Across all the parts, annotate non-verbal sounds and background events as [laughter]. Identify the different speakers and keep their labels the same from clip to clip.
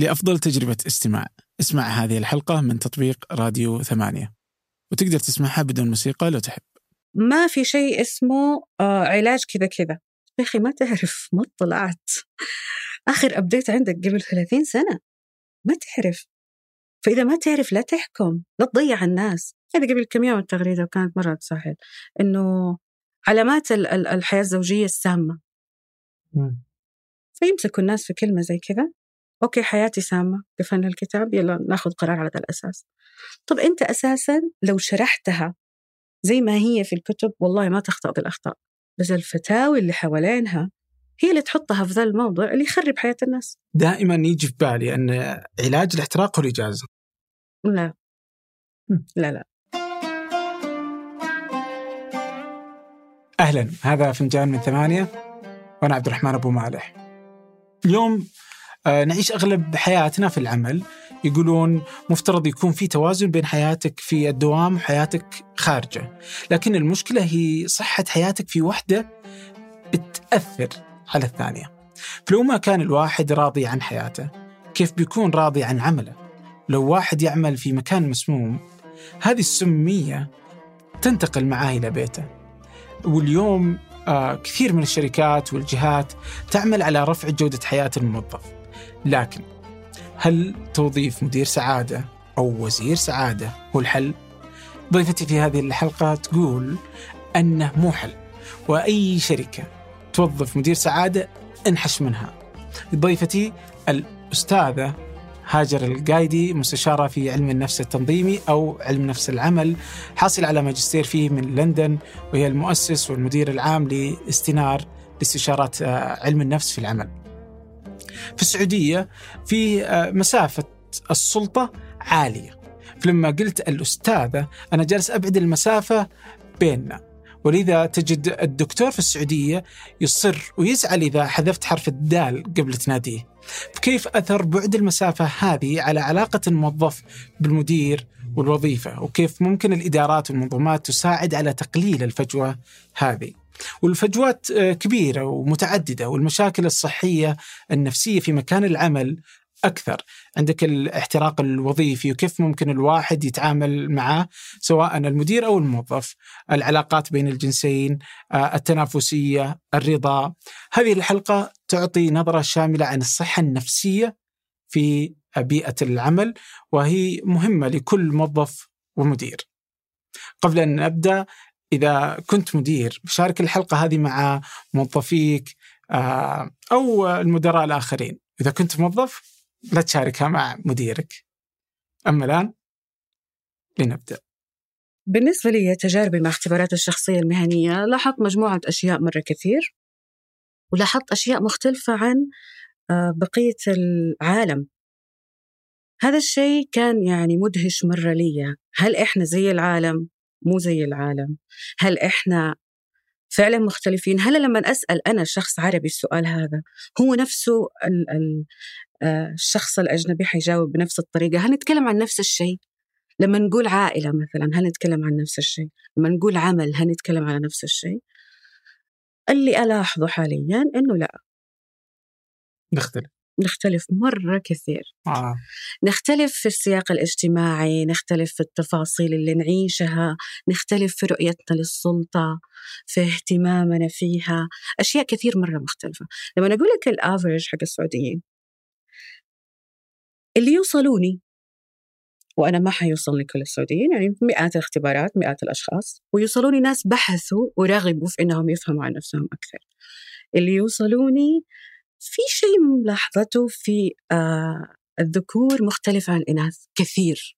Speaker 1: لأفضل تجربة استماع. اسمع هذه الحلقة من تطبيق راديو ثمانية. وتقدر تسمعها بدون موسيقى لو تحب.
Speaker 2: ما في شيء اسمه آه علاج كذا كذا. يا أخي ما تعرف ما اطلعت آخر أبديت عندك قبل 30 سنة. ما تعرف. فإذا ما تعرف لا تحكم لا تضيع الناس. هذا قبل كم يوم التغريدة وكانت مرة تسهل إنه علامات الحياة الزوجية السامة. فيمسكوا الناس في كلمة زي كذا. okay حياتي سامة. بفن الكتاب يلا ناخذ قرار على هذا الأساس. طب أنت أساسا لو شرحتها زي ما هي في الكتب والله ما تخطأ بالأخطاء بس الفتاوي اللي حوالينها هي اللي تحطها في ذا الموضوع اللي يخرب حياة الناس.
Speaker 1: دائما يجي في بالي أن علاج الاحتراق هو الإجازة.
Speaker 2: لا. لا لا.
Speaker 1: أهلا. هذا فنجان من ثمانية وأنا عبد الرحمن أبو مالح. اليوم نعيش أغلب حياتنا في العمل. يقولون مفترض يكون في توازن بين حياتك في الدوام وحياتك خارجة. لكن المشكلة هي صحة حياتك في وحدة تأثر على الثانية. فلو ما كان الواحد راضي عن حياته كيف بيكون راضي عن عمله؟ لو واحد يعمل في مكان مسموم هذه السمية تنتقل معاه إلى بيته. واليوم آه كثير من الشركات والجهات تعمل على رفع جودة حياة الموظف. لكن هل توظيف مدير سعادة أو وزير سعادة هو الحل؟ ضيفتي في هذه الحلقة تقول أنه مو حل وأي شركة توظف مدير سعادة انحش منها ضيفتي الأستاذة هاجر القايدي مستشارة في علم النفس التنظيمي أو علم نفس العمل حاصل على ماجستير فيه من لندن وهي المؤسس والمدير العام لاستنار لاستشارات آه، علم النفس في العمل في السعودية في آه، مسافة السلطة عالية. فلما قلت الأستاذة أنا جالس أبعد المسافة بيننا ولذا تجد الدكتور في السعودية يصر ويزعل إذا حذفت حرف الدال قبل تناديه. فكيف أثر بعد المسافة هذه على علاقة الموظف بالمدير والوظيفة؟ وكيف ممكن الإدارات والمنظمات تساعد على تقليل الفجوة هذه؟ والفجوات آه، كبيرة ومتعددة والمشاكل الصحية النفسية في مكان العمل أكثر. عندك الاحتراق الوظيفي وكيف ممكن الواحد يتعامل معه سواء المدير أو الموظف. العلاقات بين الجنسين آه، التنافسية الرضا. هذه الحلقة تعطي نظرة شاملة عن الصحة النفسية في بيئة العمل وهي مهمة لكل موظف ومدير. قبل أن نبدأ إذا كنت مدير شارك الحلقة هذه مع موظفيك آه، أو المدراء الآخرين. إذا كنت موظف لا تشاركها مع مديرك. أما الآن لنبدأ.
Speaker 2: بالنسبة لي تجاربي مع اختبارات الشخصية المهنية لاحظت مجموعة أشياء مرة كثير ولاحظت أشياء مختلفة عن آه، بقية العالم. هذا الشيء كان يعني مدهش مرة لي هل إحنا زي العالم؟ مو زي العالم. هل إحنا فعلا مختلفين؟ هل لما أسأل أنا شخص عربي السؤال هذا هو نفسه آه، الشخص الأجنبي حيجاوب بنفس الطريقة. هل نتكلم عن نفس الشيء؟ لما نقول عائلة مثلا هل نتكلم عن نفس الشيء؟ لما نقول عمل هل نتكلم على نفس الشيء؟ اللي ألاحظه حاليا أنه لا.
Speaker 1: نختلف.
Speaker 2: نختلف مرة كثير.
Speaker 1: آه.
Speaker 2: نختلف في السياق الاجتماعي نختلف في التفاصيل اللي نعيشها نختلف في رؤيتنا للسلطة في اهتمامنا فيها. أشياء كثير مرة مختلفة. لما أقول لك الافرج حق السعوديين اللي يوصلوني وأنا ما حيوصلني كل السعوديين يعني مئات الاختبارات مئات الأشخاص ويوصلوني ناس بحثوا ورغبوا في إنهم يفهموا عن نفسهم أكثر. اللي يوصلوني في شيء ملاحظته في آه الذكور مختلف عن الإناث كثير.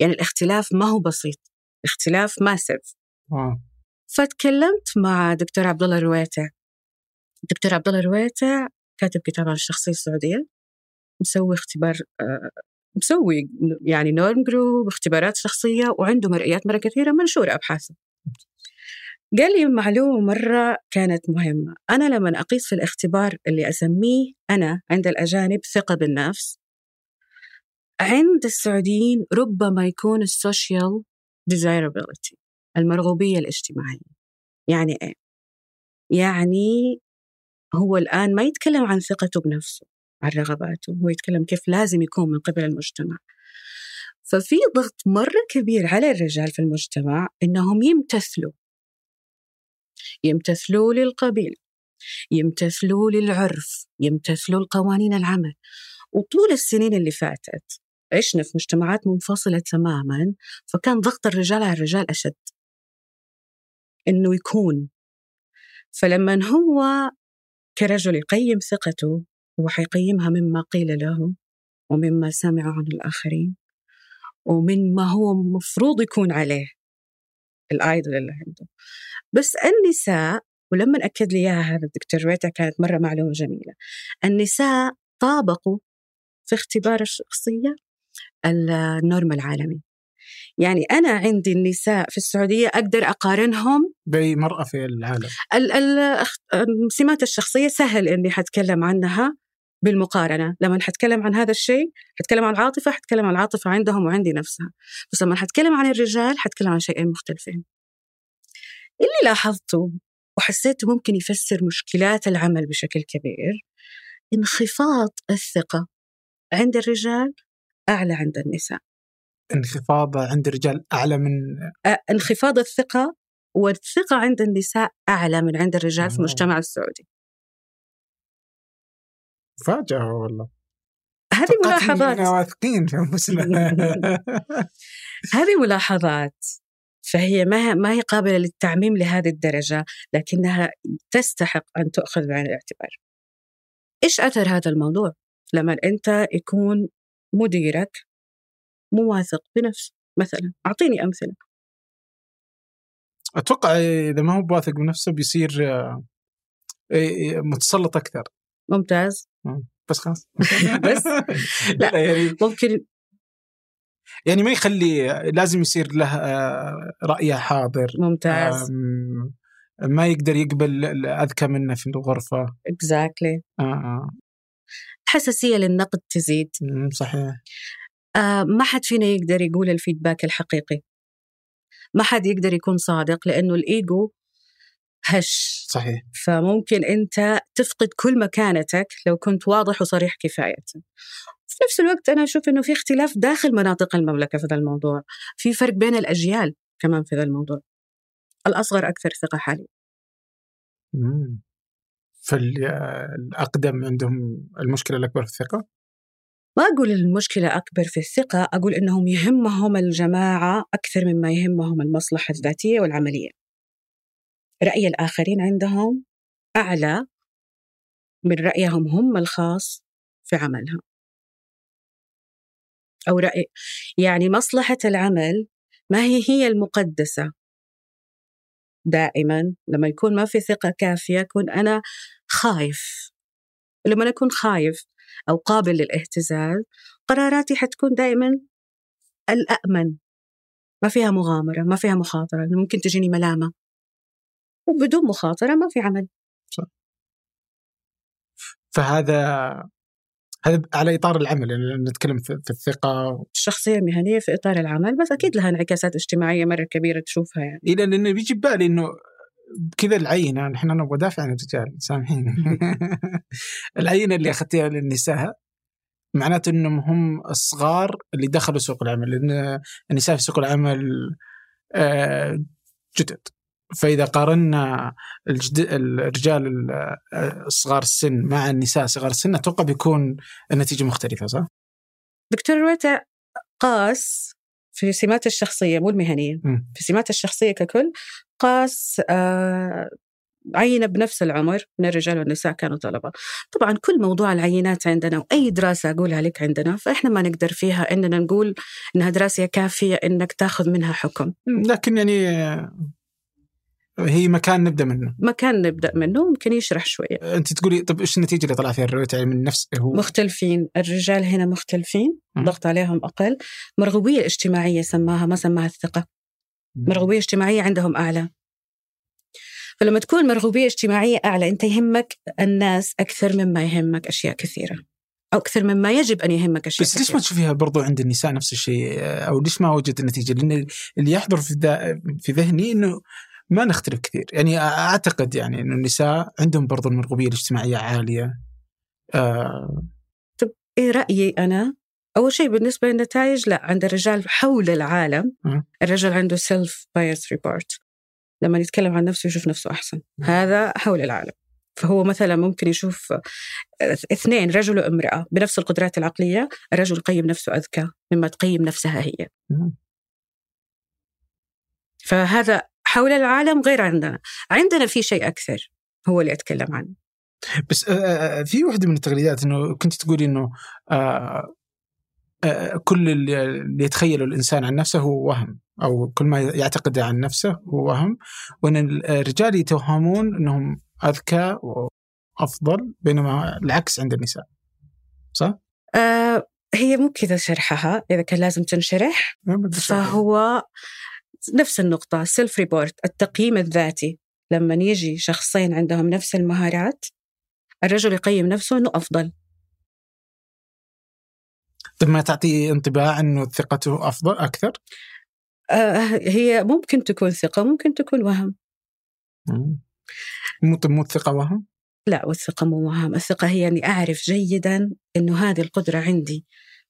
Speaker 2: يعني الاختلاف ما هو بسيط اختلاف ماسف
Speaker 1: آه.
Speaker 2: فتكلمت مع دكتور عبد الله الرويتع دكتور عبد الله الرويتع كاتب كتاب عن الشخصية السعودية. مسوي اختبار آه مسوي يعني norm group اختبارات شخصية وعنده مرئيات مرة كثيرة منشورة أبحاثه. قال لي معلومة مرة كانت مهمة. أنا لما أقيس في الاختبار اللي أسميه أنا عند الأجانب ثقة بالنفس عند السعوديين ربما يكون ال social desirability المرغوبية الاجتماعية. يعني إيه؟ يعني هو الآن ما يتكلم عن ثقته بنفسه عن رغباته هو يتكلم كيف لازم يكون من قبل المجتمع. ففي ضغط مرة كبير على الرجال في المجتمع إنهم يمتثلوا يمتثلوا للقبيل يمتثلوا للعرف يمتثلوا لقوانين العمل. وطول السنين اللي فاتت عشنا في مجتمعات منفصلة تماما فكان ضغط الرجال على الرجال أشد. إنه يكون. فلما هو كرجل يقيم ثقته هو حيقيمها مما قيل له ومما سمع عن الآخرين ومن ما هو مفروض يكون عليه. الايدول اللي عنده. بس النساء ولما أكد لي إياها هذا الدكتور ريتا كانت مرة معلومة جميلة. النساء طابقوا في اختبار الشخصية النورم العالمي. يعني أنا عندي النساء في السعودية أقدر أقارنهم؟
Speaker 1: بأي مرأة في العالم.
Speaker 2: سمات الشخصية سهل إني حتكلم عنها. بالمقارنة. لما حتكلم عن هذا الشيء حتكلم عن العاطفة حتكلم عن العاطفة عندهم وعندي نفسها. بس لما حتكلم عن الرجال حتكلم عن شيئين مختلفين. اللي لاحظته وحسيته ممكن يفسر مشكلات العمل بشكل كبير انخفاض الثقة عند الرجال أعلى عند النساء.
Speaker 1: انخفاض عند الرجال أعلى من
Speaker 2: انخفاض الثقة والثقة عند النساء أعلى من عند الرجال في المجتمع السعودي.
Speaker 1: فاجأة والله
Speaker 2: هذه ملاحظات
Speaker 1: واثقين في انفسنا [laughs]
Speaker 2: هذه ملاحظات فهي ما ما هي قابلة للتعميم لهذه الدرجة لكنها تستحق أن تؤخذ بعين الاعتبار. إيش أثر هذا الموضوع؟ لما أنت يكون مديرك مواثق بنفسه مثلا أعطيني أمثلة.
Speaker 1: أتوقع إذا ما هو بواثق بنفسه بيصير آه، متسلط أكثر.
Speaker 2: ممتاز.
Speaker 1: بس خلاص. [laughs]
Speaker 2: بس؟ لا يعني ممكن
Speaker 1: يعني ما يخلي لازم يصير له آه، رأيه حاضر.
Speaker 2: ممتاز.
Speaker 1: ما يقدر يقبل الأذكى منه في الغرفة.
Speaker 2: اكزاكتلي
Speaker 1: exactly. آه آه.
Speaker 2: الحساسية للنقد تزيد.
Speaker 1: صحيح.
Speaker 2: آه ما حد فينا يقدر يقول الفيدباك الحقيقي. ما حد يقدر يكون صادق لأنه الإيجو هش.
Speaker 1: صحيح.
Speaker 2: فممكن أنت تفقد كل مكانتك لو كنت واضح وصريح كفاية. في نفس الوقت أنا أشوف أنه في اختلاف داخل مناطق المملكة في هذا الموضوع. في فرق بين الأجيال كمان في هذا الموضوع. الأصغر أكثر ثقة حاليا.
Speaker 1: فالأقدم عندهم المشكلة الأكبر في الثقة؟
Speaker 2: ما أقول المشكلة أكبر في الثقة أقول أنهم يهمهم الجماعة أكثر مما يهمهم المصلحة الذاتية والعملية. رأي الآخرين عندهم أعلى من رأيهم هم الخاص في عملهم. أو رأي يعني مصلحة العمل ما هي هي المقدسة؟ دائما لما يكون ما في ثقة كافية أكون أنا خايف. لما أكون خايف أو قابل للاهتزاز قراراتي حتكون دائما الأأمن. ما فيها مغامرة ما فيها مخاطرة ممكن تجيني ملامة. وبدون مخاطرة ما في عمل. صح.
Speaker 1: فهذا هذا على إطار العمل يعني نتكلم في الثقة
Speaker 2: الشخصيه المهنيه في إطار العمل بس أكيد لها انعكاسات اجتماعية مرة كبيرة تشوفها يعني.
Speaker 1: إيه لأنه بيجي ببالي إنه كذا العينة نحن أنا أبغى ادافع عن الرجال سامحيني [laughs] العينة اللي اخذتها للنساء معناته إنهم هم الصغار اللي دخلوا سوق العمل لأن النساء في سوق العمل آه، جدد. فإذا قارنا الرجال صغار السن مع النساء صغار السن أتوقع بيكون النتيجة مختلفة صح؟
Speaker 2: دكتور رويتا قاس في سمات الشخصية مو المهنية م. في سمات الشخصية ككل قاس آه عينة بنفس العمر من الرجال والنساء كانوا طلبة طبعا كل موضوع العينات عندنا وأي دراسة أقولها لك عندنا فإحنا ما نقدر فيها إننا نقول إنها دراسة كافية إنك تاخذ منها حكم
Speaker 1: لكن يعني هي مكان نبدأ منه.
Speaker 2: مكان نبدأ منه ممكن يشرح شوية.
Speaker 1: أنت تقولي طب إيش النتيجة اللي طلع فيها الرويت يعني من نفس هو
Speaker 2: مختلفين. الرجال هنا مختلفين. ضغط عليهم أقل. مرغوبية اجتماعية سماها ما سماها الثقة. مرغوبية اجتماعية عندهم أعلى. فلما تكون مرغوبية اجتماعية أعلى أنت يهمك الناس أكثر مما يهمك أشياء كثيرة. أو أكثر مما يجب أن يهمك أشياء
Speaker 1: بس ليش ما تشوفيها برضو عند النساء نفس الشيء؟ أو ليش ما وجدت النتيجة؟ لأن اللي يحضر في, في ذهني أنه ما نختلف كثير. يعني أعتقد يعني إنه النساء عندهم برضو المرغوبية الاجتماعية عالية. آه.
Speaker 2: إيه رأيي أنا؟ أول شيء بالنسبة للنتائج لا عند الرجال حول العالم
Speaker 1: مم.
Speaker 2: الرجل عنده self bias report لما يتكلم عن نفسه يشوف نفسه أحسن.
Speaker 1: مم.
Speaker 2: هذا حول العالم. فهو مثلا ممكن يشوف اثنين رجل وامرأة بنفس القدرات العقلية الرجل يقيم نفسه أذكى مما تقيم نفسها هي.
Speaker 1: مم.
Speaker 2: فهذا حول العالم غير عندنا. عندنا في شيء أكثر هو اللي أتكلم عنه.
Speaker 1: بس آه، آه، في واحدة من التغريدات إنه كنت تقولي آه، آه، كل اللي يتخيله الإنسان عن نفسه هو وهم أو كل ما يعتقد عن نفسه هو وهم وإن الرجال يتوهمون إنهم أذكى وأفضل بينما العكس عند النساء. صح؟
Speaker 2: آه هي مو كذا شرحها إذا كان لازم تنشرح. فهو نفس النقطة self report التقييم الذاتي لما يجي شخصين عندهم نفس المهارات الرجل يقيم نفسه إنه أفضل
Speaker 1: طب ما تعطي انطباع إنه ثقته أفضل أكثر؟
Speaker 2: آه هي ممكن تكون ثقة ممكن تكون وهم.
Speaker 1: مو مو الثقة وهم؟
Speaker 2: لا والثقة مو وهم الثقة هي أني أعرف جيدا أنه هذه القدرة عندي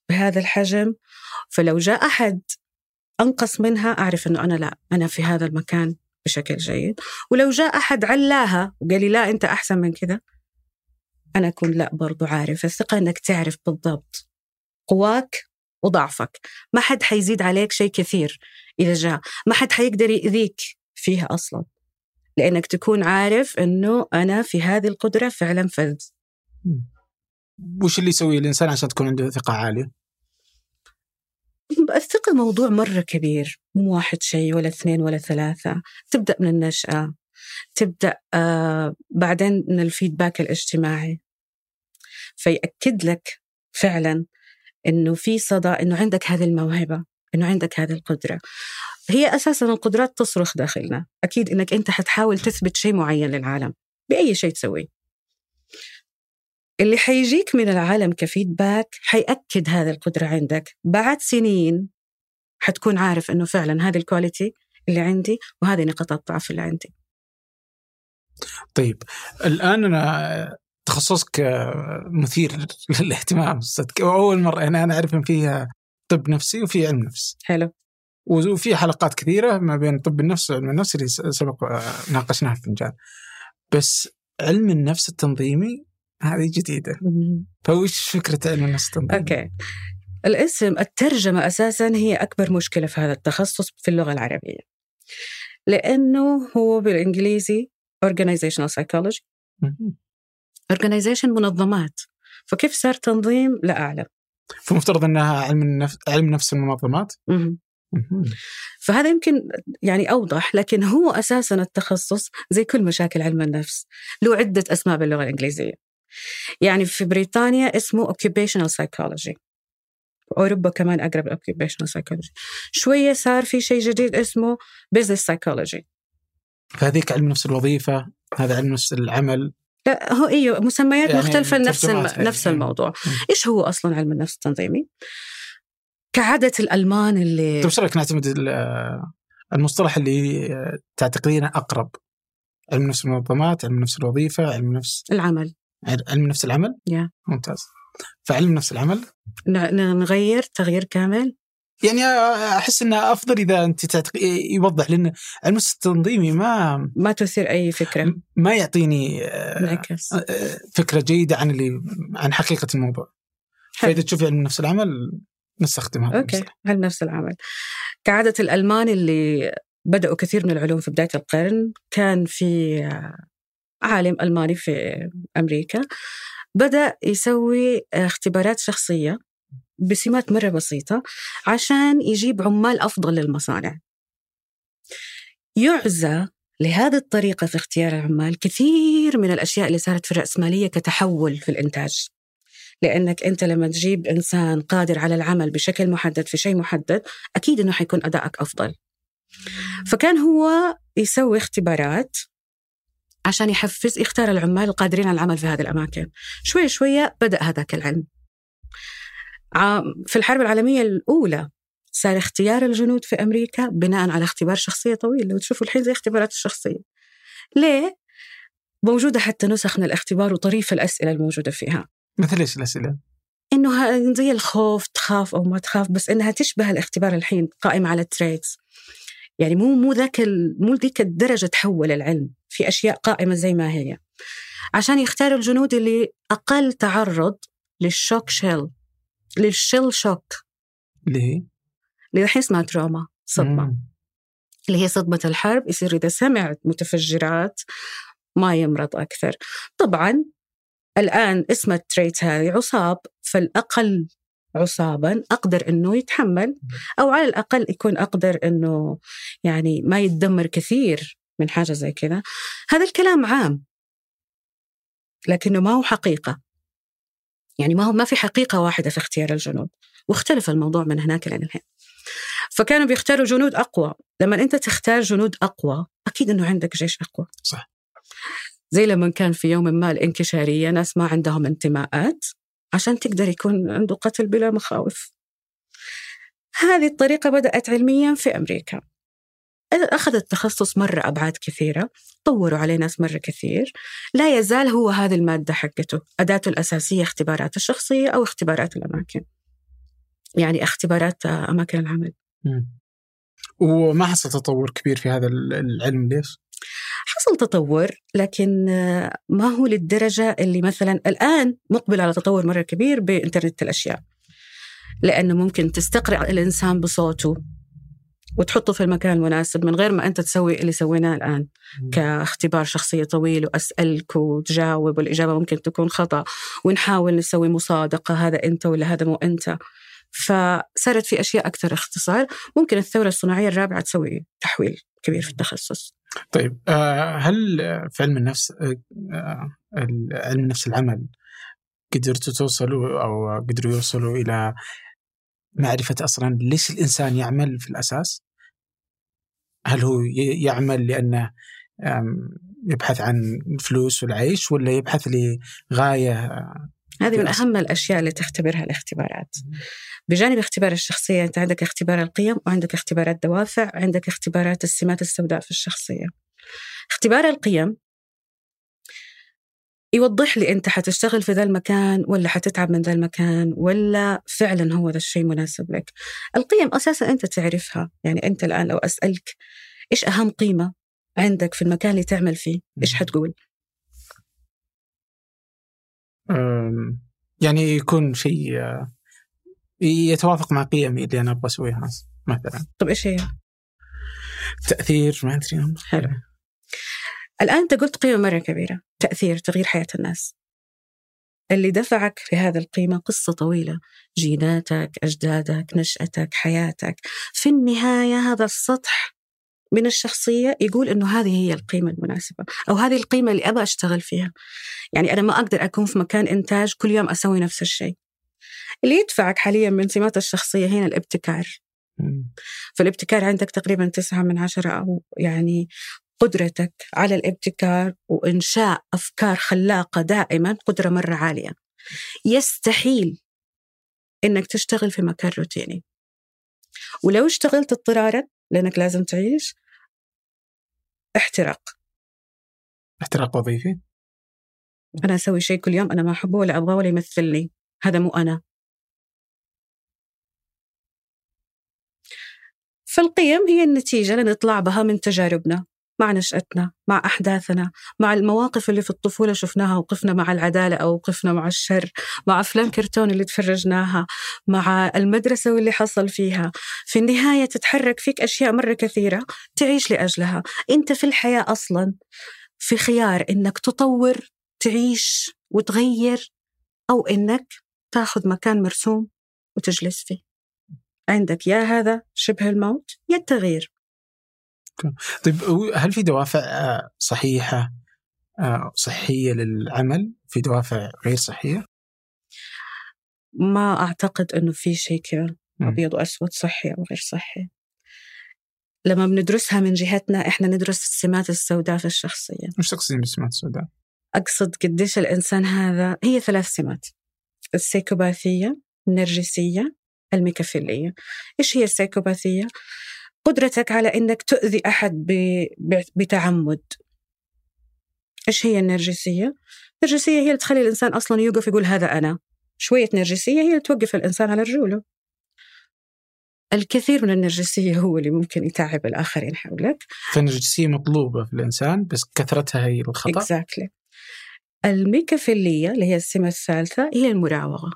Speaker 2: بهذا الحجم فلو جاء أحد أنقص منها أعرف أنه أنا لا أنا في هذا المكان بشكل جيد. ولو جاء أحد علاها وقال لي لا أنت أحسن من كذا أنا أكون لا برضو عارف. الثقة أنك تعرف بالضبط قواك وضعفك. ما حد حيزيد عليك شيء كثير إذا جاء. ما حد حيقدر يأذيك فيها أصلا. لأنك تكون عارف أنه أنا في هذه القدرة فعلا فذ.
Speaker 1: وش اللي يسويه الإنسان عشان تكون عنده ثقة عالية؟
Speaker 2: الثقة موضوع مرة كبير مو واحد شيء ولا اثنين ولا ثلاثة. تبدأ من النشأة تبدأ آه بعدين من الفيدباك الاجتماعي. فيأكد لك فعلا إنه في صدى إنه عندك هذه الموهبة إنه عندك هذه القدرة. هي أساسا القدرات تصرخ داخلنا. أكيد إنك أنت حتحاول تثبت شيء معين للعالم بأي شيء تسويه. اللي حيجيك من العالم كفيدباك حيأكد هذه القدرة عندك. بعد سنين حتكون عارف إنه فعلا هذه الكواليتي اللي عندي وهذه نقاط الضعف اللي عندي.
Speaker 1: طيب الآن أنا تخصصك مثير للاهتمام صدق واول مرة أنا أنا أعرف إن فيها طب نفسي وفي علم نفس
Speaker 2: حلو.
Speaker 1: وفي حلقات كثيرة ما بين طب النفس وعلم النفس اللي سبق ناقشناها في فنجان. بس علم النفس التنظيمي هذه جديدة. فوش فكرة علم النفس التنظيمي؟
Speaker 2: أوكي. الاسم الترجمة أساسا هي أكبر مشكلة في هذا التخصص في اللغة العربية. لأنه هو بالإنجليزي organizational psychology. organization منظمات. فكيف صار تنظيم؟ لا أعلم.
Speaker 1: فمفترض إنها علم النفس علم نفس المنظمات.
Speaker 2: فهذا يمكن يعني أوضح لكن هو أساسا التخصص زي كل مشاكل علم النفس له عدة اسماء باللغة الإنجليزية. يعني في بريطانيا اسمه occupational psychology. أوروبا كمان أقرب occupational psychology. شوية صار في شيء جديد اسمه business psychology.
Speaker 1: فهذيك علم نفس الوظيفة هذا علم نفس العمل.
Speaker 2: لا هو أيوه مسميات
Speaker 1: يعني
Speaker 2: مختلفة لنفس الم...
Speaker 1: يعني.
Speaker 2: نفس الموضوع. إيش هو أصلا علم النفس التنظيمي؟ كعادة الألمان اللي
Speaker 1: طيب رأيك نعتمد ال- المصطلح اللي تعتقدينه أقرب؟ علم نفس المنظمات علم نفس الوظيفة علم نفس
Speaker 2: العمل.
Speaker 1: علم نفس العمل؟
Speaker 2: يا.
Speaker 1: ممتاز. فعلم نفس العمل؟
Speaker 2: نغير تغيير كامل؟
Speaker 1: يعني أحس إنه أفضل إذا أنت تعتق... يوضح لأن علم التنظيمي ما
Speaker 2: ما تثير أي فكرة.
Speaker 1: ما يعطيني آه،
Speaker 2: انعكس
Speaker 1: آه، فكرة جيدة عن اللي عن حقيقة الموضوع.
Speaker 2: حلو.
Speaker 1: فإذا تشوفي علم نفس العمل نستخدم هذا
Speaker 2: أوكي.
Speaker 1: المصطلح.
Speaker 2: علم نفس العمل. كعادة الألمان اللي بدأوا كثير من العلوم في بداية القرن كان في عالم ألماني في أمريكا بدأ يسوي اختبارات شخصية بسمات مرة بسيطة عشان يجيب عمال أفضل للمصانع. يعزى لهذه الطريقة في اختيار العمال كثير من الأشياء اللي صارت في الرأسمالية كتحول في الإنتاج. لأنك أنت لما تجيب إنسان قادر على العمل بشكل محدد في شيء محدد أكيد أنه حيكون أدائك أفضل. فكان هو يسوي اختبارات عشان يحفز يختار العمال القادرين على العمل في هذه الأماكن. شوية شوية بدأ هذاك العلم. في الحرب العالمية الأولى صار اختيار الجنود في أمريكا بناء على اختبار شخصية طويل. لو تشوفوا الحين زي اختبارات الشخصية. ليه؟ موجودة حتى نسخ من الاختبار وطريف الأسئلة الموجودة فيها.
Speaker 1: مثل إيش الأسئلة؟
Speaker 2: إنه زي الخوف تخاف أو ما تخاف بس إنها تشبه الاختبار الحين قائمه على التريتس يعني مو مو ذاك مو ذيك الدرجة تحول العلم في أشياء قائمة زي ما هي. عشان يختاروا الجنود اللي أقل تعرض لل shock shell لل shell shock.
Speaker 1: اللي هي؟
Speaker 2: اللي الحين اسمها trauma صدمة.
Speaker 1: مم.
Speaker 2: اللي هي صدمة الحرب يصير إذا سمع متفجرات ما يمرض أكثر. طبعا الآن اسم ال trait هذه عصاب فالأقل عصابا أقدر أنه يتحمل أو على الأقل يكون أقدر أنه يعني ما يتدمر كثير من حاجة زي كذا. هذا الكلام عام. لكنه ما هو حقيقة. يعني ما هو ما في حقيقة واحدة في اختيار الجنود. واختلف الموضوع من هناك لين الحين فكانوا بيختاروا جنود أقوى. لما أنت تختار جنود أقوى أكيد أنه عندك جيش أقوى.
Speaker 1: صح.
Speaker 2: زي لما كان في يوم ما الانكشارية ناس ما عندهم انتماءات. عشان تقدر يكون عنده قتل بلا مخاوف. هذه الطريقة بدأت علميا في أمريكا. أخذ التخصص مرة أبعاد كثيرة طوروا عليه ناس مرة كثير. لا يزال هو هذه المادة حقته أداته الأساسية اختبارات الشخصية أو اختبارات الأماكن. يعني اختبارات أماكن العمل.
Speaker 1: وما حصل تطور كبير في هذا العلم ليش؟
Speaker 2: حصل تطور لكن ما هو للدرجة اللي مثلا الآن مقبل على تطور مرة كبير بإنترنت الأشياء؟ لأنه ممكن تستقرأ الإنسان بصوته وتحطه في المكان المناسب من غير ما أنت تسوي اللي سويناه الآن. كاختبار شخصية طويل وأسألك وتجاوب والإجابة ممكن تكون خطأ ونحاول نسوي مصادقة هذا أنت ولا هذا مو أنت. فصارت في أشياء أكثر اختصار. ممكن الثورة الصناعية الرابعة تسوي تحويل كبير في التخصص.
Speaker 1: طيب آه، هل في علم النفس آه، آه، علم النفس العمل قدرتوا توصلوا أو قدروا يوصلوا إلى معرفة أصلا ليش الإنسان يعمل في الأساس؟ هل هو يعمل لأنه يبحث عن الفلوس والعيش ولا يبحث لغاية
Speaker 2: هذه من أهم الأشياء اللي تختبرها الاختبارات. بجانب اختبار الشخصية أنت عندك اختبار القيم وعندك اختبار الدوافع عندك اختبارات السمات السوداء في الشخصية. اختبار القيم يوضح لي أنت حتشتغل في ذا المكان ولا حتتعب من ذا المكان ولا فعلا هو ذا الشيء مناسب لك. القيم أساسا أنت تعرفها. يعني أنت الآن لو أسألك إيش أهم قيمة عندك في المكان اللي تعمل فيه إيش حتقول؟
Speaker 1: يعني يكون شيء يتوافق مع قيمي اللي أنا أبغى اسويها مثلا.
Speaker 2: طيب إيش هي؟
Speaker 1: تأثير ما أدري.
Speaker 2: حلو. الآن أنت قلت قيمة مرة كبيرة. تأثير تغيير حياة الناس. اللي دفعك في هذه القيمة قصة طويلة. جيناتك أجدادك نشأتك حياتك. في النهاية هذا السطح من الشخصية يقول إنه هذه هي القيمة المناسبة أو هذه القيمة اللي أبغى أشتغل فيها. يعني أنا ما أقدر أكون في مكان إنتاج كل يوم أسوي نفس الشيء. اللي يدفعك حاليا من سمات الشخصية هنا الابتكار. فالابتكار عندك تقريبا تسعة من عشرة أو يعني قدرتك على الابتكار وإنشاء أفكار خلاقة دائما قدرة مرة عالية. يستحيل إنك تشتغل في مكان روتيني. ولو اشتغلت اضطرارا لأنك لازم تعيش احتراق.
Speaker 1: احتراق وظيفي؟
Speaker 2: أنا أسوي شيء كل يوم أنا ما أحبه ولا أبغاه ولا يمثلني. هذا مو أنا. فالقيم هي النتيجة اللي نطلع بها من تجاربنا مع نشأتنا مع أحداثنا مع المواقف اللي في الطفولة شفناها وقفنا مع العدالة أو وقفنا مع الشر مع أفلام كرتون اللي تفرجناها مع المدرسة واللي حصل فيها. في النهاية تتحرك فيك أشياء مرة كثيرة تعيش لأجلها. أنت في الحياة أصلا في خيار إنك تطور تعيش وتغير أو إنك تاخذ مكان مرسوم وتجلس فيه. عندك يا هذا شبه الموت يا التغيير.
Speaker 1: طيب هل في دوافع آه، صحيحة آه، صحية للعمل؟ في دوافع غير صحية؟
Speaker 2: ما أعتقد أنه في شيء كذا أبيض وأسود صحي أو غير صحي. لما بندرسها من جهتنا إحنا ندرس السمات السوداء في الشخصية.
Speaker 1: وش تقصدين بالسمات السوداء؟
Speaker 2: أقصد قديش الإنسان هذا هي ثلاث سمات. السيكوباثية النرجسية الميكافيلية. إيش هي السيكوباثية؟ قدرتك على إنك تؤذي أحد بتعمد. إيش هي النرجسية؟ النرجسية هي اللي تخلي الإنسان أصلا يوقف يقول هذا أنا. شوية نرجسية هي اللي توقف الإنسان على رجوله. الكثير من النرجسية هو اللي ممكن يتعب الآخرين حولك.
Speaker 1: فالنرجسية مطلوبة في الإنسان بس كثرتها هي الخطأ.
Speaker 2: Exactly. الميكافيلية اللي هي السمة الثالثة هي المراوغة.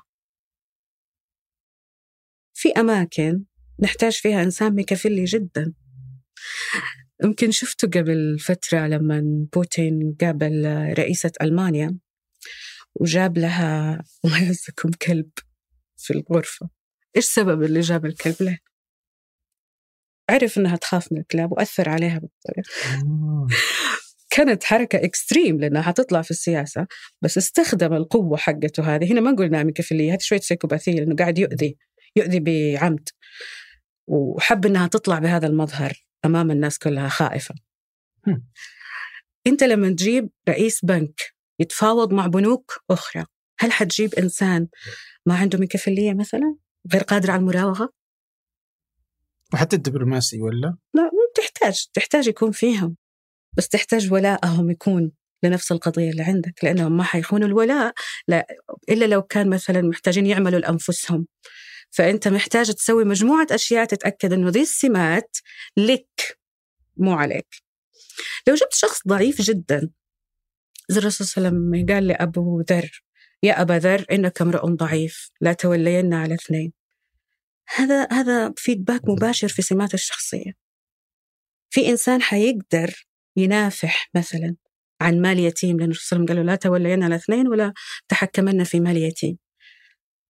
Speaker 2: في أماكن نحتاج فيها إنسان ميكافيلي جدا. يمكن شفته قبل فترة لما بوتين قابل رئيسة ألمانيا وجاب لها الله يعزكم كلب في الغرفة. إيش سبب اللي جاب الكلب له؟ عرف إنها تخاف من الكلاب وأثر عليها بالطريقة.
Speaker 1: آه.
Speaker 2: كانت حركة إكستريم لأنها حتطلع في السياسة بس استخدم القوة حقته هذه. هنا ما نقول إنها ميكافيلية هذه شوية سيكوباثية لأنه قاعد يؤذي. يؤذي بعمد وحب إنها تطلع بهذا المظهر أمام الناس كلها خائفة
Speaker 1: هم.
Speaker 2: أنت لما تجيب رئيس بنك يتفاوض مع بنوك أخرى هل حتجيب إنسان ما عنده ميكافيلية مثلا غير قادر على المراوغة
Speaker 1: وحتى الدبلوماسي ولا؟
Speaker 2: لا مو تحتاج تحتاج يكون فيهم بس تحتاج ولاءهم يكون لنفس القضية اللي عندك لأنهم ما حيخونوا الولاء لا إلا لو كان مثلا محتاجين يعملوا لأنفسهم فأنت محتاج تسوي مجموعة أشياء تتأكد أنه ذي السمات لك مو عليك. لو جبت شخص ضعيف جدا زي الرسول صلى الله عليه وسلم قال لأبو ذر يا أبا ذر إنك امرؤ ضعيف لا تولين على اثنين. هذا هذا فيدباك مباشر في سمات الشخصية. في إنسان حيقدر ينافح مثلا عن مال يتيم لأن الرسول صلى الله عليه وسلم قال له لا تولين على اثنين ولا تحكمن في مال يتيم.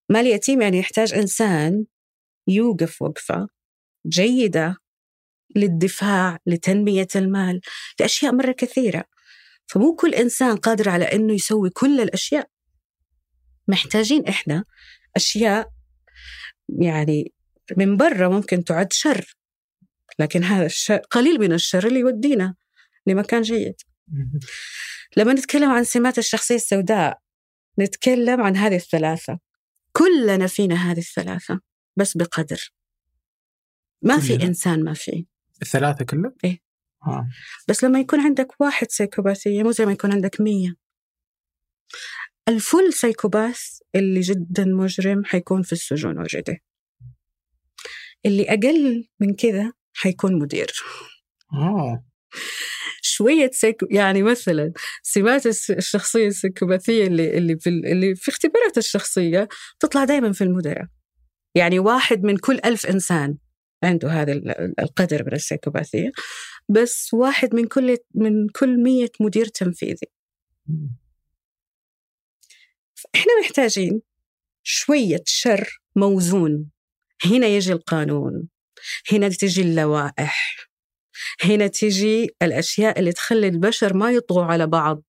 Speaker 2: مال يتيم يعني يحتاج إنسان يوقف وقفة جيدة للدفاع لتنمية المال لأشياء مرة كثيرة. فمو كل إنسان قادر على أنه يسوي كل الأشياء. محتاجين إحنا أشياء يعني من برا ممكن تعد شر لكن هذا الشر قليل من الشر اللي يودينا لمكان جيد. لما نتكلم عن سمات الشخصية السوداء نتكلم عن هذه الثلاثة. كلنا فينا هذه الثلاثة بس بقدر ما في؟ إنسان ما فيه
Speaker 1: الثلاثة كلها؟
Speaker 2: إيه.
Speaker 1: آه.
Speaker 2: بس لما يكون عندك واحد سيكوباثية مو زي ما يكون عندك مية الفل سيكوباث اللي جدا مجرم حيكون في السجون وجده اللي أقل من كذا حيكون مدير
Speaker 1: آه.
Speaker 2: شوية سيكو يعني مثلا سمات الس- الشخصية السيكوباثية اللي اللي في ال- اللي في اختبارات الشخصية تطلع دائما في المدراء يعني واحد من كل ألف إنسان عنده هذا ال- القدر من السيكوباثية بس واحد من كل من كل مية مدير تنفيذي. إحنا محتاجين شوية شر موزون. هنا يجي القانون. هنا تجي اللوائح. هنا تجي الأشياء اللي تخلي البشر ما يطغوا على بعض.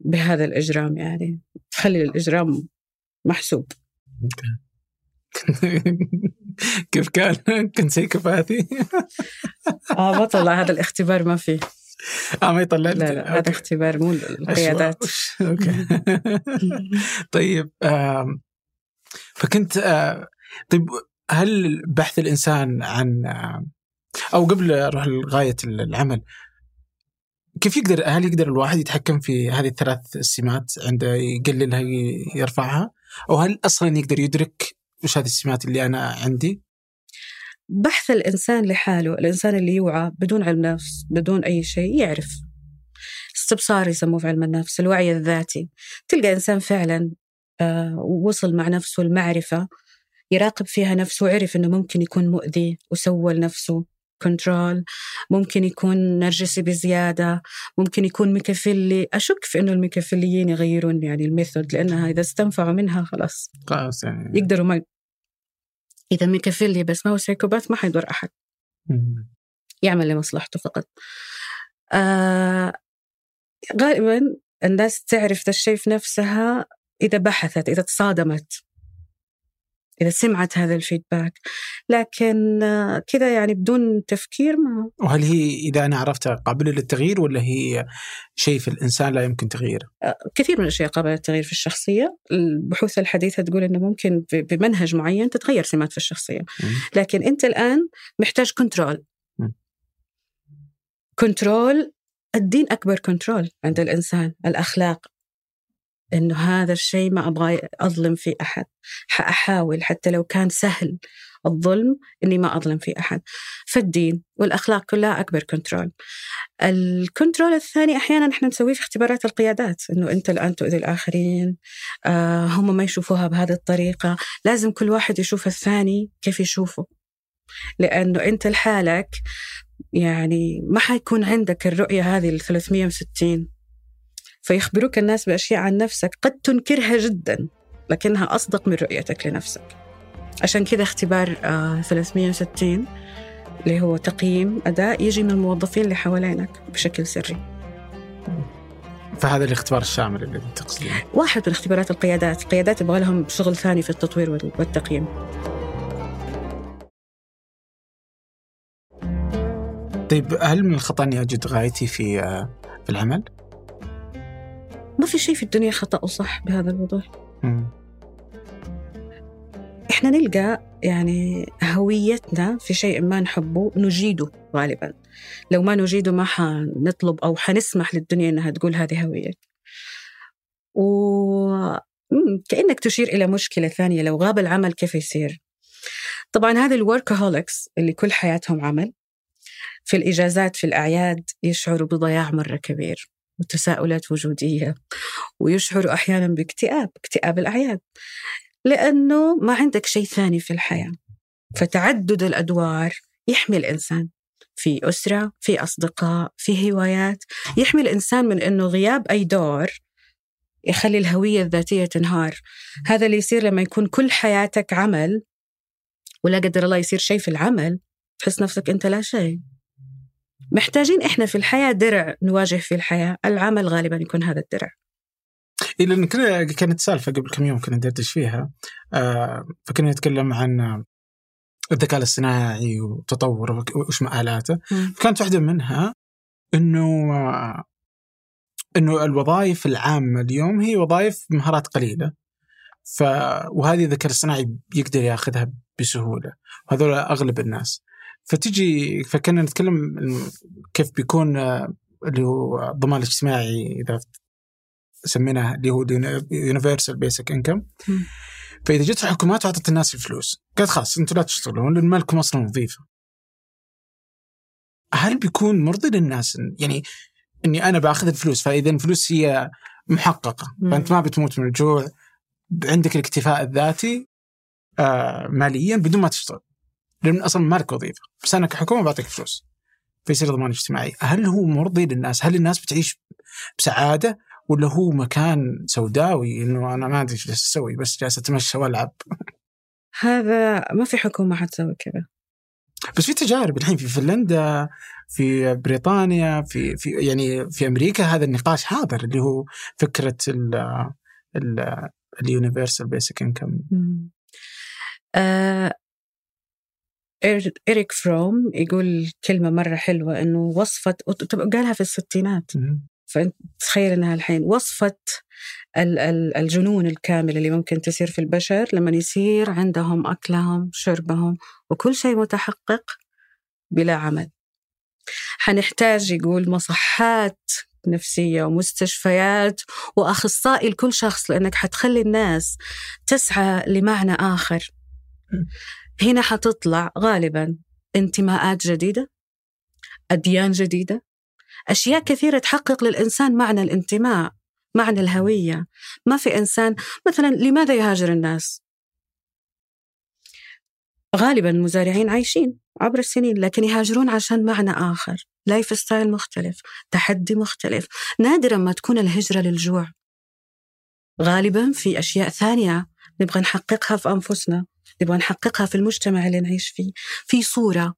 Speaker 2: بهذا الإجرام يعني تخلي الإجرام محسوب. [laughs]
Speaker 1: كيف كان؟ كنت
Speaker 2: psychopathy؟ ما طلع هذا الاختبار ما فيه.
Speaker 1: آه ما يطلع.
Speaker 2: لا لا هذا اختبار مو القيادات. [laughs]
Speaker 1: okay. [laughs] طيب فكنت آه، طيب هل بحث الإنسان عن آه، أو قبل أروح لغايه العمل كيف يقدر هل يقدر الواحد يتحكم في هذه الثلاث السمات عنده يقللها يرفعها؟ أو هل أصلا يقدر يدرك وش هذه السمات اللي أنا عندي؟
Speaker 2: بحث الإنسان لحاله الإنسان اللي يوعى بدون علم نفس بدون أي شيء يعرف. استبصار يسموه في علم النفس الوعي الذاتي. تلقى إنسان فعلا آه، وصل مع نفسه المعرفة يراقب فيها نفسه وعرف إنه ممكن يكون مؤذي وسوى لنفسه. control ممكن يكون نرجسي بزيادة. ممكن يكون ميكافيلي. أشك في إنه الميكافيليين يغيرون يعني ال method لأنها إذا استنفعوا منها خلاص.
Speaker 1: خلاص يعني.
Speaker 2: يقدروا ما إذا ميكافيلي بس ما هو psychopath ما حيضر أحد.
Speaker 1: مم.
Speaker 2: يعمل لمصلحته فقط. آه غالبا الناس تعرف ذا الشيء في نفسها إذا بحثت إذا تصادمت إذا سمعت هذا الفيدباك. لكن كذا يعني بدون تفكير ما.
Speaker 1: وهل هي إذا أنا عرفتها قابلة للتغيير ولا هي شيء في الإنسان لا يمكن تغييره؟
Speaker 2: كثير من الأشياء قابلة للتغيير في الشخصية. البحوث الحديثة تقول أنه ممكن بمنهج معين تتغير سمات في الشخصية. لكن أنت الآن محتاج
Speaker 1: control.
Speaker 2: control الدين أكبر control عند الإنسان. الأخلاق. إنه هذا الشيء ما أبغى أظلم فيه أحد. حأحاول حتى لو كان سهل الظلم إني ما أظلم في أحد. فالدين والأخلاق كلها أكبر control ال control الثاني أحيانا إحنا نسويه في اختبارات القيادات إنه أنت الآن تؤذي الآخرين آه هم ما يشوفوها بهذه الطريقة. لازم كل واحد يشوف الثاني كيف يشوفه. لأنه أنت لحالك يعني ما حيكون عندك الرؤية هذه ال 360 فيخبروك الناس بأشياء عن نفسك قد تنكرها جدا لكنها أصدق من رؤيتك لنفسك. عشان كذا اختبار 360 آه، اللي هو تقييم أداء يجي من الموظفين اللي حوالينك بشكل سري.
Speaker 1: فهذا الاختبار الشامل اللي تقصدين
Speaker 2: واحد من اختبارات القيادات. القيادات يبغى لهم شغل ثاني في التطوير والتقييم.
Speaker 1: طيب هل من الخطأ أني أجد غايتي في آه، في العمل؟
Speaker 2: ما في شيء في الدنيا خطأ وصح بهذا الوضوح إحنا نلقى يعني هويتنا في شيء ما نحبه نجيده غالبا. لو ما نجيده ما حنطلب أو حنسمح للدنيا إنها تقول هذه هويتك و كأنك تشير إلى مشكلة ثانية لو غاب العمل كيف يصير؟ طبعا هذه الوركهوليكس اللي كل حياتهم عمل. في الإجازات في الأعياد يشعروا بضياع مرة كبير. وتساؤلات وجودية ويشعروا أحيانا باكتئاب اكتئاب الأعياد لأنه ما عندك شيء ثاني في الحياة. فتعدد الأدوار يحمي الإنسان. في أسرة في أصدقاء في هوايات يحمي الإنسان من أنه غياب أي دور يخلي الهوية الذاتية تنهار. هذا اللي يصير لما يكون كل حياتك عمل ولا قدر الله يصير شيء في العمل تحس نفسك أنت لا شيء. محتاجين إحنا في الحياة درع نواجه في الحياة. العمل غالبا يكون هذا الدرع.
Speaker 1: إيه لأن كانت سالفة قبل كم يوم كنا ندردش فيها. آه فكنا نتكلم عن الذكاء الاصطناعي وتطوره وش مآلاته. كانت واحدة منها إنه آه إنه الوظائف العامة اليوم هي وظائف بمهارات قليلة. ف وهذه الذكاء الاصطناعي يقدر ياخذها بسهولة. وهذول أغلب الناس. فتجي فكنا نتكلم كيف بيكون آه، اللي هو الضمان الاجتماعي إذا سميناها اللي هو يونيفرسال بيسك انكم فإذا جت الحكومات واعطت الناس الفلوس قالت خلاص أنتم لا تشتغلون لأن ما لكم أصلا وظيفه هل بيكون مرضي للناس؟ يعني إني أنا بأخذ الفلوس فإذا الفلوس هي محققة فأنت ما بتموت من الجوع عندك الاكتفاء الذاتي آه ماليا بدون ما تشتغل. لأن أصلا ما لك وظيفة. بس أنا كحكومة بعطيك فلوس. فيصير ضمان اجتماعي. هل هو مرضي للناس؟ هل الناس بتعيش بسعادة؟ ولا هو مكان سوداوي إنه أنا ما أدري إيش أسوي بس جالس أتمشى وألعب؟
Speaker 2: هذا ما في حكومة حتسوي كذا.
Speaker 1: بس في تجارب الحين. في فنلندا في بريطانيا في في يعني في أمريكا هذا النقاش حاضر اللي هو فكرة ال ال ال universal basic income
Speaker 2: إريك فروم يقول كلمة مرة حلوة إنه وصفة قالها في الستينات. فأنت تخيل إنها الحين وصفه الجنون الكامل اللي ممكن تصير في البشر لما يصير عندهم أكلهم شربهم وكل شيء متحقق بلا عمل. حنحتاج يقول مصحات نفسية ومستشفيات وأخصائي لكل شخص لأنك حتخلي الناس تسعى لمعنى آخر. هنا حتطلع غالبا انتماءات جديدة أديان جديدة أشياء كثيرة تحقق للإنسان معنى الانتماء معنى الهوية. ما في إنسان مثلا لماذا يهاجر الناس؟ غالبا المزارعين عايشين عبر السنين لكن يهاجرون عشان معنى آخر. lifestyle مختلف تحدي مختلف نادرا ما تكون الهجرة للجوع. غالبا في أشياء ثانية نبغى نحققها في أنفسنا. نبغى نحققها في المجتمع اللي نعيش فيه. في صورة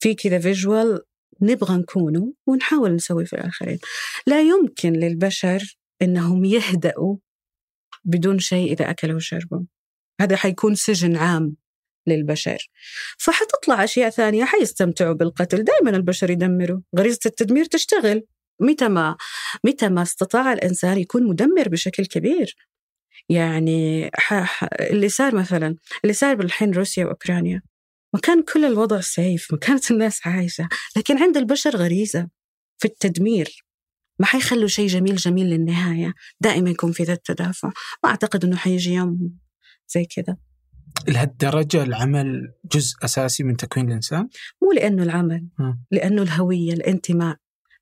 Speaker 2: في كذا فيجوال نبغى نكونه ونحاول نسوي في الآخرين لا يمكن للبشر أنهم يهدأوا بدون شيء إذا أكلوا وشربوا. هذا حيكون سجن عام للبشر. فحتطلع أشياء ثانية حيستمتعوا بالقتل. دائما البشر يدمروا. غريزة التدمير تشتغل. متى ما متى ما استطاع الإنسان يكون مدمر بشكل كبير. يعني اللي صار مثلا اللي صار بالحين روسيا وأوكرانيا. ما كان كل الوضع سيف ما كانت الناس عايشة. لكن عند البشر غريزة في التدمير. ما حيخلوا شيء جميل جميل للنهاية. دائما يكون في ذا التدافع. ما أعتقد أنه حيجي يوم زي كذا.
Speaker 1: لهالدرجة العمل جزء أساسي من تكوين الإنسان؟
Speaker 2: مو لأنه العمل
Speaker 1: م.
Speaker 2: لأنه الهوية الانتماء.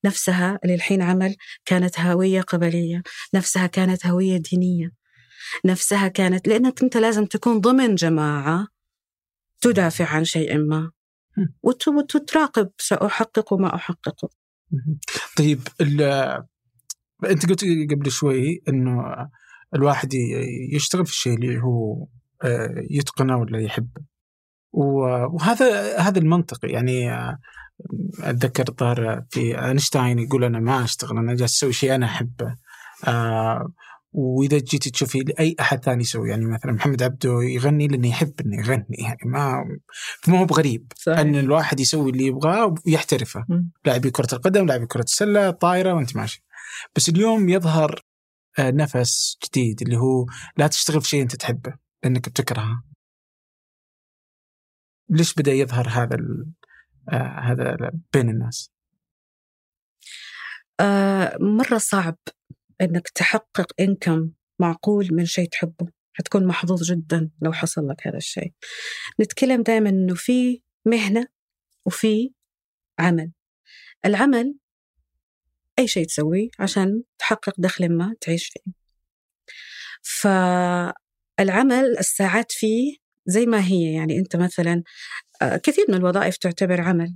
Speaker 2: نفسها اللي الحين عمل كانت هوية قبلية. نفسها كانت هوية دينية. نفسها كانت لأنك أنت لازم تكون ضمن جماعة تدافع عن شيء ما
Speaker 1: م.
Speaker 2: وت- وتراقب سأحقق ما أحققه.
Speaker 1: طيب أنت قلت قبل شوي إنه الواحد يشتغل في الشيء اللي هو آه، يتقنه ولا يحبه وهذا هذا المنطقي يعني آه، أتذكر الظاهر في أينشتاين يقول أنا ما أشتغل أنا جالس أسوي شيء أنا أحبه آه، وإذا جيتي تشوفي اي أحد ثاني يسوي يعني مثلا محمد عبده يغني لأنه يحب إنه يغني يعني ما ما هو بغريب إن الواحد يسوي اللي يبغاه ويحترفه. لاعبي كرة القدم لاعبي كرة السلة طايرة وأنت ماشي. بس اليوم يظهر آه، نفس جديد اللي هو لا تشتغل في شيء أنت تحبه لأنك بتكرهه. ليش بدأ يظهر هذا. آه هذا بين الناس؟
Speaker 2: آه مرة صعب. إنك تحقق إنكم معقول من شيء تحبه. حتكون محظوظ جدا لو حصل لك هذا الشيء. نتكلم دائما إنه في مهنة وفي عمل. العمل أي شيء تسويه عشان تحقق دخل ما تعيش فيه. فالعمل الساعات فيه زي ما هي يعني أنت مثلا آه، كثير من الوظائف تعتبر عمل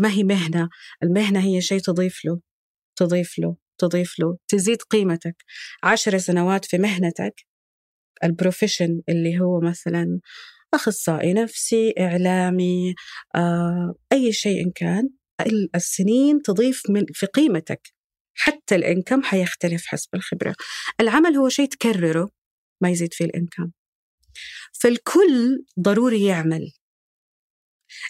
Speaker 2: ما هي مهنة. المهنة هي شيء تضيف له تضيف له. تضيف له تزيد قيمتك. عشر سنوات في مهنتك البروفيشن اللي هو مثلا أخصائي نفسي إعلامي آه، أي شيء إن كان ال- السنين تضيف من في قيمتك. حتى الإنكم حيختلف حسب الخبرة. العمل هو شيء تكرره ما يزيد فيه الإنكم. فالكل ضروري يعمل.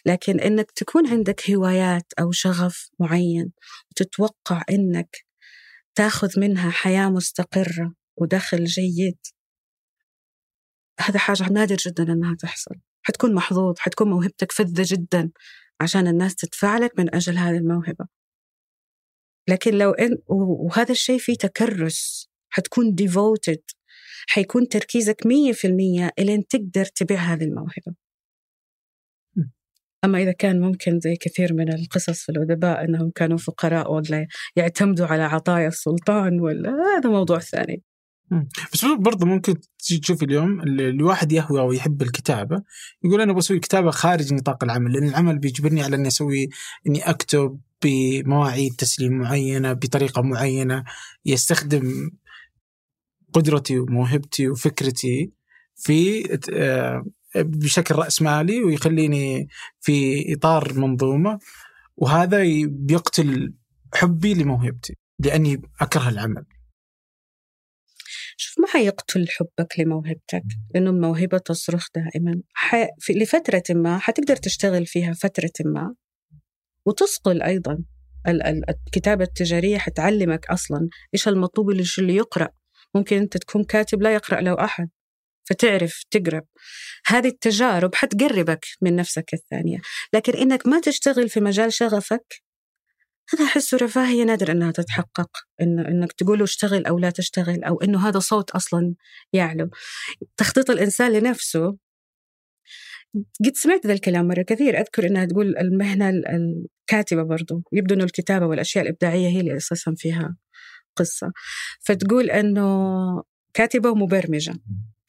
Speaker 2: لكن إنك تكون عندك هوايات أو شغف معين وتتوقع إنك تاخذ منها حياة مستقرة ودخل جيد. هذا حاجة نادر جدا إنها تحصل. حتكون محظوظ حتكون موهبتك فذة جدا عشان الناس تدفع لك من أجل هذه الموهبة. لكن لو إن وهذا الشيء فيه تكرس حتكون ديفوتد حيكون تركيزك 100% الين تقدر تبيع هذه الموهبة. أما إذا كان ممكن زي كثير من القصص في الأدباء أنهم كانوا فقراء ولا يعتمدوا على عطايا السلطان ولا هذا موضوع ثاني.
Speaker 1: بس برضه ممكن تشوف اليوم الواحد يهوى ويحب الكتابة يقول أنا بسوي كتابة خارج نطاق العمل لأن العمل بيجبرني على أني أسوي أني أكتب بمواعيد تسليم معينة بطريقة معينة يستخدم قدرتي وموهبتي وفكرتي في آه، بشكل رأسمالي ويخليني في إطار منظومة وهذا بيقتل حبي لموهبتي لأني أكره العمل.
Speaker 2: شوف ما حيقتل حبك لموهبتك لأنه الموهبة تصرخ دائما. في... لفترة ما حتقدر تشتغل فيها فترة ما وتصقل أيضا. ال- ال- الكتابة التجارية حتعلمك أصلا إيش المطلوب اللي اللي يقرأ. ممكن أنت تكون كاتب لا يقرأ له أحد. فتعرف تقرب. هذه التجارب حتقربك من نفسك الثانية. لكن إنك ما تشتغل في مجال شغفك هذا أحسه رفاهية نادر أنها تتحقق. إن إنك تقول اشتغل أو لا تشتغل أو إنه هذا صوت أصلا يعلو تخطيط الإنسان لنفسه. قد سمعت ذا الكلام مرة كثير. أذكر إنها تقول المهنة ال- الكاتبة برضو. يبدو إنه الكتابة والأشياء الإبداعية هي اللي أساسا فيها قصة. فتقول إنه كاتبة ومبرمجة.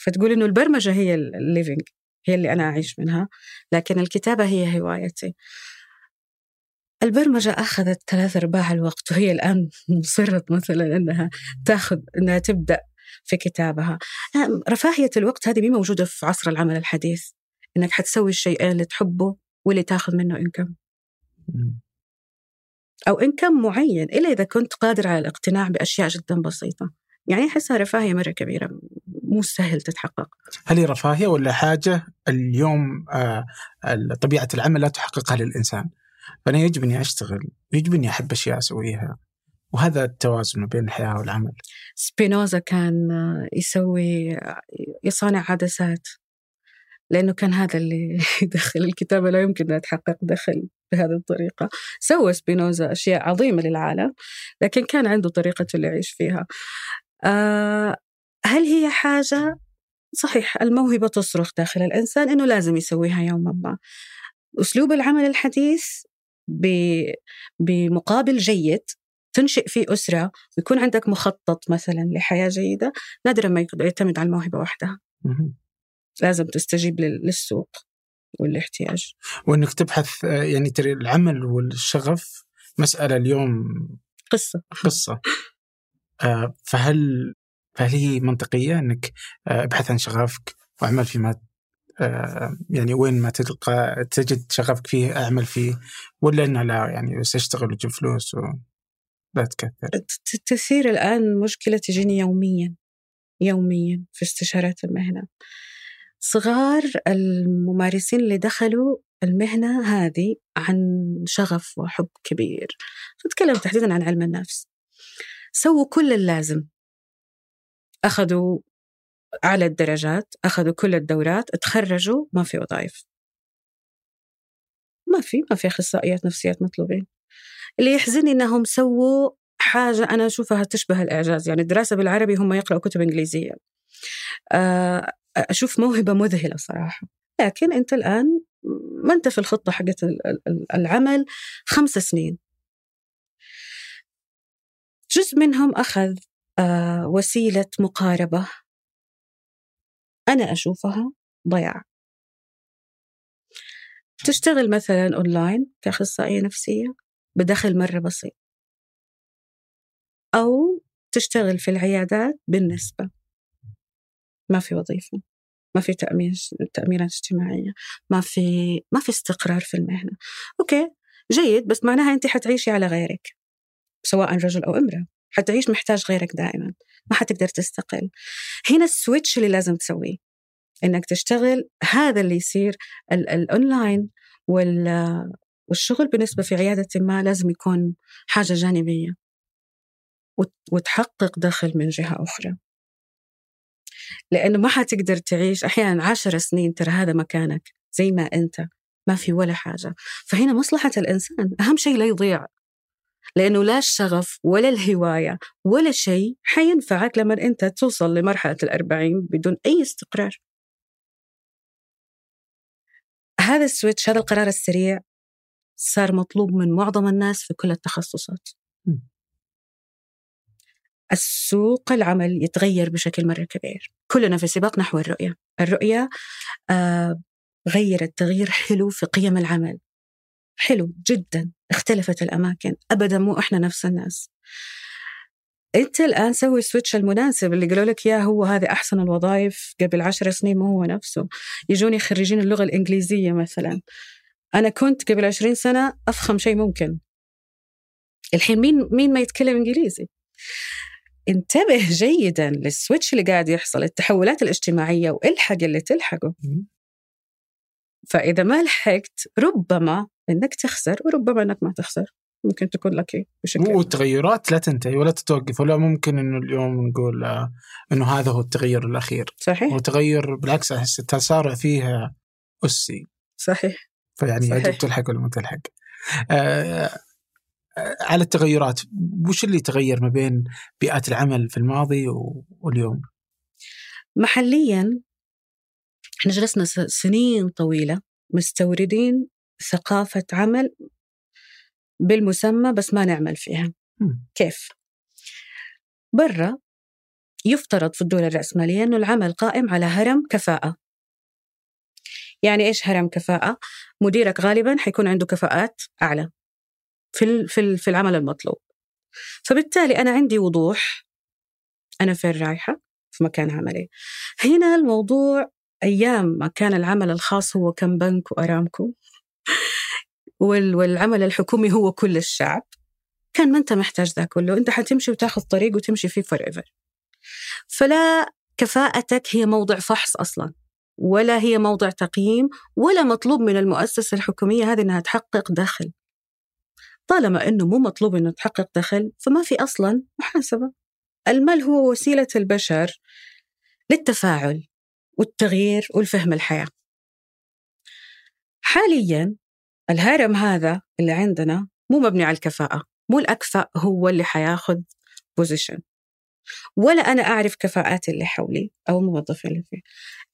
Speaker 2: فتقول إنه البرمجة هي ال living هي اللي أنا أعيش منها لكن الكتابة هي هوايتي. البرمجة أخذت ثلاث أرباع الوقت وهي الآن مصرت مثلا أنها تاخذ أنها تبدأ في كتابها. رفاهية الوقت هذه مي موجودة في عصر العمل الحديث إنك حتسوي الشيئين اللي تحبه واللي تاخذ منه إنكم أو إنكم معين إلا إذا كنت قادر على الاقتناع بأشياء جدا بسيطة. يعني أحسها رفاهية مرة كبيرة مو سهل تتحقق.
Speaker 1: هل هي رفاهية ولا حاجة؟ اليوم آه، طبيعة العمل لا تحققها للإنسان. فأنا يجب أني أشتغل يجب أني أحب أشياء أسويها. وهذا التوازن بين الحياة والعمل.
Speaker 2: سبينوزا كان يسوي يصانع عدسات لأنه كان هذا اللي [laughs] يدخل الكتابة لا يمكن أن تحقق دخل بهذه الطريقة. سوى سبينوزا أشياء عظيمة للعالم لكن كان عنده طريقة اللي يعيش فيها. آه هل هي حاجة؟ صحيح الموهبة تصرخ داخل الإنسان إنه لازم يسويها يوما ما. أسلوب العمل الحديث بمقابل جيد تنشئ فيه أسرة ويكون عندك مخطط مثلا لحياة جيدة نادرا ما يعتمد على الموهبة وحدها. لازم تستجيب للسوق والاحتياج.
Speaker 1: وإنك تبحث يعني ترى العمل والشغف مسألة اليوم
Speaker 2: قصة.
Speaker 1: قصة. آه، [laughs] فهل فهل هي منطقية إنك آه، ابحث عن شغفك وأعمل فيما آه، يعني وين ما تلقى تجد شغفك فيه أعمل فيه ولا إنه لا يعني بس أشتغل وجيب فلوس ولا تكثر؟
Speaker 2: تثير الآن مشكلة تجيني يوميا يوميا في استشارات المهنة. صغار الممارسين اللي دخلوا المهنة هذه عن شغف وحب كبير. أتكلم تحديدا عن علم النفس. سووا كل اللازم. أخذوا أعلى الدرجات أخذوا كل الدورات تخرجوا ما في وظائف. ما في ما في أخصائيات نفسيات مطلوبين. اللي يحزنني أنهم سووا حاجة أنا أشوفها تشبه الإعجاز يعني الدراسة بالعربي هم يقرأوا كتب إنجليزية. آه، أشوف موهبة مذهلة صراحة. لكن أنت الآن ما أنت في الخطة حقت العمل خمس سنين. جزء منهم أخذ آه، وسيلة مقاربة. أنا أشوفها ضياع. تشتغل مثلا أونلاين كأخصائية نفسية بدخل مرة بسيط. أو تشتغل في العيادات بالنسبة. ما في وظيفة ما في تأمين تأمينات اجتماعية ما في ما في استقرار في المهنة. okay جيد بس معناها أنت حتعيشي على غيرك. سواء رجل أو امرأة. حتعيش محتاج غيرك دائما. ما حتقدر تستقل. هنا ال switch اللي لازم تسويه. إنك تشتغل هذا اللي يصير الاونلاين والشغل بالنسبة في عيادة ما لازم يكون حاجة جانبية. وتحقق دخل من جهة أخرى. لأنه ما حتقدر تعيش أحيانا عشر سنين ترى هذا مكانك زي ما أنت. ما في ولا حاجة. فهنا مصلحة الإنسان. أهم شيء لا يضيع. لأنه لا الشغف ولا الهواية ولا شيء حينفعك لما أنت توصل لمرحلة الأربعين بدون أي استقرار. هذا السويتش هذا القرار السريع صار مطلوب من معظم الناس في كل التخصصات. السوق العمل يتغير بشكل مرة كبير. كلنا في سباق نحو الرؤية. الرؤية آه غيرت تغيير حلو في قيم العمل. حلو جدا اختلفت الأماكن. أبدا مو إحنا نفس الناس. أنت الآن سوي ال switch المناسب اللي قالوا لك يا هو هذه أحسن الوظائف قبل عشر سنين ما هو نفسه. يجوني خريجين اللغة الإنجليزية مثلا. أنا كنت قبل عشرين سنة أفخم شيء ممكن. الحين مين مين ما يتكلم إنجليزي؟ انتبه جيدا لل switch اللي قاعد يحصل التحولات الاجتماعية والحق اللي تلحقه. فإذا ما لحقت ربما إنك تخسر وربما إنك ما تخسر. ممكن تكون لك
Speaker 1: بشكل والتغيرات لا تنتهي ولا تتوقف ولا ممكن إنه اليوم نقول آه، إنه هذا هو التغير الأخير.
Speaker 2: صحيح.
Speaker 1: هو تغير بالعكس أحس التسارع فيه أسي.
Speaker 2: صحيح.
Speaker 1: فيعني يجب تلحق ولا ما تلحق. آه على التغيرات وش اللي تغير ما بين بيئات العمل في الماضي واليوم؟
Speaker 2: محليا إحنا جلسنا سنين طويلة مستوردين ثقافة عمل بالمسمى بس ما نعمل فيها م. كيف؟ برا يفترض في الدول الرأسمالية أنه العمل قائم على هرم كفاءة يعني إيش هرم كفاءة؟ مديرك غالبا حيكون عنده كفاءات أعلى في في في العمل المطلوب فبالتالي أنا عندي وضوح أنا فين رايحة في مكان عملي هنا الموضوع أيام ما كان العمل الخاص هو كم بنك وأرامكو. والعمل الحكومي هو كل الشعب. كان ما أنت محتاج ذا كله. أنت حتمشي وتاخذ طريق وتمشي فيه forever فلا كفاءتك هي موضع فحص أصلا. ولا هي موضع تقييم. ولا مطلوب من المؤسسة الحكومية هذه إنها تحقق دخل. طالما أنه مو مطلوب أنه تحقق دخل فما في أصلا محاسبة. المال هو وسيلة البشر للتفاعل. والتغيير والفهم الحياة. حاليا الهرم هذا اللي عندنا مو مبني على الكفاءة مو الأكفأ هو اللي حياخذ بوزيشن ولا أنا أعرف كفاءات اللي حولي أو الموظفين اللي فيه.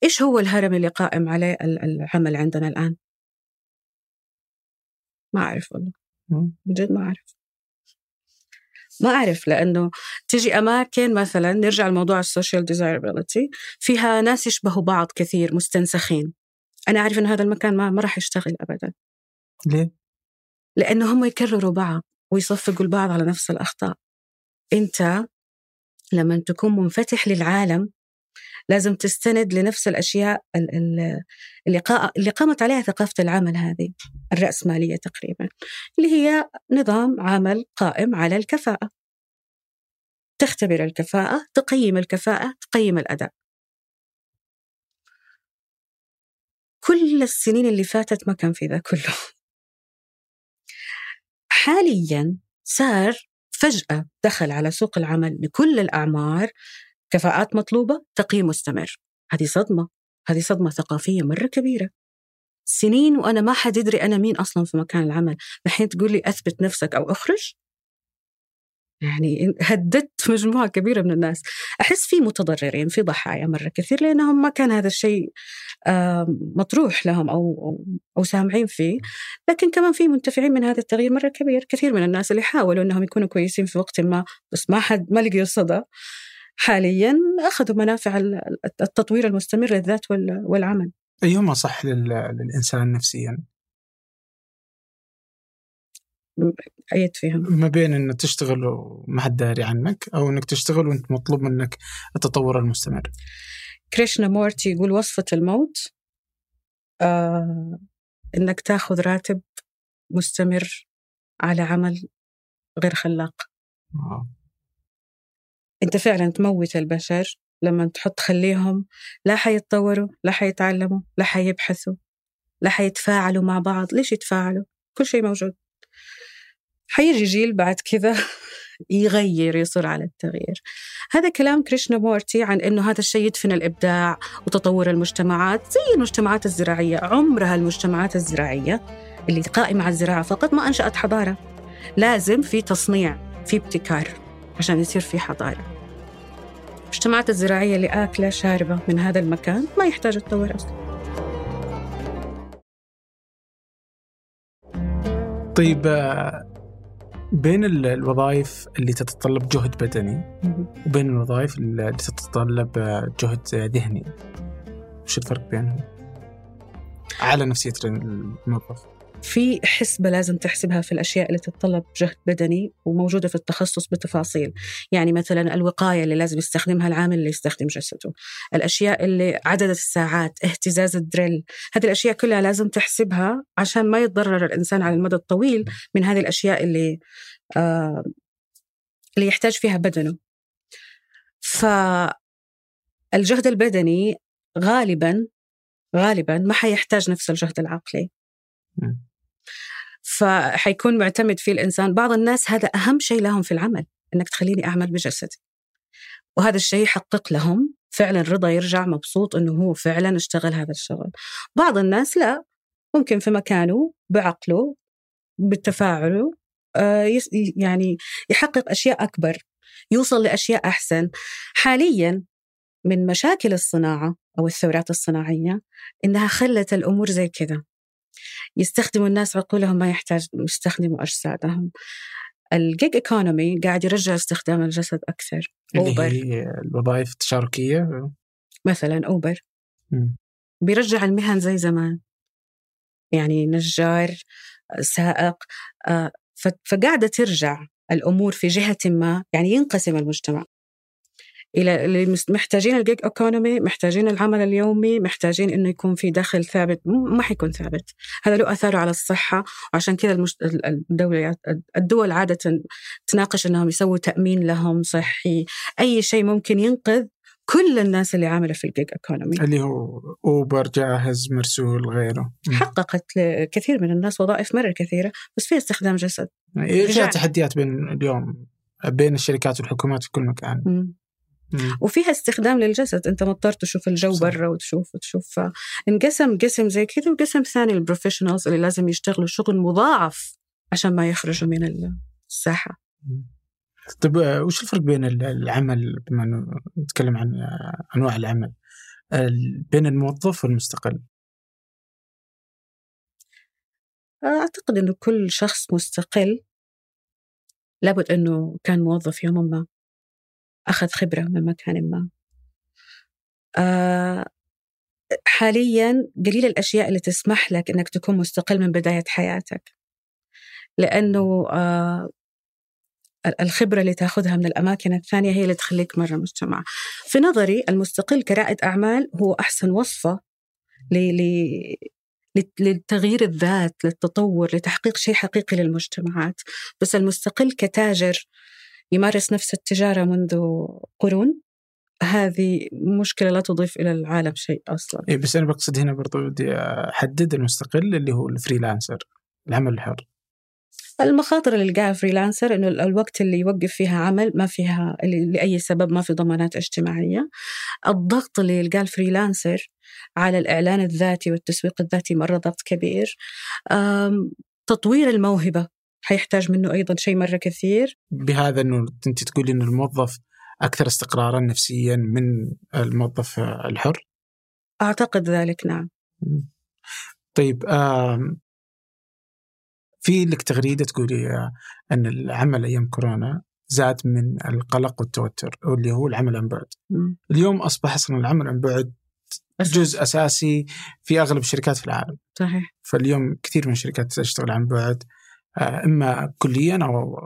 Speaker 2: إيش هو الهرم اللي قائم عليه العمل عندنا الآن؟ ما أعرف والله. بجد ما أعرف. ما أعرف لأنه تجي أماكن مثلا نرجع لموضوع ال social desirability فيها ناس يشبهوا بعض كثير مستنسخين. أنا أعرف أن هذا المكان ما, ما راح يشتغل أبدا.
Speaker 1: ليه؟
Speaker 2: لأنه هم يكرروا بعض ويصفقوا لبعض على نفس الأخطاء. أنت لما تكون منفتح للعالم لازم تستند لنفس الأشياء اللي قامت عليها ثقافة العمل هذه الرأسمالية تقريبا اللي هي نظام عمل قائم على الكفاءة. تختبر الكفاءة تقيم الكفاءة تقيم الأداء. كل السنين اللي فاتت ما كان في ذا كله. حاليا صار فجأة دخل على سوق العمل لكل الأعمار كفاءات مطلوبة تقييم مستمر. هذه صدمة. هذه صدمة ثقافية مرة كبيرة. سنين وأنا ما حد يدري أنا مين أصلا في مكان العمل. الحين تقول لي أثبت نفسك أو أخرج؟ يعني هددت مجموعة كبيرة من الناس. أحس في متضررين في ضحايا مرة كثير لأنهم ما كان هذا الشيء مطروح لهم أو, أو سامعين فيه. لكن كمان في منتفعين من هذا التغيير مرة كبير. كثير من الناس اللي حاولوا أنهم يكونوا كويسين في وقت ما بس ما حد ما لقيوا صدى حاليا أخذوا منافع التطوير المستمر للذات والعمل
Speaker 1: أيهما صح للإنسان نفسيا؟
Speaker 2: أيد فيهم
Speaker 1: ما بين أنك تشتغل وما حد داري عنك أو أنك تشتغل وأنت مطلوب منك التطور المستمر
Speaker 2: كريشنا مورتي يقول وصفة الموت آه إنك تاخذ راتب مستمر على عمل غير خلاق آه. أنت فعلا تموت البشر لما تحط خليهم لا حيتطوروا لا حيتعلموا لا حيبحثوا لا حيتفاعلوا مع بعض. ليش يتفاعلوا؟ كل شيء موجود. حيجي جيل بعد كذا [laughs] يغير يصر على التغيير. هذا كلام كريشنا مورتي عن أنه هذا الشيء يدفن الإبداع وتطور المجتمعات زي المجتمعات الزراعية. عمرها المجتمعات الزراعية اللي قائمة على الزراعة فقط ما أنشأت حضارة. لازم في تصنيع في ابتكار عشان يصير في حضارة. المجتمعات الزراعية اللي آكلة شاربة من هذا المكان. ما يحتاج تطور أصلا.
Speaker 1: طيب بين الوظائف اللي تتطلب جهد بدني وبين الوظائف اللي تتطلب جهد ذهني وش الفرق بينهم؟ على نفسية الموظف.
Speaker 2: في حسبة لازم تحسبها في الأشياء اللي تتطلب جهد بدني وموجودة في التخصص بتفاصيل يعني مثلا الوقاية اللي لازم يستخدمها العامل اللي يستخدم جسده. الأشياء اللي عدد الساعات اهتزاز الدريل هذه الأشياء كلها لازم تحسبها عشان ما يتضرر الإنسان على المدى الطويل من هذه الأشياء اللي آه اللي يحتاج فيها بدنه. فالجهد البدني غالبا غالبا ما حيحتاج نفس الجهد العقلي. فحيكون معتمد فيه الإنسان. بعض الناس هذا أهم شيء لهم في العمل أنك تخليني أعمل بجسدي وهذا الشيء يحقق لهم فعلا رضا يرجع مبسوط أنه هو فعلا اشتغل هذا الشغل. بعض الناس لا ممكن في مكانه بعقله بتفاعله آه، يعني يحقق أشياء أكبر يوصل لأشياء أحسن. حاليا من مشاكل الصناعة أو الثورات الصناعية إنها خلت الأمور زي كذا. يستخدموا الناس عقولهم ما يحتاج يستخدموا أجسادهم. الجيج ايكونومي قاعد يرجع استخدام الجسد أكثر.
Speaker 1: أوبر هي الوظائف التشاركية.
Speaker 2: مثلا أوبر م. بيرجع المهن زي زمان. يعني نجار سائق آه، فقاعدة ترجع الأمور في جهة ما يعني ينقسم المجتمع. إلى اللي محتاجين الجيج ايكونومي محتاجين العمل اليومي محتاجين إنه يكون في دخل ثابت. ما حيكون ثابت. هذا له اثاره على الصحة. وعشان كذا المشت... الدولة الدول عادة تناقش إنهم يسووا تأمين لهم صحي. أي شيء ممكن ينقذ كل الناس اللي عاملة في الجيج economy
Speaker 1: اللي هو Uber جاهز مرسول غيره.
Speaker 2: حققت لكثير من الناس وظائف مرة كثيرة بس فيها استخدام جسد.
Speaker 1: إيش التحديات بين اليوم بين الشركات والحكومات في كل مكان؟
Speaker 2: وفيها استخدام للجسد أنت مضطر تشوف الجو. برا وتشوف وتشوف. انقسم قسم زي كذا وقسم ثاني لل professionals اللي لازم يشتغلوا شغل مضاعف عشان ما يخرجوا من الساحة.
Speaker 1: طيب آه، وش الفرق بين ال- العمل بما نتكلم عن آه، أنواع العمل ال- بين الموظف والمستقل؟
Speaker 2: أعتقد إنه كل شخص مستقل لابد إنه كان موظف يوما ما. أخذ خبرة من مكان ما. آه، حاليا قليل الأشياء اللي تسمح لك إنك تكون مستقل من بداية حياتك. لأنه آه، الخبرة اللي تأخذها من الأماكن الثانية هي اللي تخليك مرة مجتمع في نظري المستقل كرائد أعمال هو أحسن وصفة ل- ل- لت- للتغيير الذات للتطور لتحقيق شيء حقيقي للمجتمعات. بس المستقل كتاجر يمارس نفس التجارة منذ قرون. هذه مشكلة لا تضيف إلى العالم شيء أصلا.
Speaker 1: إيه بس أنا بقصد هنا برضو بدي أحدد المستقل اللي هو الفريلانسر العمل الحر.
Speaker 2: المخاطر اللي لقاها freelancer إنه ال- الوقت اللي يوقف فيها عمل ما فيها لأي سبب ما في ضمانات اجتماعية. الضغط اللي يلقاه ال freelancer على الإعلان الذاتي والتسويق الذاتي مرة ضغط كبير. تطوير الموهبة. حيحتاج منه أيضا شيء مرة كثير.
Speaker 1: بهذا إنه أنت تقولي إنه الموظف أكثر استقرارا نفسيا من الموظف آه، الحر؟
Speaker 2: أعتقد ذلك نعم.
Speaker 1: طيب آم، في لك تغريدة تقولي آه، أن العمل أيام كورونا زاد من القلق والتوتر واللي هو العمل عن بعد. اليوم أصبح أصلا العمل عن بعد جزء أساسي في أغلب الشركات في العالم،
Speaker 2: صحيح.
Speaker 1: فاليوم كثير من الشركات تشتغل عن بعد. آه، إما كليا أو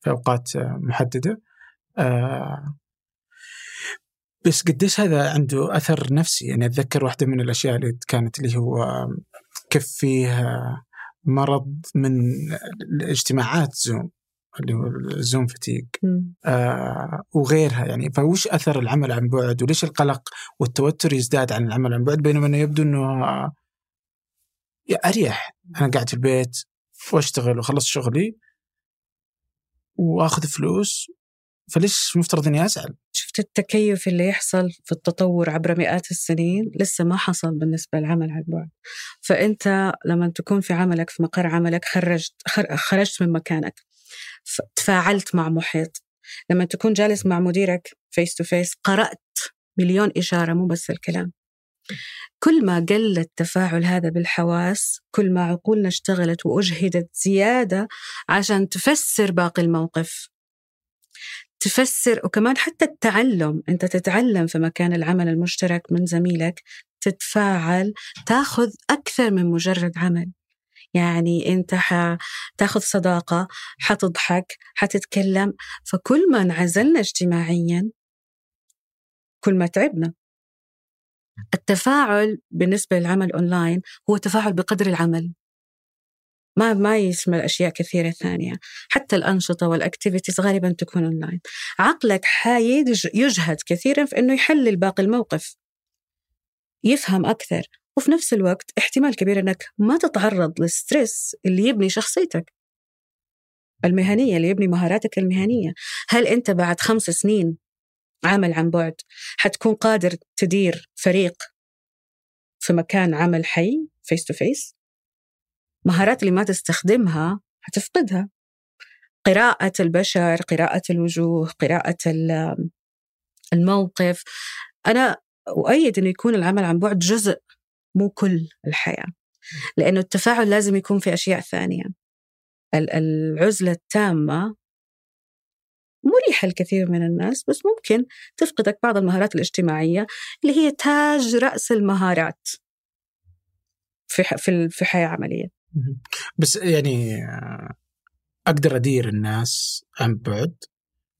Speaker 1: في أوقات آه، محددة. آه، بس قديش هذا عنده أثر نفسي؟ يعني أتذكر واحدة من الأشياء اللي كانت اللي هو آه، كيف فيه آه، مرض من الاجتماعات زوم اللي هو الزوم فتيق. آه وغيرها يعني. فوش أثر العمل عن بعد؟ وليش القلق والتوتر يزداد عن العمل عن بعد؟ بينما انه يبدو إنه آه، يا أريح. أنا قاعد في البيت واشتغل وخلص شغلي وآخذ فلوس. فليش مفترض إني أزعل؟
Speaker 2: شفت التكيف اللي يحصل في التطور عبر مئات السنين؟ لسه ما حصل بالنسبة للعمل عن بعد فأنت لما تكون في عملك في مقر عملك خرجت خر- خرجت من مكانك. تفاعلت مع محيط. لما تكون جالس مع مديرك face to face قرأت مليون إشارة مو بس الكلام. كل ما قل التفاعل هذا بالحواس كل ما عقولنا اشتغلت وأجهدت زيادة عشان تفسر باقي الموقف. تفسر وكمان حتى التعلم أنت تتعلم في مكان العمل المشترك من زميلك تتفاعل تاخذ أكثر من مجرد عمل. يعني أنت حتاخذ صداقة حتضحك حتتكلم فكل ما انعزلنا اجتماعيا كل ما تعبنا. التفاعل بالنسبة للعمل اونلاين هو تفاعل بقدر العمل. ما ما يشمل اشياء كثيرة ثانية. حتى الأنشطة وال activities غالبا تكون اونلاين عقلك حيج يجهد كثيرا في إنه يحلل باقي الموقف. يفهم أكثر. وفي نفس الوقت احتمال كبير إنك ما تتعرض لل stress اللي يبني شخصيتك. المهنية اللي يبني مهاراتك المهنية. هل أنت بعد خمس سنين عمل عن بعد حتكون قادر تدير فريق في مكان عمل حي face to face مهارات اللي ما تستخدمها حتفقدها. قراءة البشر قراءة الوجوه قراءة ال- الموقف. أنا أؤيد أنه يكون العمل عن بعد جزء مو كل الحياة لأنه التفاعل لازم يكون في أشياء ثانية. ال- العزلة التامة مريحة لكثير من الناس بس ممكن تفقدك بعض المهارات الاجتماعية اللي هي تاج رأس المهارات في في في حياة عملية.
Speaker 1: بس يعني آه، أقدر أدير الناس عن بعد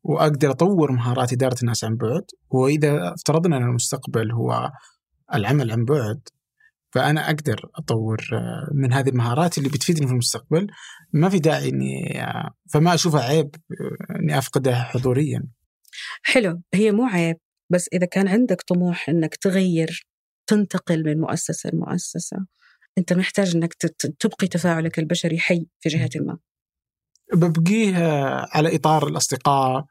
Speaker 1: وأقدر أطور مهارات إدارة الناس عن بعد وإذا افترضنا إن المستقبل هو العمل عن بعد فأنا أقدر أطور آه، من هذه المهارات اللي بتفيدني في المستقبل. ما في داعي إني آه، فما اشوفها عيب آه، إني افقدها حضوريا.
Speaker 2: حلو. هي مو عيب بس إذا كان عندك طموح إنك تغير تنتقل من مؤسسة لمؤسسة أنت محتاج تت- تبقي تفاعلك البشري حي في جهة ما.
Speaker 1: ببقيه على إطار الأصدقاء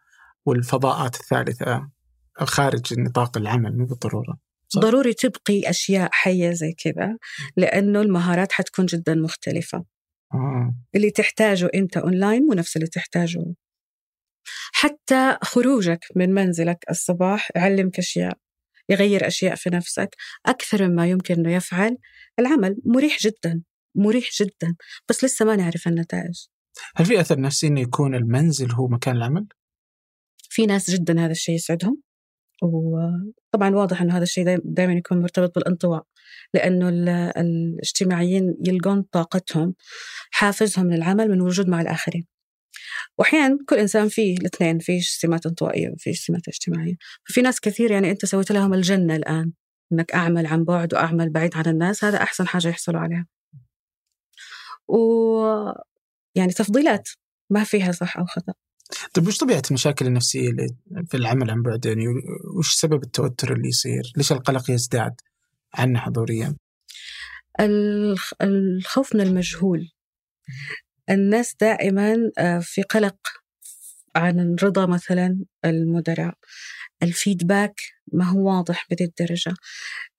Speaker 1: والفضاءات الثالثة خارج نطاق العمل مو بالضرورة.
Speaker 2: صح. ضروري تبقي أشياء حية زي كذا لأنه المهارات حتكون جدا مختلفة
Speaker 1: آه.
Speaker 2: اللي تحتاجه أنت اونلاين مو نفس اللي تحتاجه حتى خروجك من منزلك الصباح يعلمك أشياء يغير أشياء في نفسك أكثر مما يمكن إنه يفعل العمل مريح جدا مريح جدا بس لسه ما نعرف النتائج
Speaker 1: هل في أثر نفسي إنه يكون المنزل هو مكان العمل؟
Speaker 2: في ناس جدا هذا الشيء يسعدهم وطبعا واضح إنه هذا الشيء دائما يكون مرتبط بالانطواء لأنه الاجتماعيين يلقون طاقتهم حافزهم للعمل من وجود مع الآخرين. واحيانا كل إنسان فيه الاثنين فيه سمات انطوائية وفيه سمات اجتماعية. ففي ناس كثير يعني أنت سويت لهم الجنة الآن إنك أعمل عن بعد وأعمل بعيد عن الناس هذا أحسن حاجة يحصلوا عليها. و يعني تفضيلات ما فيها صح أو خطأ.
Speaker 1: طيب وش طبيعة المشاكل النفسية اللي في العمل عن بعد؟ يعني وش سبب التوتر اللي يصير؟ ليش القلق يزداد عنه حضوريا؟
Speaker 2: الخوف من المجهول. الناس دائما آه، في قلق عن رضا مثلا المدراء. الفيدباك ما هو واضح بهذه الدرجة.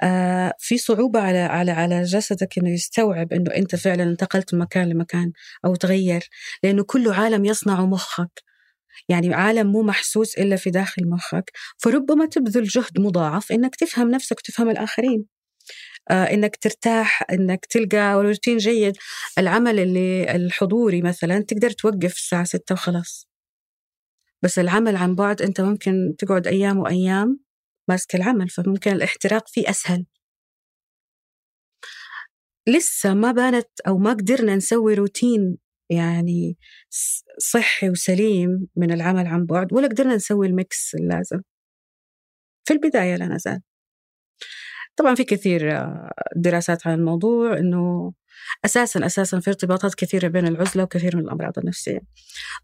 Speaker 2: آه في صعوبة على على على جسدك إنه يستوعب إنه أنت فعلا انتقلت من مكان لمكان أو تغير لأنه كله عالم يصنع مخك. يعني عالم مو محسوس إلا في داخل مخك فربما تبذل جهد مضاعف إنك تفهم نفسك وتفهم الآخرين. آه إنك ترتاح إنك تلقى روتين جيد. العمل اللي الحضوري مثلا تقدر توقف الساعة 6 وخلاص. بس العمل عن بعد أنت ممكن تقعد أيام وأيام ماسك العمل فممكن الاحتراق فيه أسهل. لسه ما بانت أو ما قدرنا نسوي روتين يعني صحي وسليم من العمل عن بعد ولا قدرنا نسوي الميكس اللازم. في البداية لا نزال. طبعا في كثير آه، دراسات عن الموضوع إنه أساسا أساسا في ارتباطات كثيرة بين العزلة وكثير من الأمراض النفسية.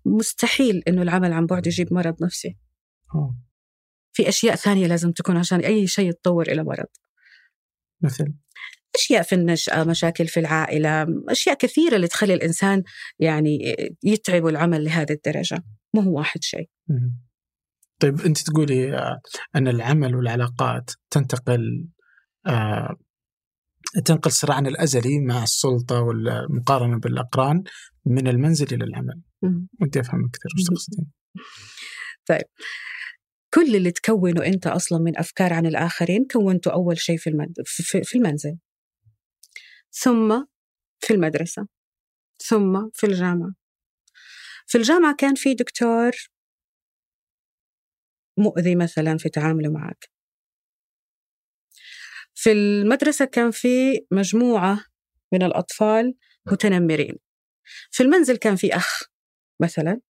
Speaker 2: مستحيل إنه العمل عن بعد يجيب مرض نفسي. في أشياء ثانية لازم تكون عشان أي شيء يتطور إلى مرض.
Speaker 1: مثل؟
Speaker 2: أشياء في النشأة مشاكل في العائلة أشياء كثيرة اللي تخلي الإنسان يعني يتعب العمل لهذه الدرجة مو هو واحد شيء
Speaker 1: طيب أنت تقولي آه، أن العمل والعلاقات تنتقل آه تنقل صراعنا الأزلي مع السلطة والمقارنة بالأقران من المنزل إلى العمل. ودي افهم أكثر وش تقصدين؟
Speaker 2: طيب كل اللي تكونه أنت أصلا من أفكار عن الآخرين كونته أول شيء في في المنزل. ثم في المدرسة. ثم في الجامعة. في الجامعة كان في دكتور مؤذي مثلا في تعامله معك في المدرسة كان في مجموعة من الأطفال متنمرين في المنزل كان في أخ مثلا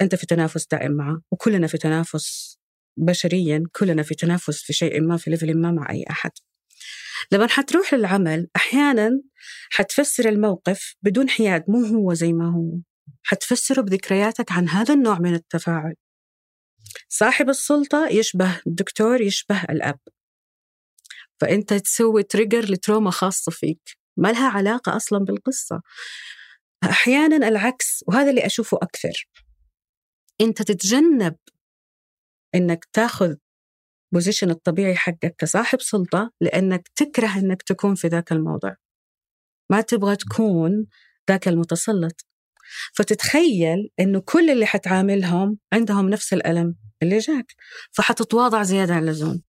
Speaker 2: أنت في تنافس دائم معه وكلنا في تنافس بشريا كلنا في تنافس في شيء ما في level ما مع أي أحد لما حتروح للعمل أحيانا حتفسر الموقف بدون حياد مو هو زي ما هو. حتفسره بذكرياتك عن هذا النوع من التفاعل. صاحب السلطة يشبه الدكتور يشبه الأب. فأنت تسوي trigger ل trauma خاصة فيك. ما لها علاقة أصلا بالقصة. أحيانا العكس وهذا اللي أشوفه أكثر. أنت تتجنب أنك تاخذ بوزيشن الطبيعي حقك كصاحب سلطة لأنك تكره أنك تكون في ذاك الموضع ما تبغى تكون ذاك المتسلط. فتتخيل إنه كل اللي حتعاملهم عندهم نفس الألم اللي جاك فحتتواضع زيادة عن اللزوم.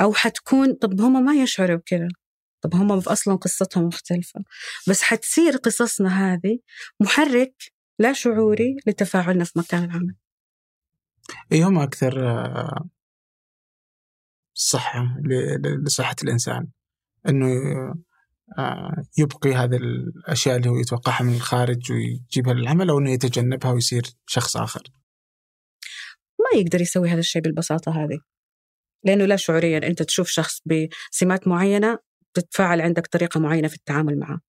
Speaker 2: أو حتكون طب هم ما يشعروا بكذا. طب هم أصلا قصتهم مختلفة. بس حتصير قصصنا هذه محرك لا شعوري لتفاعلنا في مكان العمل.
Speaker 1: أي هم أكثر آه، صحة لصحة الإنسان. أنه آه، يبقي هذه الأشياء اللي هو يتوقعها من الخارج ويجيبها للعمل أو أنه يتجنبها ويصير شخص آخر.
Speaker 2: ما يقدر يسوي هذا الشيء بالبساطة هذه. لأنه لا شعوريا أنت تشوف شخص بسمات معينة تتفاعل عندك طريقة معينة في التعامل معه.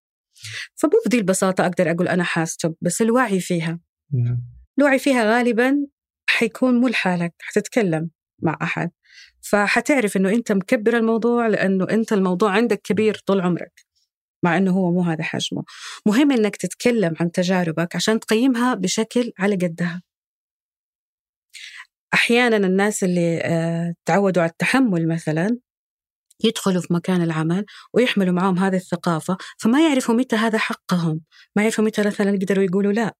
Speaker 2: فمو بدي البساطة أقدر أقول أنا حاسته بس الوعي فيها. الوعي فيها غالبا حيكون مو لحالك حتتكلم. مع أحد. فحتعرف أنه أنت مكبر الموضوع لأنه أنت الموضوع عندك كبير طول عمرك مع أنه هو مو هذا حجمه. مهم أنك تتكلم عن تجاربك عشان تقيمها بشكل على قدها. أحيانا الناس اللي آه، تعودوا على التحمل مثلا يدخلوا في مكان العمل ويحملوا معهم هذه الثقافة فما يعرفوا متى هذا حقهم. ما يعرفوا متى مثلا يقدروا يقولوا لا.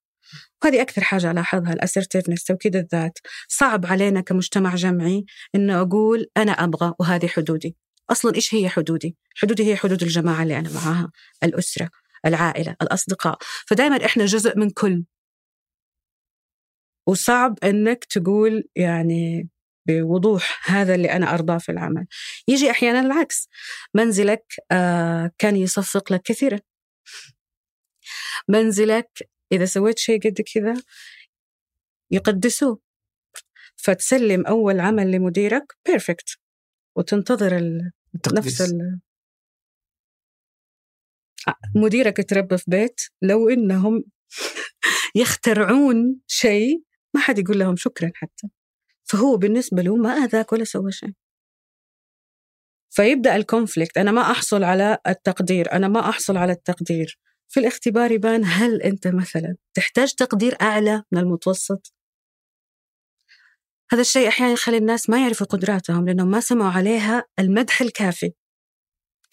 Speaker 2: وهذه أكثر حاجة ألاحظها الأسرتيفنس توكيد الذات. صعب علينا كمجتمع جمعي إنه أقول أنا أبغى وهذه حدودي. أصلا إيش هي حدودي؟ حدودي هي حدود الجماعة اللي أنا معاها الأسرة العائلة الأصدقاء. فدائما إحنا جزء من كل. وصعب إنك تقول يعني بوضوح هذا اللي أنا أرضاه في العمل. يجي أحيانا العكس. منزلك آه كان يصفق لك كثيرا. منزلك إذا سويت شيء قد كذا يقدسوه. فتسلم أول عمل لمديرك perfect وتنتظر ال... نفس ال... آه، مديرك تربى في بيت لو إنهم [laughs] يخترعون شيء ما حد يقول لهم شكرا حتى. فهو بالنسبة له ما أذاك ولا سوى شيء. فيبدأ الكونفليكت أنا ما أحصل على التقدير أنا ما أحصل على التقدير. في الاختبار يبان هل أنت مثلا تحتاج تقدير أعلى من المتوسط؟ هذا الشيء أحيانا يخلي الناس ما يعرفوا قدراتهم لأنهم ما سمعوا عليها المدح الكافي.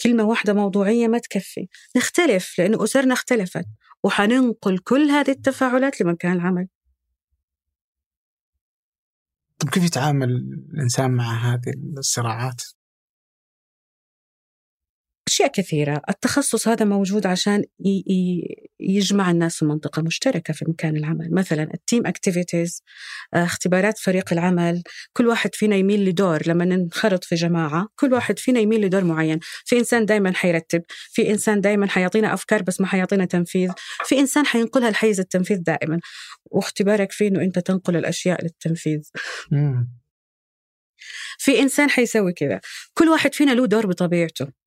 Speaker 2: كلمة واحدة موضوعية ما تكفي. نختلف لأنه أسرنا اختلفت وحننقل كل هذه التفاعلات لمكان العمل.
Speaker 1: طيب كيف يتعامل الإنسان مع هذه الصراعات؟
Speaker 2: أشياء كثيرة. التخصص هذا موجود عشان يجمع الناس في منطقة مشتركة في مكان العمل. مثلا ال team activities آه، اختبارات فريق العمل. كل واحد فينا يميل لدور لما ننخرط في جماعة. كل واحد فينا يميل لدور معين. في إنسان دائما حيرتب. في إنسان دائما حيعطينا أفكار بس ما حيعطينا تنفيذ. في إنسان حينقلها لحيز التنفيذ دائما. واختبارك فيه إنه أنت تنقل الأشياء للتنفيذ. في إنسان حيسوي كذا. كل واحد فينا له دور بطبيعته.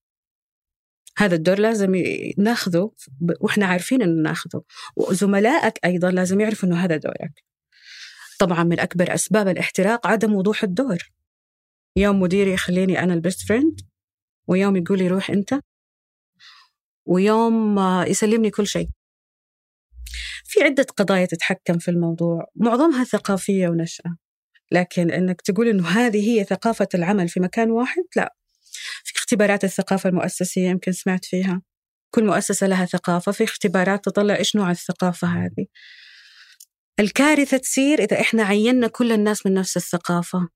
Speaker 2: هذا الدور لازم ناخذه وإحنا عارفين إنه ناخذه. وزملائك أيضا لازم يعرفوا إنه هذا دورك. طبعا من أكبر أسباب الاحتراق عدم وضوح الدور. يوم مديري يخليني أنا ال best friend ويوم يقول لي روح أنت ويوم يسلمني كل شيء. في عدة قضايا تتحكم في الموضوع معظمها ثقافية ونشأة. لكن أنك تقول أنه هذه هي ثقافة العمل في مكان واحد لا. في اختبارات الثقافة المؤسسية يمكن سمعت فيها. كل مؤسسة لها ثقافة في اختبارات تطلع إيش نوع الثقافة هذه. الكارثة تصير إذا إحنا عينا كل الناس من نفس الثقافة.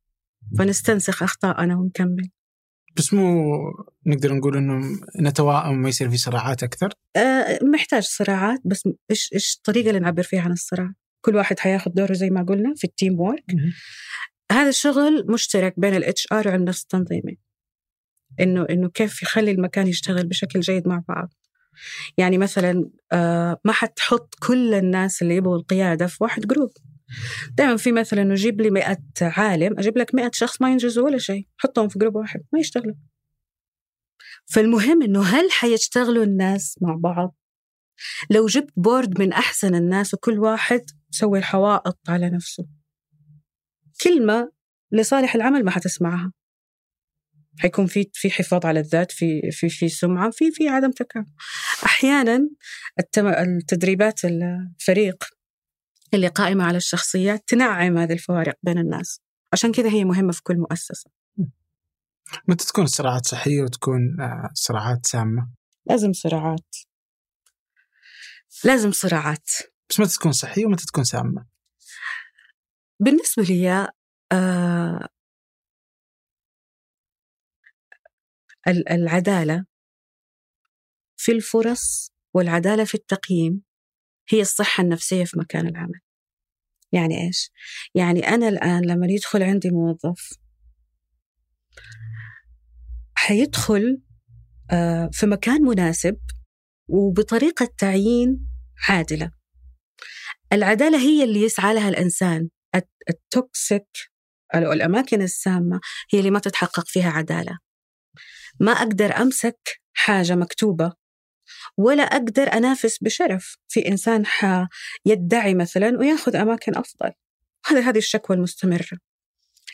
Speaker 2: فنستنسخ أخطاءنا ونكمل.
Speaker 1: بس مو نقدر نقول إنه نتوائم ما يصير في صراعات أكثر؟
Speaker 2: أه محتاج صراعات بس إيش إيش الطريقة اللي نعبر فيها عن الصراع؟ كل واحد حياخذ دوره زي ما قلنا في ال teamwork هذا الشغل مشترك بين ال HR وعلم النفس التنظيمي إنه إنه كيف يخلي المكان يشتغل بشكل جيد مع بعض. يعني مثلا آه، ما حتحط كل الناس اللي يبغوا القيادة في واحد group دائما في مثلا انه جيب لي 100 عالم أجيب لك 100 شخص ما ينجزوا ولا شيء حطهم في جروب واحد ما يشتغلوا. فالمهم إنه هل حيشتغلوا الناس مع بعض؟ لو جبت board من أحسن الناس وكل واحد سوي الحوائط على نفسه. كلمة لصالح العمل ما حتسمعها. حيكون في في حفاظ على الذات في في في سمعة في في عدم تكامل. أحيانا التدريبات الفريق اللي قائمة على الشخصيات تنعم هذه الفوارق بين الناس. عشان كذا هي مهمة في كل مؤسسة.
Speaker 1: متى تكون الصراعات صحية وتكون آه، صراعات سامة؟
Speaker 2: لازم صراعات. لازم صراعات.
Speaker 1: بس متى تكون صحية ومتى تكون سامة؟
Speaker 2: بالنسبة لي آه العدالة في الفرص والعدالة في التقييم هي الصحة النفسية في مكان العمل. يعني إيش؟ يعني أنا الآن لما يدخل عندي موظف حيدخل آه، في مكان مناسب وبطريقة تعيين عادلة. العدالة هي اللي يسعى لها الإنسان. التوكسيك الأماكن السامة هي اللي ما تتحقق فيها عدالة. ما أقدر أمسك حاجة مكتوبة ولا أقدر أنافس بشرف في إنسان يدعي مثلا ويأخذ أماكن أفضل. هذا هذه الشكوى المستمرة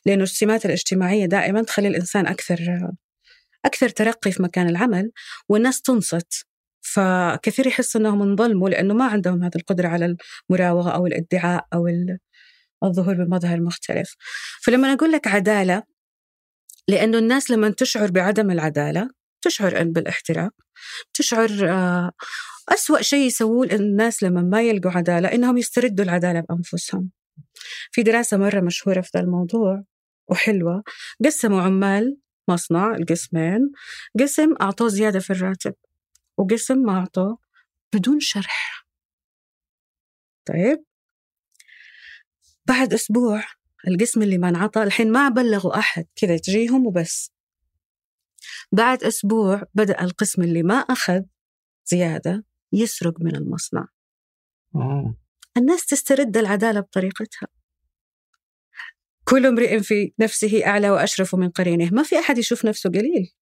Speaker 2: لأنه السمات الاجتماعية دائما تخلي الإنسان أكثر أكثر ترقي في مكان العمل والناس تنصت. فكثير يحسوا أنهم انظلموا لأنه ما عندهم هذه القدرة على المراوغة أو الإدعاء أو الظهور بمظهر مختلف. فلما أقول لك عدالة لأنه الناس لما تشعر بعدم العدالة تشعر بالاحتراق تشعر آه، أسوأ شيء يسووه الناس لما ما يلقوا عدالة إنهم يستردوا العدالة بأنفسهم. في دراسة مرة مشهورة في ذا الموضوع وحلوة قسموا عمال مصنع القسمين قسم أعطوه زيادة في الراتب وقسم ما أعطوه بدون شرح. طيب؟ بعد أسبوع القسم اللي ما انعطى الحين ما بلغوا أحد كذا تجيهم وبس. بعد أسبوع بدأ القسم اللي ما أخذ زيادة يسرق من المصنع.
Speaker 1: أوه.
Speaker 2: الناس تسترد العدالة بطريقتها. كل امرئ في نفسه أعلى وأشرف من قرينه ما في أحد يشوف نفسه قليل.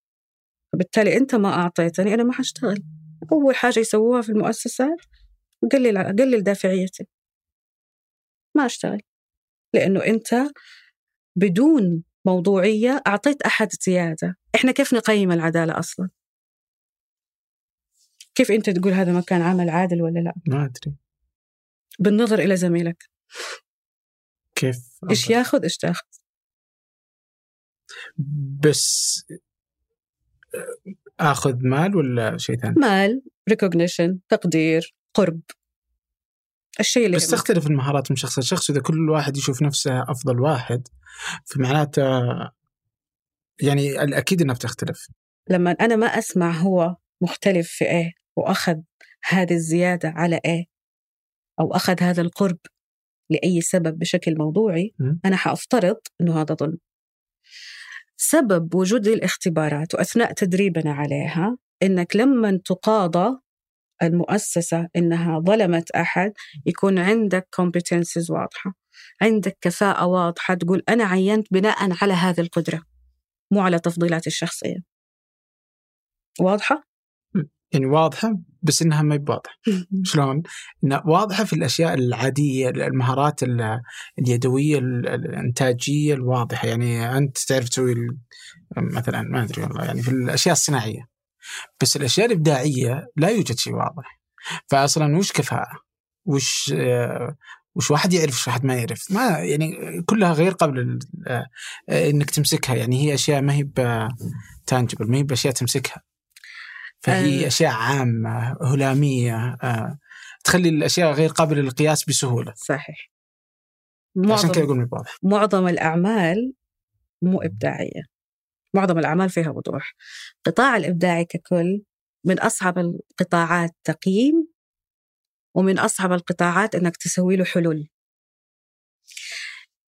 Speaker 2: فبالتالي أنت ما أعطيتني أنا ما حاشتغل أول حاجة يسووها في المؤسسات قلل قلل دافعيتي. ما أشتغل. لأنه أنت بدون موضوعية أعطيت أحد زيادة. إحنا كيف نقيم العدالة أصلا؟ كيف أنت تقول هذا مكان عمل عادل ولا لا؟
Speaker 1: ما أدري.
Speaker 2: بالنظر إلى زميلك.
Speaker 1: كيف
Speaker 2: إيش ياخذ إيش تاخذ؟
Speaker 1: بس آخذ مال ولا شيء ثاني؟
Speaker 2: مال ريكوجنيشن تقدير قرب. الشيء اللي
Speaker 1: بس
Speaker 2: يهمك.
Speaker 1: تختلف المهارات من شخص لشخص إذا كل واحد يشوف نفسه أفضل واحد فمعناته يعني الاكيد إنها بتختلف
Speaker 2: لما أنا ما أسمع هو مختلف في إيه وأخذ هذه الزيادة على إيه أو أخذ هذا القرب لأي سبب بشكل موضوعي
Speaker 1: م.
Speaker 2: أنا حأفترض أنه هذا ظلم سبب وجود الاختبارات وأثناء تدريبنا عليها أنك لما تقاضى المؤسسة إنها ظلمت أحد يكون عندك competencies واضحة عندك كفاءة واضحة تقول أنا عينت بناء على هذه القدرة مو على تفضيلاتي الشخصية. واضحة؟
Speaker 1: يعني واضحة بس إنها ما هي واضحه [laughs] شلون؟ إنها واضحة في الأشياء العادية المهارات ال- اليدوية ال- الإنتاجية الواضحة. يعني أنت تعرف تسوي مثلا ما أدري والله يعني في الأشياء الصناعية. بس الأشياء الإبداعية لا يوجد شيء واضح. فاصلا وش كفاءة؟ وش آه، وش واحد يعرف وش واحد ما يعرف؟ ما يعني كلها غير لل- آه، إنك تمسكها. يعني هي أشياء ما هي تانجبل ما هي بأشياء تمسكها. فهي
Speaker 2: آه.
Speaker 1: أشياء عامة هلامية تخلي الأشياء غير قابلة للقياس بسهولة.
Speaker 2: صحيح.
Speaker 1: عشان كذا
Speaker 2: معظم,
Speaker 1: أقول واضح.
Speaker 2: معظم الأعمال مو إبداعية. معظم الأعمال فيها وضوح. قطاع الإبداعي ككل من أصعب القطاعات تقييم ومن أصعب القطاعات أنك تسوي له حلول.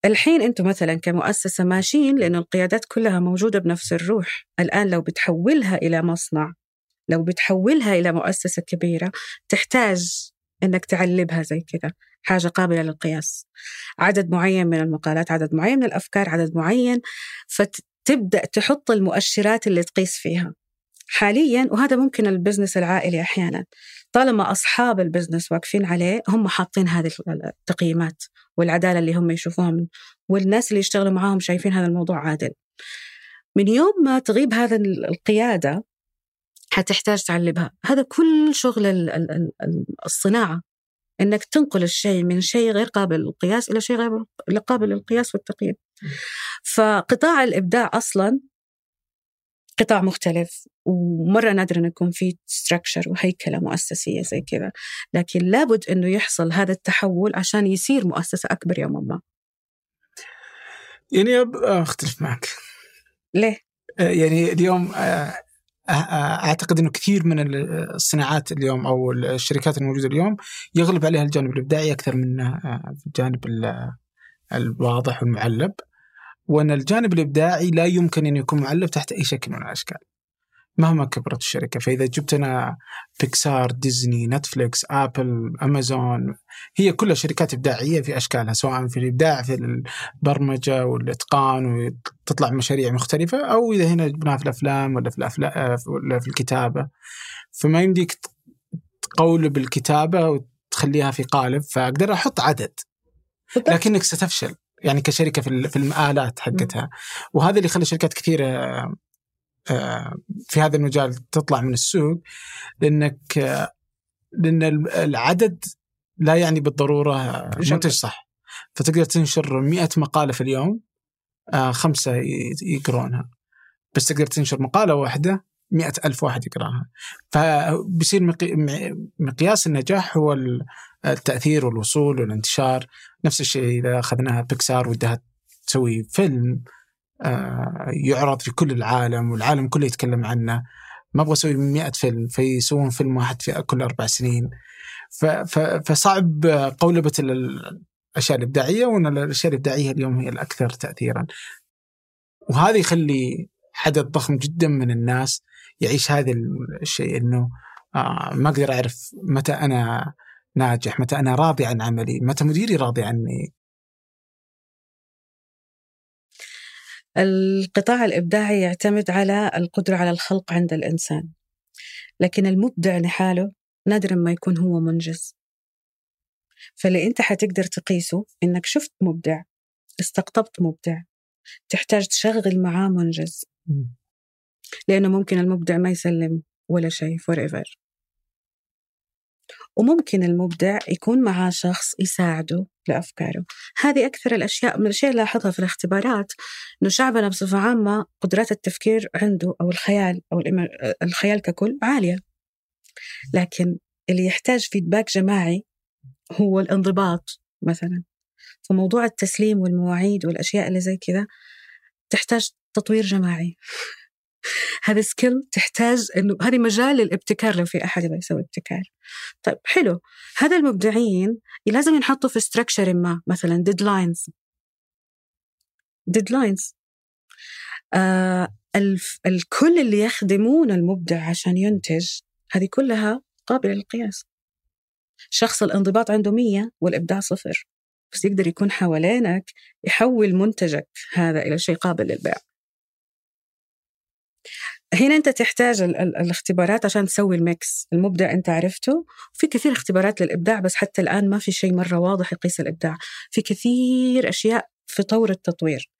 Speaker 2: الحين أنتم مثلا كمؤسسة ماشيين لأن القيادات كلها موجودة بنفس الروح. الآن لو بتحولها إلى مصنع لو بتحولها إلى مؤسسة كبيرة تحتاج أنك تعلبها زي كذا. حاجة قابلة للقياس. عدد معين من المقالات عدد معين من الأفكار عدد معين. فتبدأ تحط المؤشرات اللي تقيس فيها. حاليا وهذا ممكن ال business العائلي أحيانا طالما أصحاب ال business واقفين عليه هم حاطين هذه التقييمات والعدالة اللي هم يشوفوها من والناس اللي يشتغلوا معاهم شايفين هذا الموضوع عادل. من يوم ما تغيب هذا القيادة حتحتاج تعلبها هذا كل شغل ال- ال- ال- الصناعة. إنك تنقل الشيء من شيء غير قابل للقياس إلى شيء غير قابل للقياس والتقييم. فقطاع الإبداع أصلا قطاع مختلف ومرة نادر انه يكون في ستراكشر وهيكلة مؤسسية زي كذا لكن لابد إنه يحصل هذا التحول عشان يصير مؤسسة أكبر يوما ما.
Speaker 1: يعني أب- أختلف معك.
Speaker 2: ليه؟
Speaker 1: آه، يعني اليوم آه، آه، آه، أعتقد إنه كثير من ال- الصناعات اليوم أو الشركات الموجودة اليوم يغلب عليها الجانب الإبداعي أكثر من آه، الجانب ال- الواضح والمعلب. وأن الجانب الإبداعي لا يمكن أن يكون معلب تحت أي شكل من الأشكال. مهما كبرت الشركة. فإذا جبت أنا بيكسار ديزني نتفليكس ابل امازون هي كلها شركات إبداعية في أشكالها سواء في الإبداع في البرمجة والإتقان وتطلع مشاريع مختلفة أو إذا هنا جبناها في الأفلام ولا في الافلام ولا في الكتابة. فما يمديك تقولب الكتابه وتخليها في قالب فأقدر أحط عدد. لكنك ستفشل يعني كشركة في في المآلات حقتها. وهذا اللي خلى شركات كثيرة في هذا المجال تطلع من السوق لأنك آه، لأن ال- العدد لا يعني
Speaker 2: بالضرورة.
Speaker 1: منتج صح. فتقدر تنشر مئة مقالة في اليوم آه خمسة يقرونها. بس تقدر تنشر مقالة واحدة مئة ألف واحد يقراها. فبصير مقياس النجاح هو التأثير والوصول والانتشار. نفس الشيء إذا أخذناها بيكسار ودها تسوي فيلم آه، يعرض في كل العالم والعالم كله يتكلم عنه. ما أبغى أسوي 100 فيلم فيسوون فيلم واحد في كل أربع سنين. فصعب قولبه الأشياء الإبداعية وأن الأشياء الإبداعية اليوم هي الأكثر تاثيرا. وهذا يخلي عدد ضخم جدا من الناس يعيش هذا الشيء إنه آه ما أقدر أعرف متى أنا ناجح متى أنا راضي عن عملي متى مديري راضي عني.
Speaker 2: القطاع الإبداعي يعتمد على القدرة على الخلق عند الإنسان لكن المبدع لحاله نادرا ما يكون هو منجز. فاللي أنت حتقدر تقيسه إنك شفت مبدع استقطبت مبدع تحتاج تشغل معاه منجز. لأنه ممكن المبدع ما يسلم ولا شيء forever. وممكن المبدع يكون معاه شخص يساعده لأفكاره. هذه أكثر الأشياء من الأشياء اللي لاحظها في الاختبارات أنه شعبنا بصفة عامة قدرات التفكير عنده أو الخيال أو الخيال ككل عالية. لكن اللي يحتاج فيدباك جماعي هو الانضباط مثلا. فموضوع التسليم والمواعيد والأشياء اللي زي كذا تحتاج تطوير جماعي. هذا scale تحتاج إنه هذه مجال للابتكار لو في أحد يبغى يسوي ابتكار. طيب حلو. هذا المبدعين لازم ينحطوا في structure ما مثلا deadlines deadlines آه الكل اللي يخدمون المبدع عشان ينتج هذه كلها قابلة للقياس. شخص الانضباط عنده مية والإبداع صفر. بس يقدر يكون حوالينك يحول منتجك هذا إلى شيء قابل للبيع. هنا أنت تحتاج ال ال الاختبارات عشان تسوي ال mix. المبدع أنت عرفته. في كثير اختبارات للإبداع بس حتى الآن ما في شيء مرة واضح يقيس الإبداع. في كثير أشياء في طور التطوير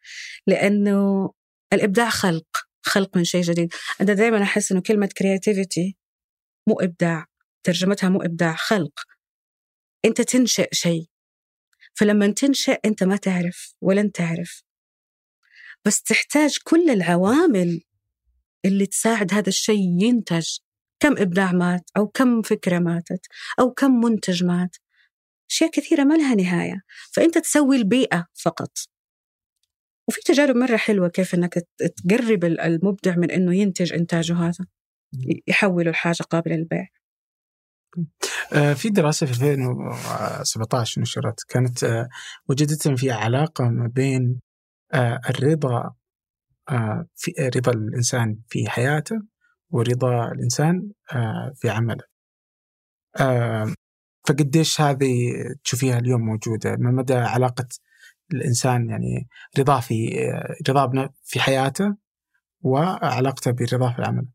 Speaker 2: لأنه الإبداع خلق خلق من شيء جديد. أنا دائما أحس إنه كلمة creativity مو إبداع ترجمتها مو إبداع خلق. أنت تنشئ شيء. فلما تنشئ أنت ما تعرف ولن تعرف. بس تحتاج كل العوامل اللي تساعد هذا الشيء ينتج كم إبداع مات أو كم فكرة ماتت أو كم منتج مات. أشياء كثيرة ما لها نهاية فأنت تسوي البيئة فقط. وفي تجارب مرة حلوة كيف أنك تقرب المبدع من أنه ينتج إنتاجه هذا يحوله لحاجة قابلة للبيع.
Speaker 1: آه، في دراسة في 2017 نشرت كانت آه، وجدت أن في علاقة ما بين آه، الرضا في رضا الإنسان في حياته ورضا الإنسان آه، في عمله. آه، فقديش هذه تشوفيها اليوم موجودة؟ ما مدى علاقة الإنسان يعني رضاه في رضاه في حياته وعلاقته برضاه في العمل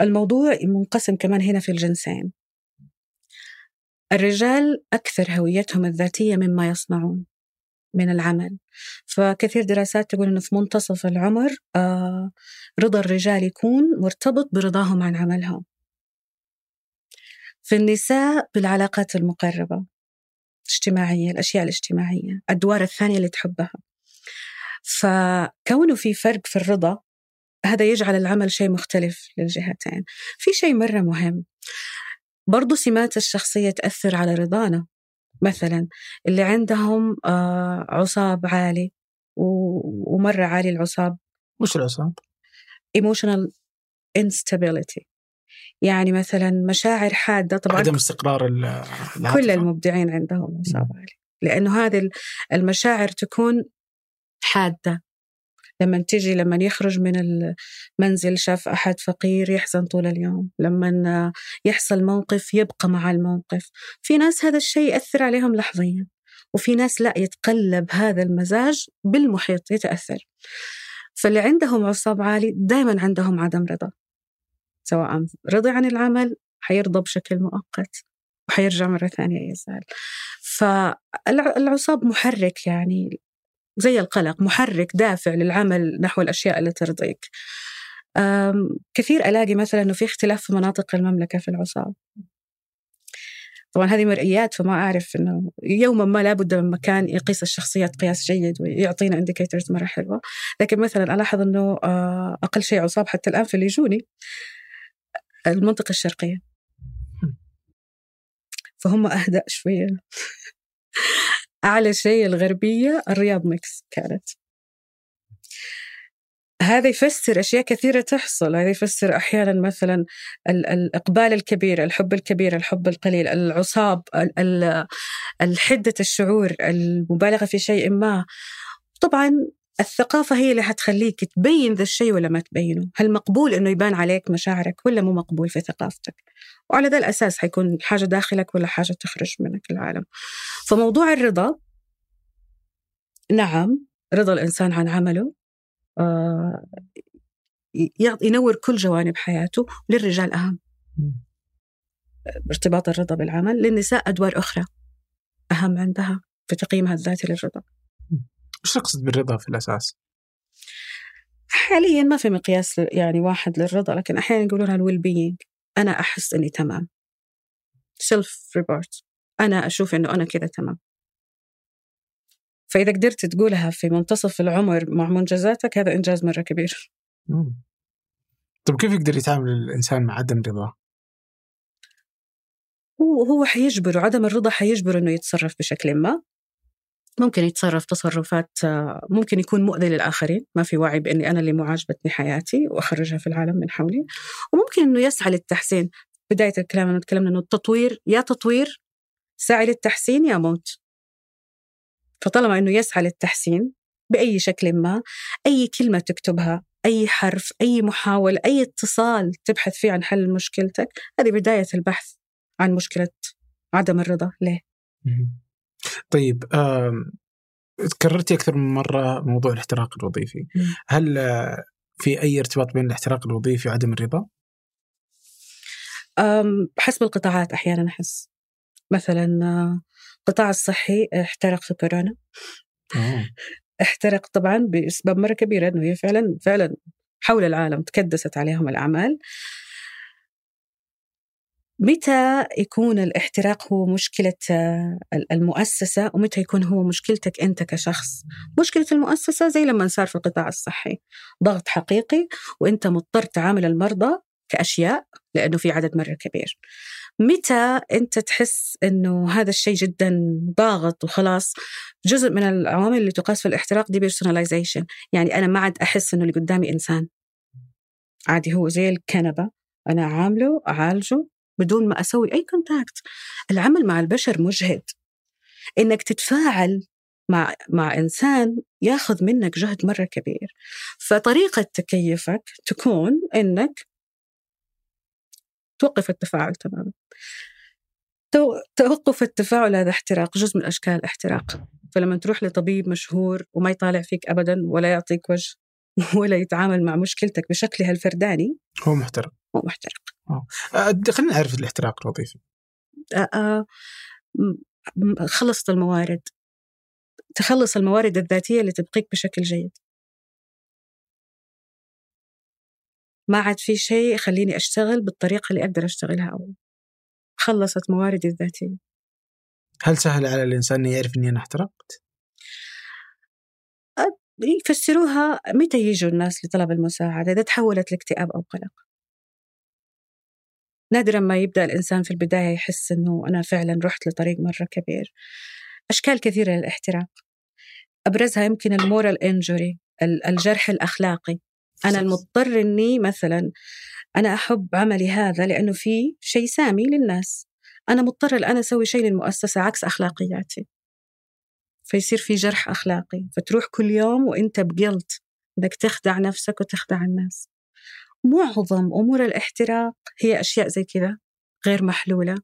Speaker 2: الموضوع منقسم كمان هنا في الجنسين. الرجال أكثر هويتهم الذاتية مما يصنعون. من العمل. فكثير دراسات تقول أنه في منتصف العمر آه رضا الرجال يكون مرتبط برضاهم عن عملهم. في النساء بالعلاقات المقربة الاجتماعية الأشياء الاجتماعية الأدوار الثانية اللي تحبها. فكونه في فرق في الرضا هذا يجعل العمل شيء مختلف للجهتين. في شيء مرة مهم برضو سمات الشخصية تأثر على رضانا. مثلا اللي عندهم آه، عصاب عالي ومرة عالي العصاب.
Speaker 1: وش العصاب؟
Speaker 2: emotional instability. يعني مثلا مشاعر حادة طبعا
Speaker 1: عدم استقرار
Speaker 2: كل المبدعين عندهم عصاب عالي. لأنه هذه المشاعر تكون حادة. لما تجي لما يخرج من المنزل شاف أحد فقير يحزن طول اليوم. لما يحصل موقف يبقى مع الموقف. في ناس هذا الشيء يأثر عليهم لحظيا وفي ناس لا يتقلب هذا المزاج بالمحيط يتأثر. فاللي عندهم عصاب عالي دائما عندهم عدم رضا. سواء رضي عن العمل حيرضى بشكل مؤقت وحيرجع مرة ثانية يزعل. فالعصاب محرك يعني. زي القلق محرك دافع للعمل نحو الأشياء اللي ترضيك. كثير ألاقي مثلا أنه في اختلاف في مناطق المملكة في العصاب طبعا هذه مرئيات فما أعرف أنه يوما ما لابد من مكان يقيس الشخصيات قياس جيد ويعطينا انديكيتورز مرة حلوة. لكن مثلا ألاحظ أنه آه، أقل شيء عصاب حتى الآن في اللي يجوني المنطقة الشرقية. فهم أهدأ شوية. أعلى شيء الغربية الرياض ميكس كانت. هذا يفسر أشياء كثيرة تحصل. هذا يفسر أحيانا مثلا الإقبال الكبير الحب الكبير الحب القليل العصاب الحدة الشعور المبالغة في شيء ما. طبعا الثقافة هي اللي حتخليك تبين ذا الشيء ولا ما تبينه؟ هل مقبول أنه يبان عليك مشاعرك ولا مو مقبول في ثقافتك؟ وعلى ذا الأساس حيكون حاجة داخلك ولا حاجة تخرج منك العالم. فموضوع الرضا نعم رضا الإنسان عن عمله آه ينور كل جوانب حياته للرجال أهم. ارتباط الرضا بالعمل للنساء أدوار أخرى أهم عندها في تقييمها الذاتي للرضا.
Speaker 1: وش تقصد بالرضا في الأساس؟
Speaker 2: حاليا ما في مقياس يعني واحد للرضا لكن أحيانا يقولونها ال well-being أنا أحس إني تمام. self-report أنا أشوف إنه أنا كذا تمام. فإذا قدرت تقولها في منتصف العمر مع منجزاتك هذا إنجاز مرة كبير.
Speaker 1: طيب كيف يقدر يتعامل الإنسان مع عدم رضاه؟
Speaker 2: هو هو حيجبره عدم الرضا حيجبره إنه يتصرف بشكل ما. ممكن يتصرف تصرفات ممكن يكون مؤذي للآخرين ما في وعي بأني أنا اللي معجبتني حياتي وأخرجها في العالم من حولي. وممكن أنه يسعى للتحسين. بداية الكلام تكلمنا أنه التطوير يا تطوير سعي للتحسين يا موت. فطالما أنه يسعى للتحسين بأي شكل ما أي كلمة تكتبها أي حرف أي محاولة أي اتصال تبحث فيه عن حل مشكلتك هذه بداية البحث عن مشكلة عدم الرضا. ليه؟
Speaker 1: طيب كررتي أكثر من مرة موضوع الاحتراق الوظيفي. هل في أي ارتباط بين الاحتراق الوظيفي وعدم الرضا؟
Speaker 2: حسب القطاعات أحيانا أحس. مثلا القطاع الصحي احترق في كورونا. أوه. احترق طبعا بأسباب مرة كبيرة إنه هي فعلا فعلا حول العالم تكدست عليهم الأعمال. متى يكون الاحتراق هو مشكلة المؤسسة ومتى يكون هو مشكلتك أنت كشخص؟ مشكلة المؤسسة زي لما صار في القطاع الصحي. ضغط حقيقي وأنت مضطر تعامل المرضى كأشياء لأنه في عدد مرة كبير. متى أنت تحس أنه هذا الشيء جدا ضاغط وخلاص؟ جزء من العوامل اللي تقاس في الاحتراق دي بيرسوناليزيشن يعني أنا ما عاد أحس أنه اللي قدامي إنسان. عادي هو زي الكنبة. أنا عامله أعالجه بدون ما أسوي أي كونتاكت العمل مع البشر مجهد. إنك تتفاعل مع مع إنسان ياخذ منك جهد مرة كبير. فطريقة تكيفك تكون إنك توقف التفاعل تماما. توقف التفاعل هذا احتراق جزء من أشكال الاحتراق. فلما تروح لطبيب مشهور وما يطالع فيك أبدا ولا يعطيك وجه [laughs] ولا يتعامل مع مشكلتك بشكلها الفرداني
Speaker 1: هو محترق.
Speaker 2: هو محترق.
Speaker 1: أه. أه خلينا نعرف الاحتراق الوظيفي.
Speaker 2: أه, آه، خلصت الموارد. تخلص الموارد الذاتية اللي تبقيك بشكل جيد. ما عاد في شيء يخليني أشتغل بالطريقة اللي أقدر أشتغلها أول. خلصت مواردي الذاتية.
Speaker 1: هل سهل على الإنسان أن يعرف أني أنا احترقت؟
Speaker 2: يفسروها متى يجوا الناس لطلب المساعدة؟ إذا تحولت لاكتئاب أو قلق. نادرا ما يبدأ الإنسان في البداية يحس أنه أنا فعلا رحت لطريق مرة كبير. أشكال كثيرة للاحتراق. أبرزها يمكن المورال إنجوري الجرح الأخلاقي. أنا المضطر إني مثلا أنا أحب عملي هذا لأنه في شيء سامي للناس. أنا مضطر الآن أسوي شيء للمؤسسة عكس أخلاقياتي. فيصير في جرح أخلاقي. فتروح كل يوم وإنت بقلت إنك تخدع نفسك وتخدع الناس. معظم أمور الاحتراق هي أشياء زي كذا غير محلولة.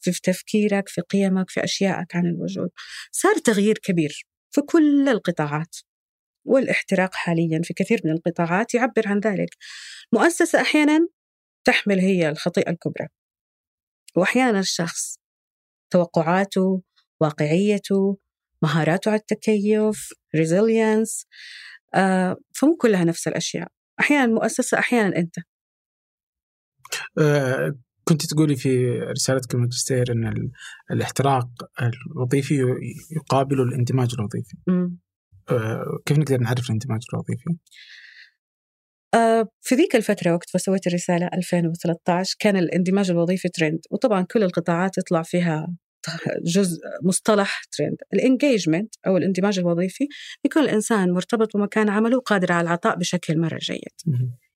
Speaker 2: في تفكيرك في قيمك في أشيائك عن الوجود. صار تغيير كبير في كل القطاعات. والإحتراق حاليا في كثير من القطاعات يعبر عن ذلك. مؤسسة أحيانا تحمل هي الخطيئة الكبرى. وأحيانا الشخص توقعاته واقعيته مهاراته على التكيف ريزيلينس آه فمو كلها نفس الأشياء. أحيانا مؤسسة أحيانا أنت
Speaker 1: آه كنت تقولي في رسالتك الماجستير إن ال- الاحتراق الوظيفي يقابل الاندماج الوظيفي. آه، كيف نقدر نعرف الاندماج الوظيفي؟
Speaker 2: آه، في ذيك الفترة وقت ما سويت الرسالة 2013 كان الاندماج الوظيفي ترند وطبعا كل القطاعات يطلع فيها جزء مصطلح trend ال engagement أو الاندماج الوظيفي يكون الإنسان مرتبط بمكان عمله وقادر على العطاء بشكل مرة جيد.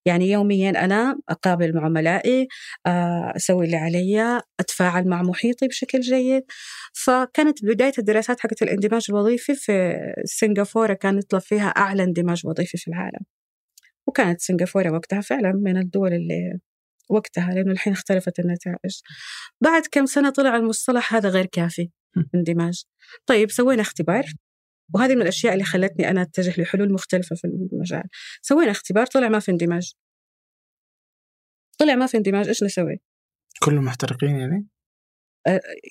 Speaker 2: يعني يوميا أنا أقابل مع عملائي آه، أسوي اللي علي أتفاعل مع محيطي بشكل جيد. فكانت بداية الدراسات حقت الاندماج الوظيفي في سنغافورة كان يطلع فيها أعلى اندماج وظيفي في العالم. وكانت سنغافورة وقتها فعلا من الدول اللي وقتها لأنه الحين اختلفت النتائج بعد كم سنة طلع المصطلح هذا غير كافي. اندماج طيب سوينا اختبار وهذه من الأشياء اللي خلتني أنا أتجه لحلول مختلفة في المجال سوينا اختبار طلع ما في اندماج طلع ما في اندماج إيش نسوي؟
Speaker 1: كلهم محترقين يعني؟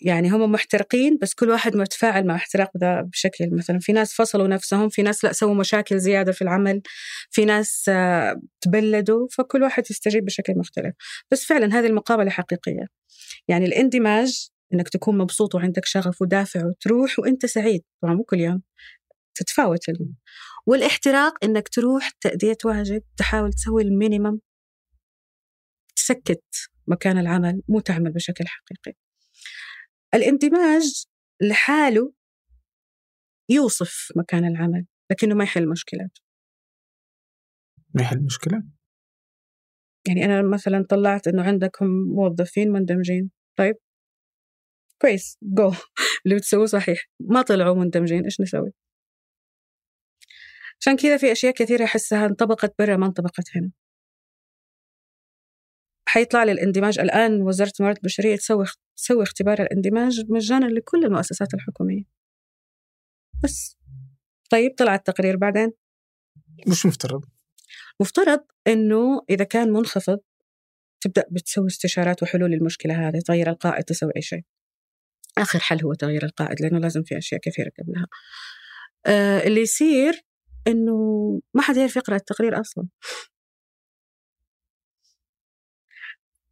Speaker 2: يعني هم محترقين بس كل واحد متفاعل مع احتراق ذا بشكل مثلا في ناس فصلوا نفسهم في ناس لا سووا مشاكل زيادة في العمل في ناس آه، تبلدوا فكل واحد يستجيب بشكل مختلف. بس فعلا هذه المقابلة حقيقية. يعني الاندماج إنك تكون مبسوط وعندك شغف ودافع وتروح وأنت سعيد طبعا مو كل يوم تتفاوت ال- والاحتراق إنك تروح تأدية واجب تحاول تسوي المينيمم تسكت مكان العمل مو تعمل بشكل حقيقي. الاندماج لحاله يوصف مكان العمل لكنه ما يحل مشكلات.
Speaker 1: ما يحل مشكلة؟
Speaker 2: يعني أنا مثلا طلعت إنه عندكم موظفين مندمجين. طيب. كويس. جو [laughs] اللي بتسووه صحيح. ما طلعوا مندمجين. إيش نسوي؟ عشان كذا في أشياء كثيرة أحسها انطبقت برا ما انطبقت هنا. حيطلع لي الاندماج. الآن وزارة الموارد البشرية تسوي تسوي اختبار الاندماج مجانا لكل المؤسسات الحكومية. بس. طيب طلع التقرير بعدين.
Speaker 1: مش مفترض.
Speaker 2: مفترض إنه إذا كان منخفض تبدأ بتسوي استشارات وحلول للمشكلة هذه تغير القائد تسوي أي شيء. آخر حل هو تغيير القائد لأنه لازم في أشياء كثيرة قبلها. آه اللي يصير إنه ما حد يعرف يقرأ التقرير أصلا.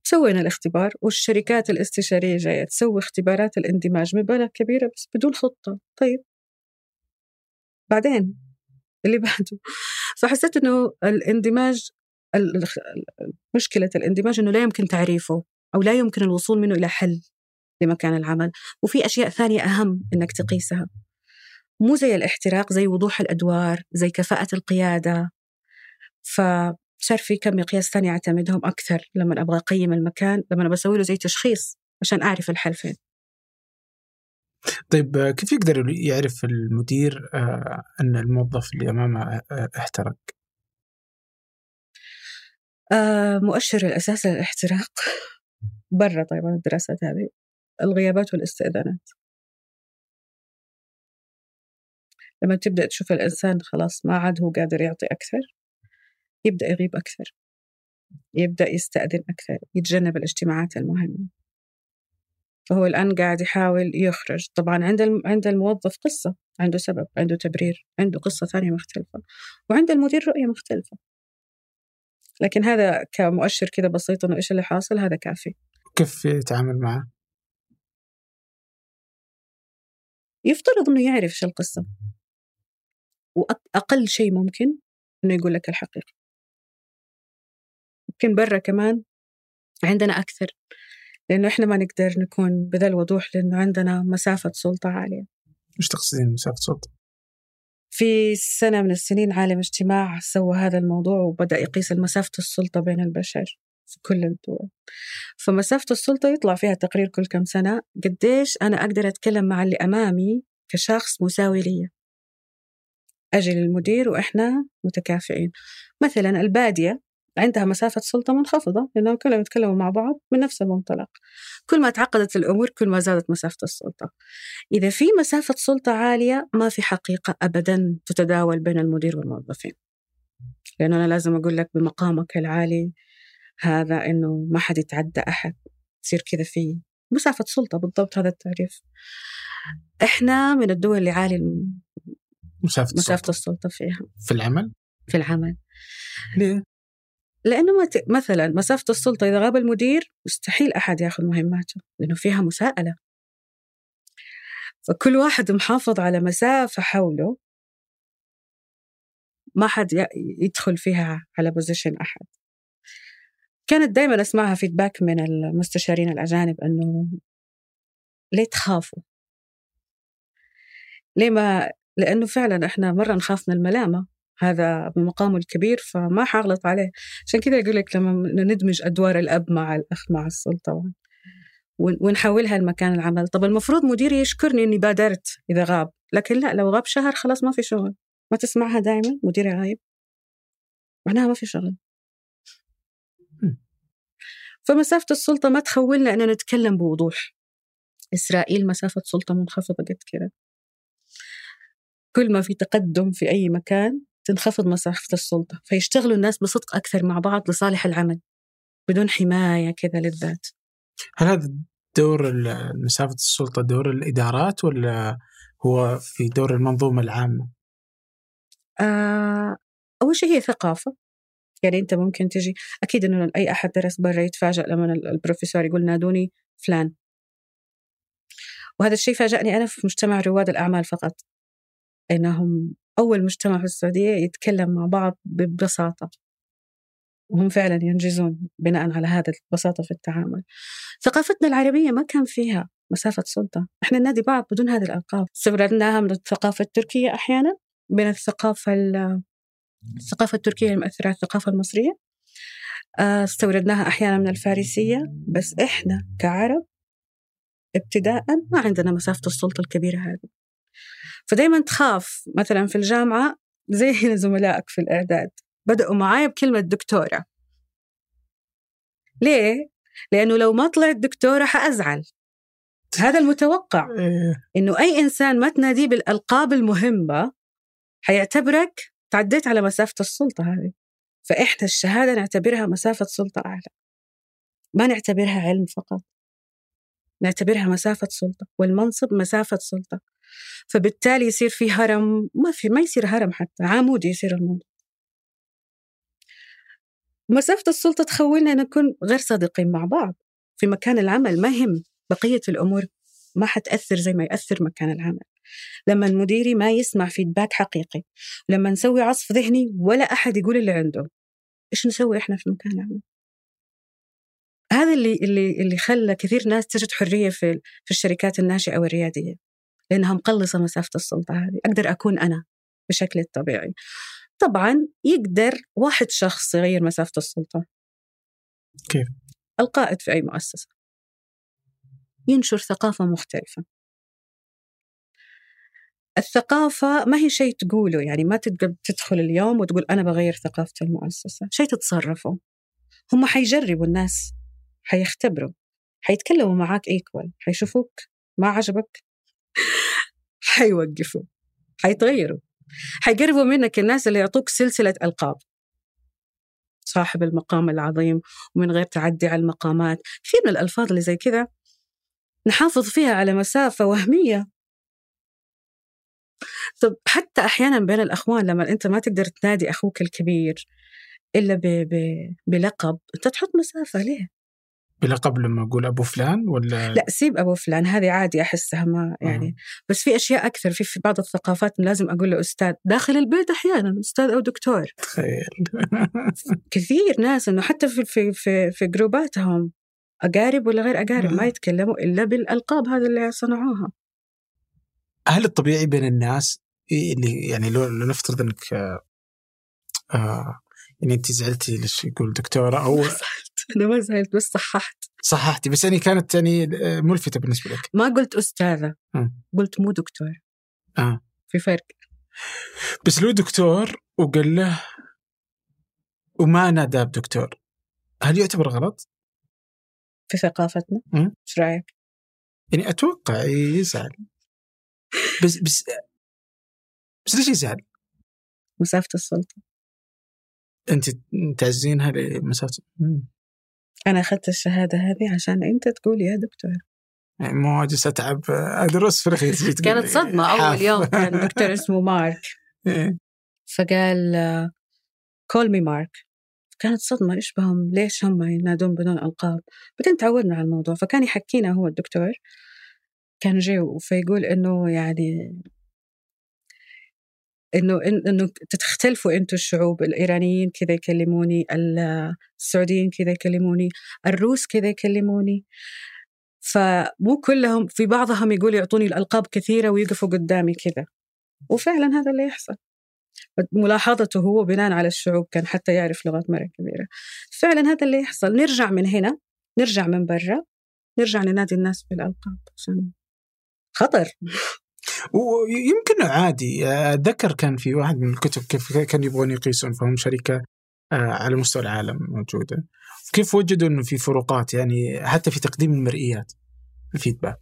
Speaker 2: سوينا الاختبار والشركات الاستشارية جاية تسوي اختبارات الاندماج بمبالغ كبيرة بس بدون خطة. طيب. بعدين اللي بعده. فحسيت إنه الاندماج ال- ال- مشكلة الاندماج إنه لا يمكن تعريفه أو لا يمكن الوصول منه إلى حل لمكان العمل. وفي أشياء ثانية أهم إنك تقيسها. مو زي الاحتراق زي وضوح الأدوار زي كفاءة القيادة. فصار في كم مقياس ثاني أعتمدهم أكثر لما أبغى أقيم المكان لما بسوي له زي تشخيص عشان أعرف الحل فين
Speaker 1: طيب كيف يقدر يعرف المدير آه، أن الموظف اللي أمامه آه، احترق؟
Speaker 2: آه مؤشر الأساس للاحتراق برا طبعا الدراسات هذه. الغيابات والاستئذانات. لما تبدأ تشوف الإنسان خلاص ما عاد هو قادر يعطي أكثر. يبدأ يغيب أكثر يبدأ يستأذن أكثر يتجنب الاجتماعات المهمة. فهو الآن قاعد يحاول يخرج. طبعا عند عند الموظف قصة عنده سبب عنده تبرير عنده قصة ثانية مختلفة وعند المدير رؤية مختلفة. لكن هذا كمؤشر كذا بسيط إنه إيش اللي حاصل؟ هذا كافي.
Speaker 1: كيف يتعامل معه؟
Speaker 2: يفترض إنه يعرف إيش القصة. وأقل شيء ممكن إنه يقول لك الحقيقة. يمكن برا كمان عندنا أكثر لأنه إحنا ما نقدر نكون بذا الوضوح لأنه عندنا مسافة سلطة عالية.
Speaker 1: إيش تقصدين مسافة سلطة؟
Speaker 2: في سنة من السنين عالم اجتماع سوى هذا الموضوع وبدأ يقيس مسافة السلطة بين البشر في كل الدول. فمسافة السلطة يطلع فيها تقرير كل كم سنة قديش أنا أقدر أتكلم مع اللي أمامي كشخص مساوي لي أجي للمدير وإحنا متكافئين. مثلا البادية عندها مسافة سلطة منخفضة لأنهم كلهم يتكلموا مع بعض من نفس المنطلق. كل ما تعقدت الأمور كل ما زادت مسافة السلطة. إذا في مسافة سلطة عالية ما في حقيقة أبدا تتداول بين المدير والموظفين. لأنه أنا لازم أقول لك بمقامك العالي هذا إنه ما حد يتعدى أحد تصير كذا في مسافة سلطة بالضبط هذا التعريف. إحنا من الدول اللي عالي
Speaker 1: مسافة,
Speaker 2: مسافة
Speaker 1: السلطة.
Speaker 2: السلطة فيها.
Speaker 1: في العمل؟
Speaker 2: في العمل.
Speaker 1: ليه؟
Speaker 2: لأنه مثلا مسافة السلطة إذا غاب المدير مستحيل أحد يأخذ مهماته لأنه فيها مساءلة. فكل واحد محافظ على مسافة حوله. ما حد يدخل فيها على بوزيشن أحد. كانت دائما أسمعها فيدباك من المستشارين الأجانب أنه ليه تخافوا؟ ليه ما لأنه فعلا إحنا مرة نخاف من الملامة. هذا بمقامه الكبير فما حغلط عليه. عشان كذا يقول لك لما ندمج أدوار الأب مع الأخ مع السلطة ونحولها لمكان العمل. طب المفروض مديري يشكرني إني بادرت إذا غاب. لكن لا لو غاب شهر خلاص ما في شغل. ما تسمعها دائما مديري غايب معناها ما في شغل. فمسافة السلطة ما تخولنا أننا نتكلم بوضوح. إسرائيل مسافة سلطة منخفضة قد كده. كل ما في تقدم في أي مكان تنخفض مسافة السلطة فيشتغلوا الناس بصدق أكثر مع بعض لصالح العمل بدون حماية كذا للذات.
Speaker 1: هل هذا دور مسافة السلطة دور الإدارات ولا هو في دور المنظومة العامة؟
Speaker 2: آه أول شيء هي ثقافة. يعني أنت ممكن تجي أكيد إنه أي أحد درس برا يتفاجأ لما البروفيسور يقول نادوني فلان. وهذا الشيء فاجأني أنا في مجتمع رواد الأعمال فقط إنهم أول مجتمع في السعودية يتكلم مع بعض ببساطة. وهم فعلا ينجزون بناء على هذا البساطة في التعامل. ثقافتنا العربية ما كان فيها مسافة سلطة. إحنا ننادي بعض بدون هذه الألقاب. استوردناها من الثقافة التركية أحيانا من الثقافة الثقافة التركية المؤثرة على الثقافة المصرية. آه، استوردناها أحيانا من الفارسية. بس إحنا كعرب ابتداء ما عندنا مسافة السلطة الكبيرة هذه. فدايما تخاف. مثلا في الجامعة زي هنا [laughs] زملائك في الإعداد بدأوا معايا بكلمة دكتورة. ليه؟ لأنه لو ما طلعت دكتورة حأزعل. هذا المتوقع. إيه. إنه أي إنسان ما تناديه بالألقاب المهمة حيعتبرك تعديت على مسافة السلطة هذه. فإحنا الشهادة نعتبرها مسافة سلطة أعلى. ما نعتبرها علم فقط. نعتبرها مسافة سلطة والمنصب مسافة سلطة. فبالتالي يصير في هرم ما في ما يصير هرم حتى عمود يصير المنصب مسافة السلطة تخولنا نكون غير صادقين مع بعض. في مكان العمل ما يهم بقية الأمور ما حتأثر زي ما يأثر مكان العمل. لما المديري ما يسمع فيدباك حقيقي لما نسوي عصف ذهني ولا أحد يقول اللي عنده إيش نسوي إحنا في مكان العمل؟ هذا اللي اللي اللي خلى كثير ناس تجد حرية في في الشركات الناشئة والريادية. لأنها مقلصة مسافة السلطة هذه. أقدر أكون أنا بشكلي الطبيعي طبعا يقدر واحد شخص يغير مسافة السلطة.
Speaker 1: كيف؟
Speaker 2: القائد في أي مؤسسة. ينشر ثقافة مختلفة. الثقافة ما هي شيء تقوله يعني ما تقدر تدخل اليوم وتقول أنا بغير ثقافة المؤسسة. شيء تتصرفوا هم حيجربوا الناس حيختبروا. حيتكلموا معاك ايكوال حيشوفوك ما عجبك. حيوقفوا حيتغيروا حيقربوا منك الناس اللي يعطوك سلسلة ألقاب. صاحب المقام العظيم ومن غير تعدي على المقامات. كثير من الألفاظ اللي زي كذا نحافظ فيها على مسافة وهمية. طب حتى أحيانا بين الأخوان لما أنت ما تقدر تنادي أخوك الكبير إلا. بلقب أنت تحط مسافة ليه؟
Speaker 1: بلقب لما أقول أبو فلان ولا؟
Speaker 2: لا سيب أبو فلان هذه عادي أحسها ما يعني. آه. بس في أشياء أكثر في في بعض الثقافات لازم أقول له أستاذ داخل البيت أحيانا أستاذ أو دكتور.
Speaker 1: تخيل. [laughs]
Speaker 2: كثير ناس إنه حتى في في في, في جروباتهم أقارب ولا غير أقارب ما يتكلموا إلا بالألقاب هذه اللي صنعوها.
Speaker 1: هل الطبيعي بين الناس اللي يعني لو نفترض إنك آه يعني أنت زعلتي ليش يقول دكتورة أو [laughs] [laughs]
Speaker 2: أنا ما زعلت بس صححت
Speaker 1: صححتي بس يعني كانت يعني آه، ملفتة بالنسبة لك
Speaker 2: ما قلت أستاذة م. قلت مو دكتور
Speaker 1: آه.
Speaker 2: في فرق
Speaker 1: بس لو دكتور وقال له وما نادى بدكتور هل يعتبر غلط؟
Speaker 2: في ثقافتنا؟ إيش رأيك؟
Speaker 1: يعني أتوقع يزعل بس بس بس ليش يزعل؟
Speaker 2: مسافة السلطة
Speaker 1: أنت تعزينها لمسافة
Speaker 2: أنا أخذت الشهادة هذه عشان أنت تقول يا دكتور.
Speaker 1: يعني مو جالس أتعب أدرس في الخيط
Speaker 2: كانت صدمة أول يوم كان [laughs] دكتور اسمه مارك. إيه. فقال كول مي مارك كانت صدمة إيش بهم؟ ليش هم ينادون بدون ألقاب؟ بعدين تعودنا على الموضوع فكان يحكينا هو الدكتور. كان جاي فيقول إنه يعني إنه إنه تختلفوا أنتم الشعوب الإيرانيين كذا يكلموني السعوديين كذا يكلموني الروس كذا يكلموني. فمو كلهم في بعضهم يقول يعطوني الألقاب كثيرة ويقفوا قدامي كذا. وفعلا هذا اللي يحصل. ملاحظته هو بناء على الشعوب كان حتى يعرف لغات مرة كبيرة. فعلا هذا اللي يحصل. نرجع من هنا نرجع من برا نرجع ننادي الناس بالألقاب. عشان خطر.
Speaker 1: ويمكن عادي. أتذكر كان في واحد من الكتب كيف كانوا يبغون يقيسون فهم شركة آه، على مستوى العالم موجودة. كيف وجدوا إنه في فروقات يعني حتى في تقديم المرئيات الفيدباك.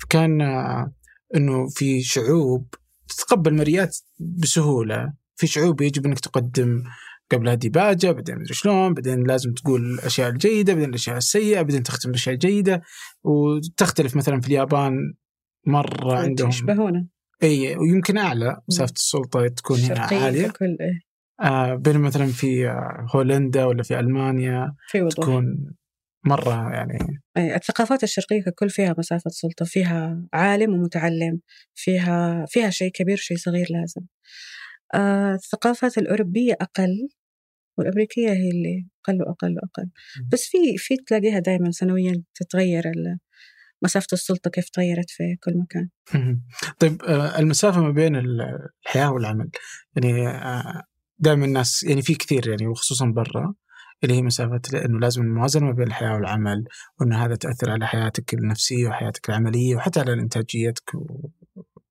Speaker 1: فكان آه، إنه في شعوب تتقبل مرئيات بسهولة. في شعوب يجب إنك تقدم قبلها ديباجه بعدين مدري شلون بعدين لازم تقول الأشياء الجيدة بعدين الأشياء السيئة بعدين تختم بالاشياء الجيدة. وتختلف مثلا في اليابان مرة عندهم.
Speaker 2: يشبهونا
Speaker 1: إي ويمكن أعلى مسافة السلطة تكون هنا عالية.
Speaker 2: كل إيه.
Speaker 1: آه بينما مثلا في آه، هولندا ولا في ألمانيا في وضوح. تكون مرة يعني
Speaker 2: أي الثقافات الشرقية ككل فيها مسافة سلطة فيها عالم ومتعلم فيها فيها شيء كبير شيء صغير لازم. آه الثقافات الأوروبية أقل والأمريكية هي اللي أقل وأقل وأقل. بس في في تلاقيها دائما سنويا تتغير مسافة السلطة كيف تغيرت في كل مكان.
Speaker 1: طيب آه، المسافة ما بين الحياة والعمل يعني آه، دائما الناس يعني في كثير يعني وخصوصا برا اللي هي مسافة انه لازم الموازنة ما بين الحياة والعمل وإنه هذا تأثر على حياتك النفسية وحياتك العملية وحتى على إنتاجيتك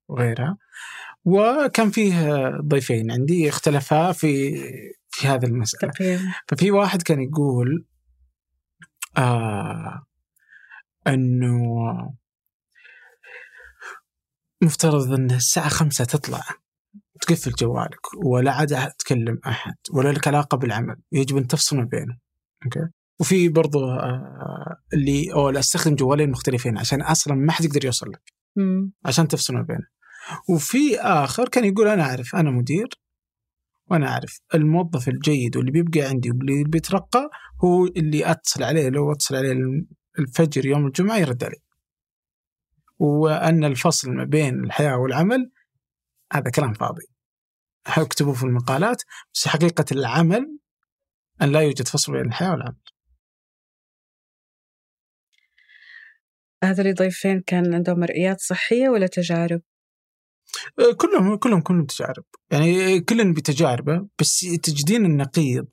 Speaker 1: وغيرها. وكان فيه ضيفين عندي اختلفا في في هذه المسألة. ففي واحد كان يقول آه أنه مفترض أن الساعة خمسة تطلع تقفل جوالك ولا عاد تكلم أحد ولا لك علاقة بالعمل يجب أن تفصل ما بينه أوكي؟ وفي برضو آه اللي أو أستخدم جوالين مختلفين عشان أصلا ما حد يقدر يوصل لك عشان تفصل ما بينه وفي آخر كان يقول أنا أعرف أنا مدير وأنا أعرف الموظف الجيد واللي بيبقى عندي واللي بيترقى هو اللي أتصل عليه لو أتصل عليه الفجر يوم الجمعة يرد علي. وأن الفصل ما بين الحياة والعمل هذا كلام فاضي. اكتبوا في المقالات بس حقيقة العمل أن لا يوجد فصل بين الحياة والعمل.
Speaker 2: هذول الضيفين كان عندهم مرئيات صحية ولا تجارب؟
Speaker 1: أه، كلهم كلهم كلهم تجارب. يعني كلهم بتجاربة بس تجدين النقيض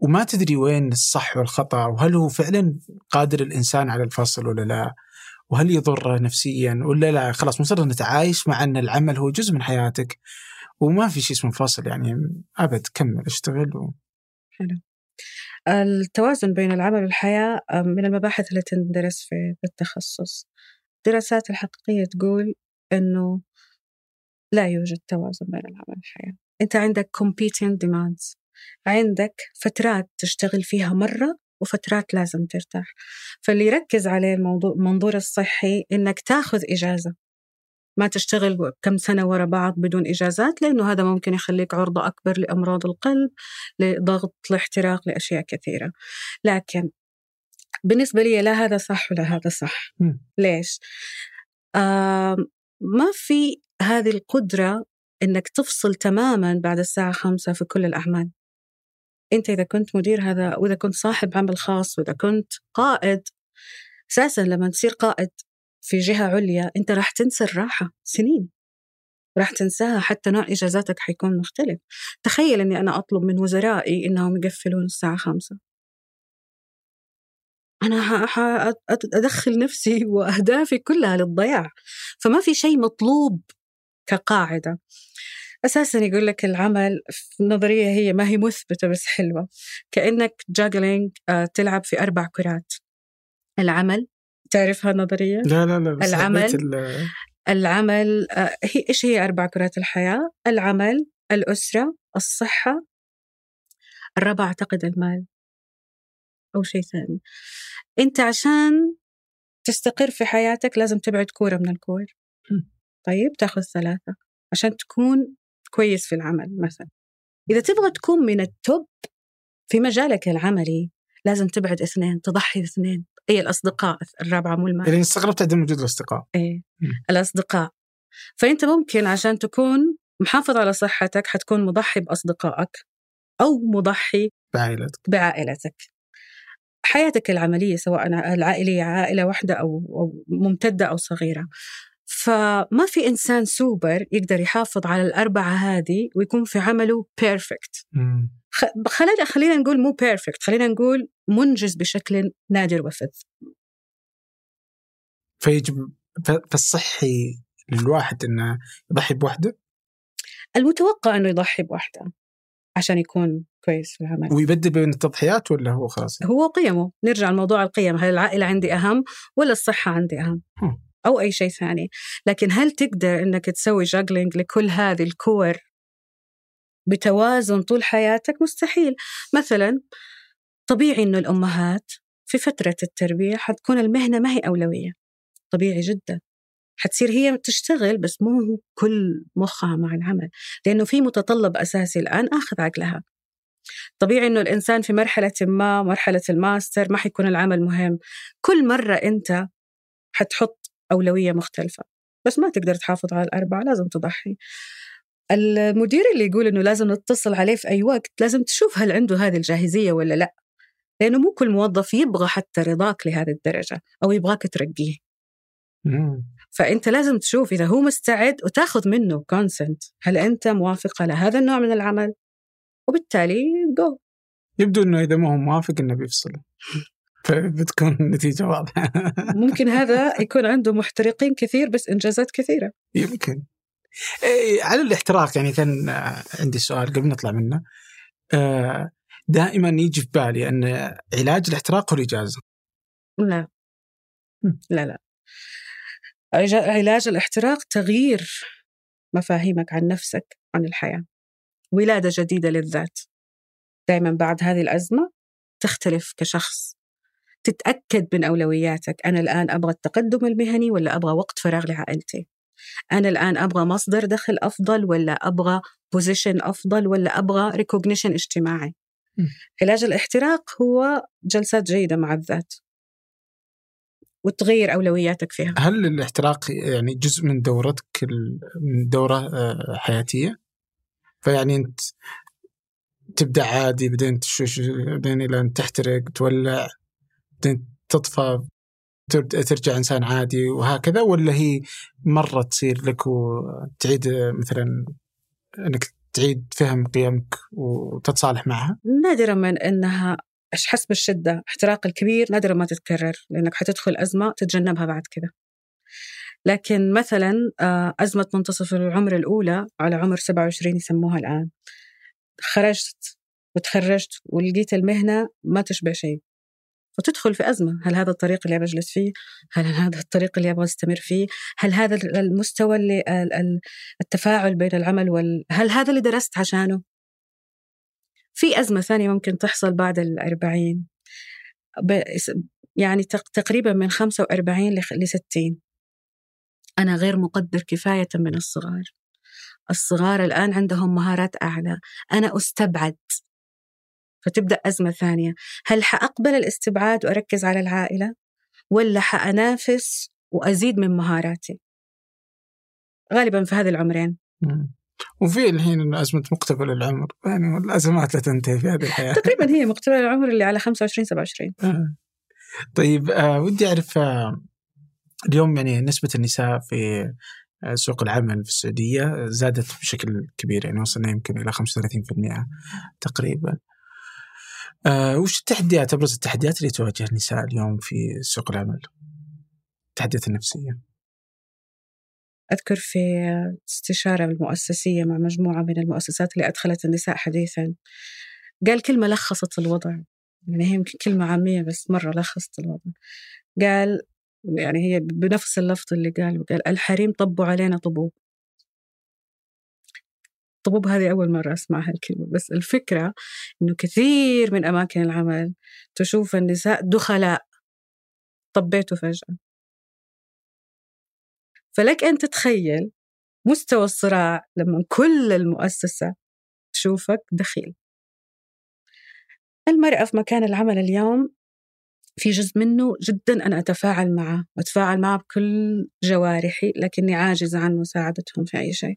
Speaker 1: وما تدري وين الصح والخطأ وهل هو فعلا قادر الإنسان على الفصل ولا لا؟ وهل يضره نفسيا ولا لا؟ خلاص مصر نتعايش مع أن العمل هو جزء من حياتك وما في شيء اسمه فصل يعني أبد كمل اشتغل و...
Speaker 2: حلو. التوازن بين العمل والحياة من المباحث اللي تندرس في التخصص. الدراسات الحقيقية تقول أنه لا يوجد توازن بين العمل والحياة. أنت عندك competing demands. عندك فترات تشتغل فيها مرة وفترات لازم ترتاح. فاللي يركز عليه الموضوع المنظور الصحي إنك تاخذ إجازة. ما تشتغل كم سنة ورا بعض بدون إجازات لأنه هذا ممكن يخليك عرضة أكبر لأمراض القلب لضغط لاحتراق لأشياء كثيرة. لكن بالنسبة لي لا هذا صح ولا هذا صح. م. ليش؟ آه ما في هذه القدرة إنك تفصل تماما بعد الساعة خمسة في كل الأعمال. أنت إذا كنت مدير هذا وإذا كنت صاحب عمل خاص وإذا كنت قائد أساسا لما تصير قائد في جهة عليا أنت راح تنسى الراحة سنين. راح تنساها حتى نوع إجازاتك حيكون مختلف. تخيل إني أنا أطلب من وزرائي إنهم يقفلون الساعة خمسة. أنا أدخل نفسي [laughs] وأهدافي كلها للضياع. فما في شيء مطلوب كقاعدة. أساسا يقول لك العمل في النظرية هي ما هي مثبتة بس حلوة. كأنك جاجلينج آه، تلعب في أربع كرات. العمل تعرف هالنظريه
Speaker 1: لا لا لا
Speaker 2: بس العمل العمل آه، هي إيش هي أربع كرات الحياة؟ العمل الأسرة الصحة الرابع أعتقد المال. أو شيء ثاني. أنت عشان تستقر في حياتك لازم تبعد كورة من الكور. طيب تاخذ ثلاثة. عشان تكون كويس في العمل مثلا. إذا تبغى تكون من التوب في مجالك العملي لازم تبعد اثنين تضحي باثنين أي الأصدقاء الرابعة مو المال.
Speaker 1: يعني استغربت عدم وجود الأصدقاء.
Speaker 2: إيه. الأصدقاء. فأنت ممكن عشان تكون محافظ على صحتك حتكون مضحي بأصدقائك أو مضحي
Speaker 1: بعائلتك.
Speaker 2: بعائلتك. حياتك العملية سواء العائلية عائلة واحدة أو أو ممتدة أو صغيرة. فما في إنسان سوبر يقدر يحافظ على الأربعة هذه ويكون في عمله perfect خلينا خلينا نقول مو perfect خلينا نقول منجز بشكل نادر وفذ.
Speaker 1: فيجب فالصحي للواحد إنه يضحي بوحده؟
Speaker 2: المتوقع إنه يضحي بوحده عشان يكون كويس في العمل.
Speaker 1: ويبدل بين التضحيات ولا هو خلاص؟
Speaker 2: هو قيمه. نرجع لموضوع القيم. هل العائلة عندي أهم ولا الصحة عندي أهم؟ أو أي شيء ثاني. لكن هل تقدر أنك تسوي juggling لكل هذه الكور بتوازن طول حياتك؟ مستحيل. مثلا طبيعي أنه الأمهات في فترة التربية حتكون المهنة ما هي أولوية. طبيعي جدا. حتصير هي تشتغل بس مو كل مخها مع العمل. لأنه في متطلب أساسي الآن آخذ عقلها. طبيعي إنه الإنسان في مرحلة ما مرحلة الماستر ما حيكون العمل مهم. كل مرة أنت حتحط أولوية مختلفة. بس ما تقدر تحافظ على الأربعة لازم تضحي. المدير اللي يقول إنه لازم نتصل عليه في أي وقت لازم تشوف هل عنده هذه الجاهزية ولا لا. لأنه مو كل موظف يبغى حتى رضاك لهذه الدرجة أو يبغاك ترقيه. فأنت لازم تشوف إذا هو مستعد وتاخذ منه consent هل أنت موافق على هذا النوع من العمل؟ وبالتالي جو
Speaker 1: يبدو إنه إذا ما هو موافق إنه بيفصل. [laughs] فبتكون النتيجه واضحة. [laughs]
Speaker 2: ممكن هذا يكون عنده محترقين كثير بس إنجازات كثيرة.
Speaker 1: يمكن. إيه على الاحتراق يعني كان عندي سؤال قبل نطلع منه. آه، دائما يجي في بالي أن علاج الاحتراق هو الإجازة.
Speaker 2: لا. لا لا. علاج الاحتراق تغيير مفاهيمك عن نفسك عن الحياة. ولادة جديدة للذات. دائما بعد هذه الأزمة تختلف كشخص. تتأكد من أولوياتك. أنا الآن أبغى التقدم المهني ولا أبغى وقت فراغ لعائلتي؟ أنا الآن أبغى مصدر دخل أفضل ولا أبغى position أفضل ولا أبغى recognition اجتماعي. علاج الاحتراق هو جلسات جيدة مع الذات. وتغير أولوياتك فيها.
Speaker 1: هل الاحتراق يعني جزء من دورتك من دورة آه، حياتية؟ فيعني أنت تبدأ عادي بعدين تشوش بعدين إلى أن تحترق تولع تطفى ترجع إنسان عادي وهكذا ولا هي مرة تصير لك وتعيد مثلا إنك تعيد فهم قيمك وتتصالح معها؟
Speaker 2: نادرا من إنها حسب الشدة احتراق الكبير نادرا ما تتكرر لأنك حتدخل أزمة تتجنبها بعد كذا. لكن مثلا آه، أزمة منتصف العمر الأولى على عمر 27 يسموها الآن خرجت وتخرجت ولقيت المهنة ما تشبع شيء وتدخل في أزمة. هل هذا الطريق اللي أبغى أجلس فيه؟ هل هذا الطريق اللي أبغى أستمر فيه؟ هل هذا المستوى اللي التفاعل بين العمل وال... هل هذا اللي درست عشانه؟ في أزمة ثانية ممكن تحصل بعد الأربعين يعني تقريبا من 45 ل 60 أنا غير مقدر كفاية من الصغار. الصغار الآن عندهم مهارات أعلى. أنا أستبعد. فتبدأ أزمة ثانية. هل حأقبل الاستبعاد وأركز على العائلة؟ ولا حأنافس وأزيد من مهاراتي؟ غالبا في هذه العمرين.
Speaker 1: وفي الحين أزمة مقتبل العمر. يعني الأزمات لا تنتهي في هذه الحياة.
Speaker 2: تقريبا هي مقتبل العمر اللي على 25 27
Speaker 1: آه. طيب آه ودي أعرف آه اليوم يعني نسبة النساء في آه، سوق العمل في السعودية زادت بشكل كبير يعني وصلنا يمكن إلى 35% تقريبا. أه وش التحديات؟ أبرز التحديات اللي تواجه النساء اليوم في سوق العمل؟ التحديات النفسية.
Speaker 2: أذكر في استشارة المؤسسية مع مجموعة من المؤسسات اللي أدخلت النساء حديثا. قال كلمة لخصت الوضع. يعني هي يمكن كلمة عامية بس مرة لخصت الوضع. قال يعني هي بنفس اللفظ اللي قال قال الحريم طبوا علينا طبوب. طبوب هذه أول مرة أسمعها الكلمة بس الفكرة إنه كثير من أماكن العمل تشوف النساء دخلاء طبيتوا فجأة. فلك أن تتخيل مستوى الصراع لما كل المؤسسة تشوفك دخيل. المرأة في مكان العمل اليوم في جزء منه جدا أنا أتفاعل معه وأتفاعل معه بكل جوارحي لكني عاجزة عن مساعدتهم في أي شيء.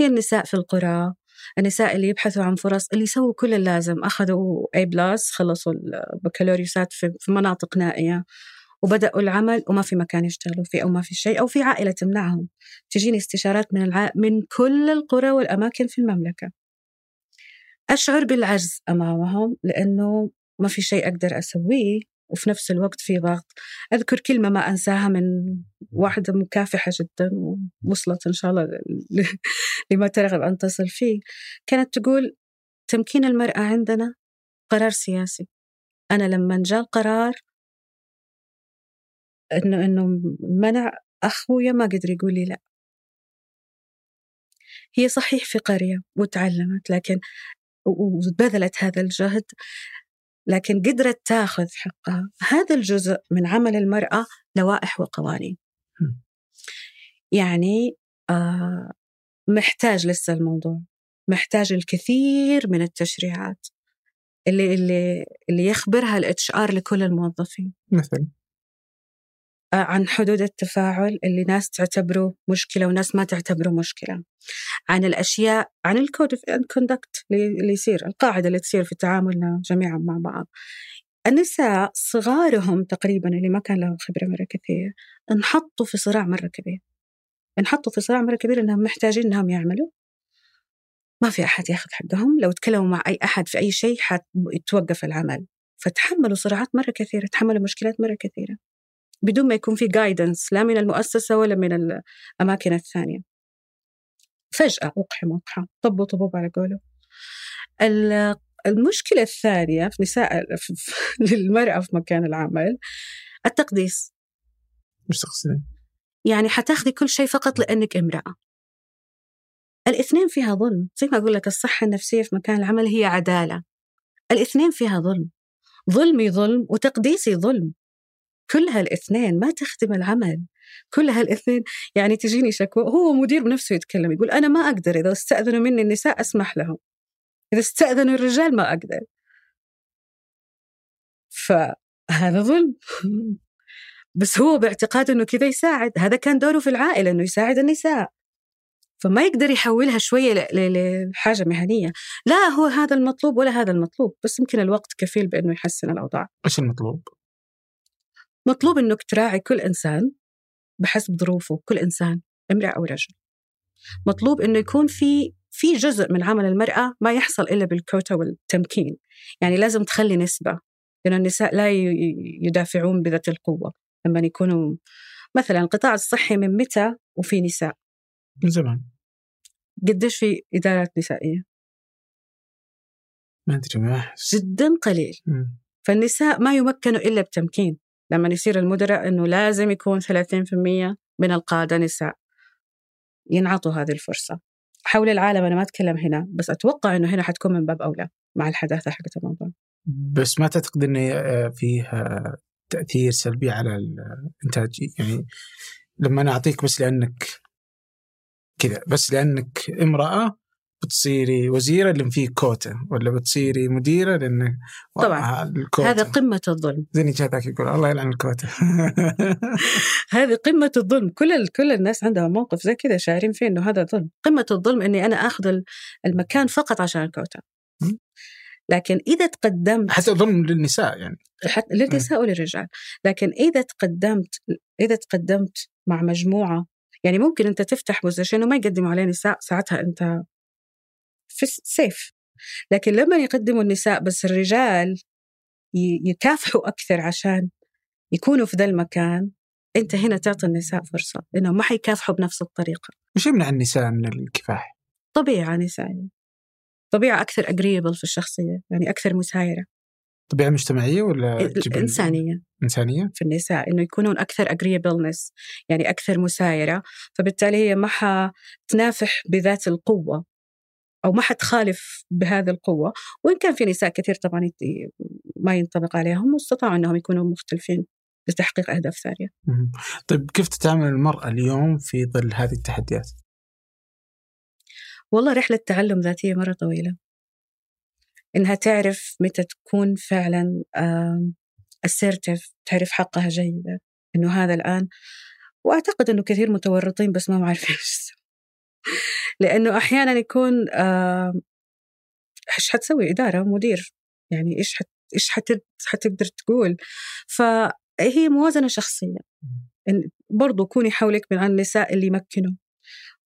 Speaker 2: هي النساء في القرى النساء اللي يبحثوا عن فرص اللي يسووا كل اللازم أخذوا أي بلاس خلصوا البكالوريوسات في مناطق نائية وبدأوا العمل وما في مكان يشتغلوا فيه أو ما في شيء أو في عائلة تمنعهم. تجيني استشارات من الع... من كل القرى والأماكن في المملكة. أشعر بالعجز أمامهم لأنه ما في شيء أقدر أسويه. وفي نفس الوقت في ضغط. أذكر كلمة ما أنساها من واحدة مكافحة جدا ووصلت إن شاء الله لما ترغب أن تصل فيه. كانت تقول تمكين المرأة عندنا قرار سياسي. أنا لما جاء القرار إنه إنه منع أخويا ما قدر يقول لي لا. هي صحيح في قرية وتعلمت لكن وبذلت هذا الجهد. لكن قدرت تاخذ حقها. هذا الجزء من عمل المرأة لوائح وقوانين. يعني آه محتاج لسه الموضوع. محتاج الكثير من التشريعات اللي اللي اللي يخبرها ال HR لكل الموظفين.
Speaker 1: مثلا؟
Speaker 2: عن حدود التفاعل اللي ناس تعتبره مشكلة وناس ما تعتبره مشكلة. عن الأشياء عن ال code of conduct اللي يصير القاعدة اللي تصير في تعاملنا جميعا مع بعض. النساء صغارهم تقريبا اللي ما كان لهم خبرة مرة كثير انحطوا في صراع مرة كبير. انحطوا في صراع مرة كبير إنهم محتاجين إنهم يعملوا. ما في أحد ياخذ حقهم. لو تكلموا مع أي أحد في أي شيء حيتوقف العمل. فتحملوا صراعات مرة كثيرة تحملوا مشكلات مرة كثيرة. بدون ما يكون في جايدنس لا من المؤسسة ولا من الأماكن الثانية. فجأة أقحم وقحة طبوا طبوب على قوله. المشكلة الثانية في نساء [laughs] للمرأة في مكان العمل التقديس.
Speaker 1: مش تقصدين؟
Speaker 2: يعني حتاخذي كل شيء فقط لأنك امرأة. الإثنين فيها ظلم. زي ما أقول لك الصحة النفسية في مكان العمل هي عدالة. الإثنين فيها ظلم. ظلمي ظلم وتقديسي ظلم. كل هالاثنين ما تخدم العمل. كل هالاثنين يعني تجيني شكوى هو مدير بنفسه يتكلم يقول أنا ما أقدر إذا استأذنوا مني النساء أسمح لهم. إذا استأذنوا الرجال ما أقدر. فهذا ظلم. بس هو باعتقاد إنه كذا يساعد. هذا كان دوره في العائلة إنه يساعد النساء. فما يقدر يحولها شوية لحاجة مهنية. لا هو هذا المطلوب ولا هذا المطلوب بس يمكن الوقت كفيل بإنه يحسن الأوضاع.
Speaker 1: إيش المطلوب؟
Speaker 2: مطلوب إنك تراعي كل إنسان بحسب ظروفه كل إنسان امرأة أو رجل. مطلوب إنه يكون في في جزء من عمل المرأة ما يحصل إلا بالكوتا والتمكين. يعني لازم تخلي نسبة. لأن النساء لا يدافعون بذات القوة. لما يكونوا مثلا القطاع الصحي من متى وفي نساء؟
Speaker 1: من زمان.
Speaker 2: قديش في إدارات نسائية؟
Speaker 1: ما أدري ما
Speaker 2: جدا قليل. م. فالنساء ما يمكنوا إلا بتمكين. لما يصير المدراء أنه لازم يكون 30% من القادة نساء. ينعطوا هذه الفرصة. حول العالم أنا ما أتكلم هنا بس أتوقع أنه هنا حتكون من باب أولى مع الحداثة حقت الموضوع.
Speaker 1: بس ما تعتقد أنه آه، فيه آه، تأثير سلبي على الإنتاج؟ يعني لما أنا أعطيك بس لأنك كذا بس لأنك امرأة بتصيري وزيرة لأن في كوتا ولا بتصيري مديرة لأن
Speaker 2: طبعا. الكوتا. هذا قمة الظلم.
Speaker 1: زين جاء ذاك يقول؟ الله يلعن الكوتا [laughs]
Speaker 2: هذه قمة الظلم. كل كل الناس عندها موقف زي كذا شاعرين فيه إنه هذا ظلم. قمة الظلم إني أنا آخذ المكان فقط عشان الكوتا لكن إذا تقدمت
Speaker 1: حتى ظلم للنساء يعني.
Speaker 2: حتى للنساء وللرجال. لكن إذا تقدمت إذا تقدمت مع مجموعة يعني ممكن أنت تفتح position وما يقدموا عليه نساء ساعتها أنت في safe لكن لما يقدموا النساء بس الرجال يكافحوا أكثر عشان يكونوا في ذا المكان أنت هنا تعطي النساء فرصة لأنهم ما حيكافحوا بنفس الطريقة.
Speaker 1: وش يمنع النساء من الكفاح؟
Speaker 2: طبيعة نسائية. طبيعة أكثر أجريبل في الشخصية يعني أكثر مسايرة
Speaker 1: طبيعة مجتمعية ولا
Speaker 2: إنسانية
Speaker 1: إنسانية؟
Speaker 2: في النساء إنه يكونون أكثر أجريبلنس يعني أكثر مسايرة فبالتالي هي ما حتنافح بذات القوة. أو ما حتخالف بهذه القوة وإن كان في نساء كثير طبعا ما ينطبق عليهم واستطاعوا أنهم يكونوا مختلفين لتحقيق أهداف ثانية.
Speaker 1: طيب كيف تتعامل المرأة اليوم في ظل هذه التحديات؟
Speaker 2: والله رحلة تعلم ذاتية مرة طويلة. إنها تعرف متى تكون فعلا assertive تعرف حقها جيدا. إنه هذا الآن وأعتقد إنه كثير متورطين بس ما معرفين إيش لأنه أحيانا يكون إيش حتسوي؟ إدارة مدير. يعني إيش حت إيش حتقدر تقول؟ فهي موازنة شخصية. إن برضو كوني حولك من النساء اللي يمكنوا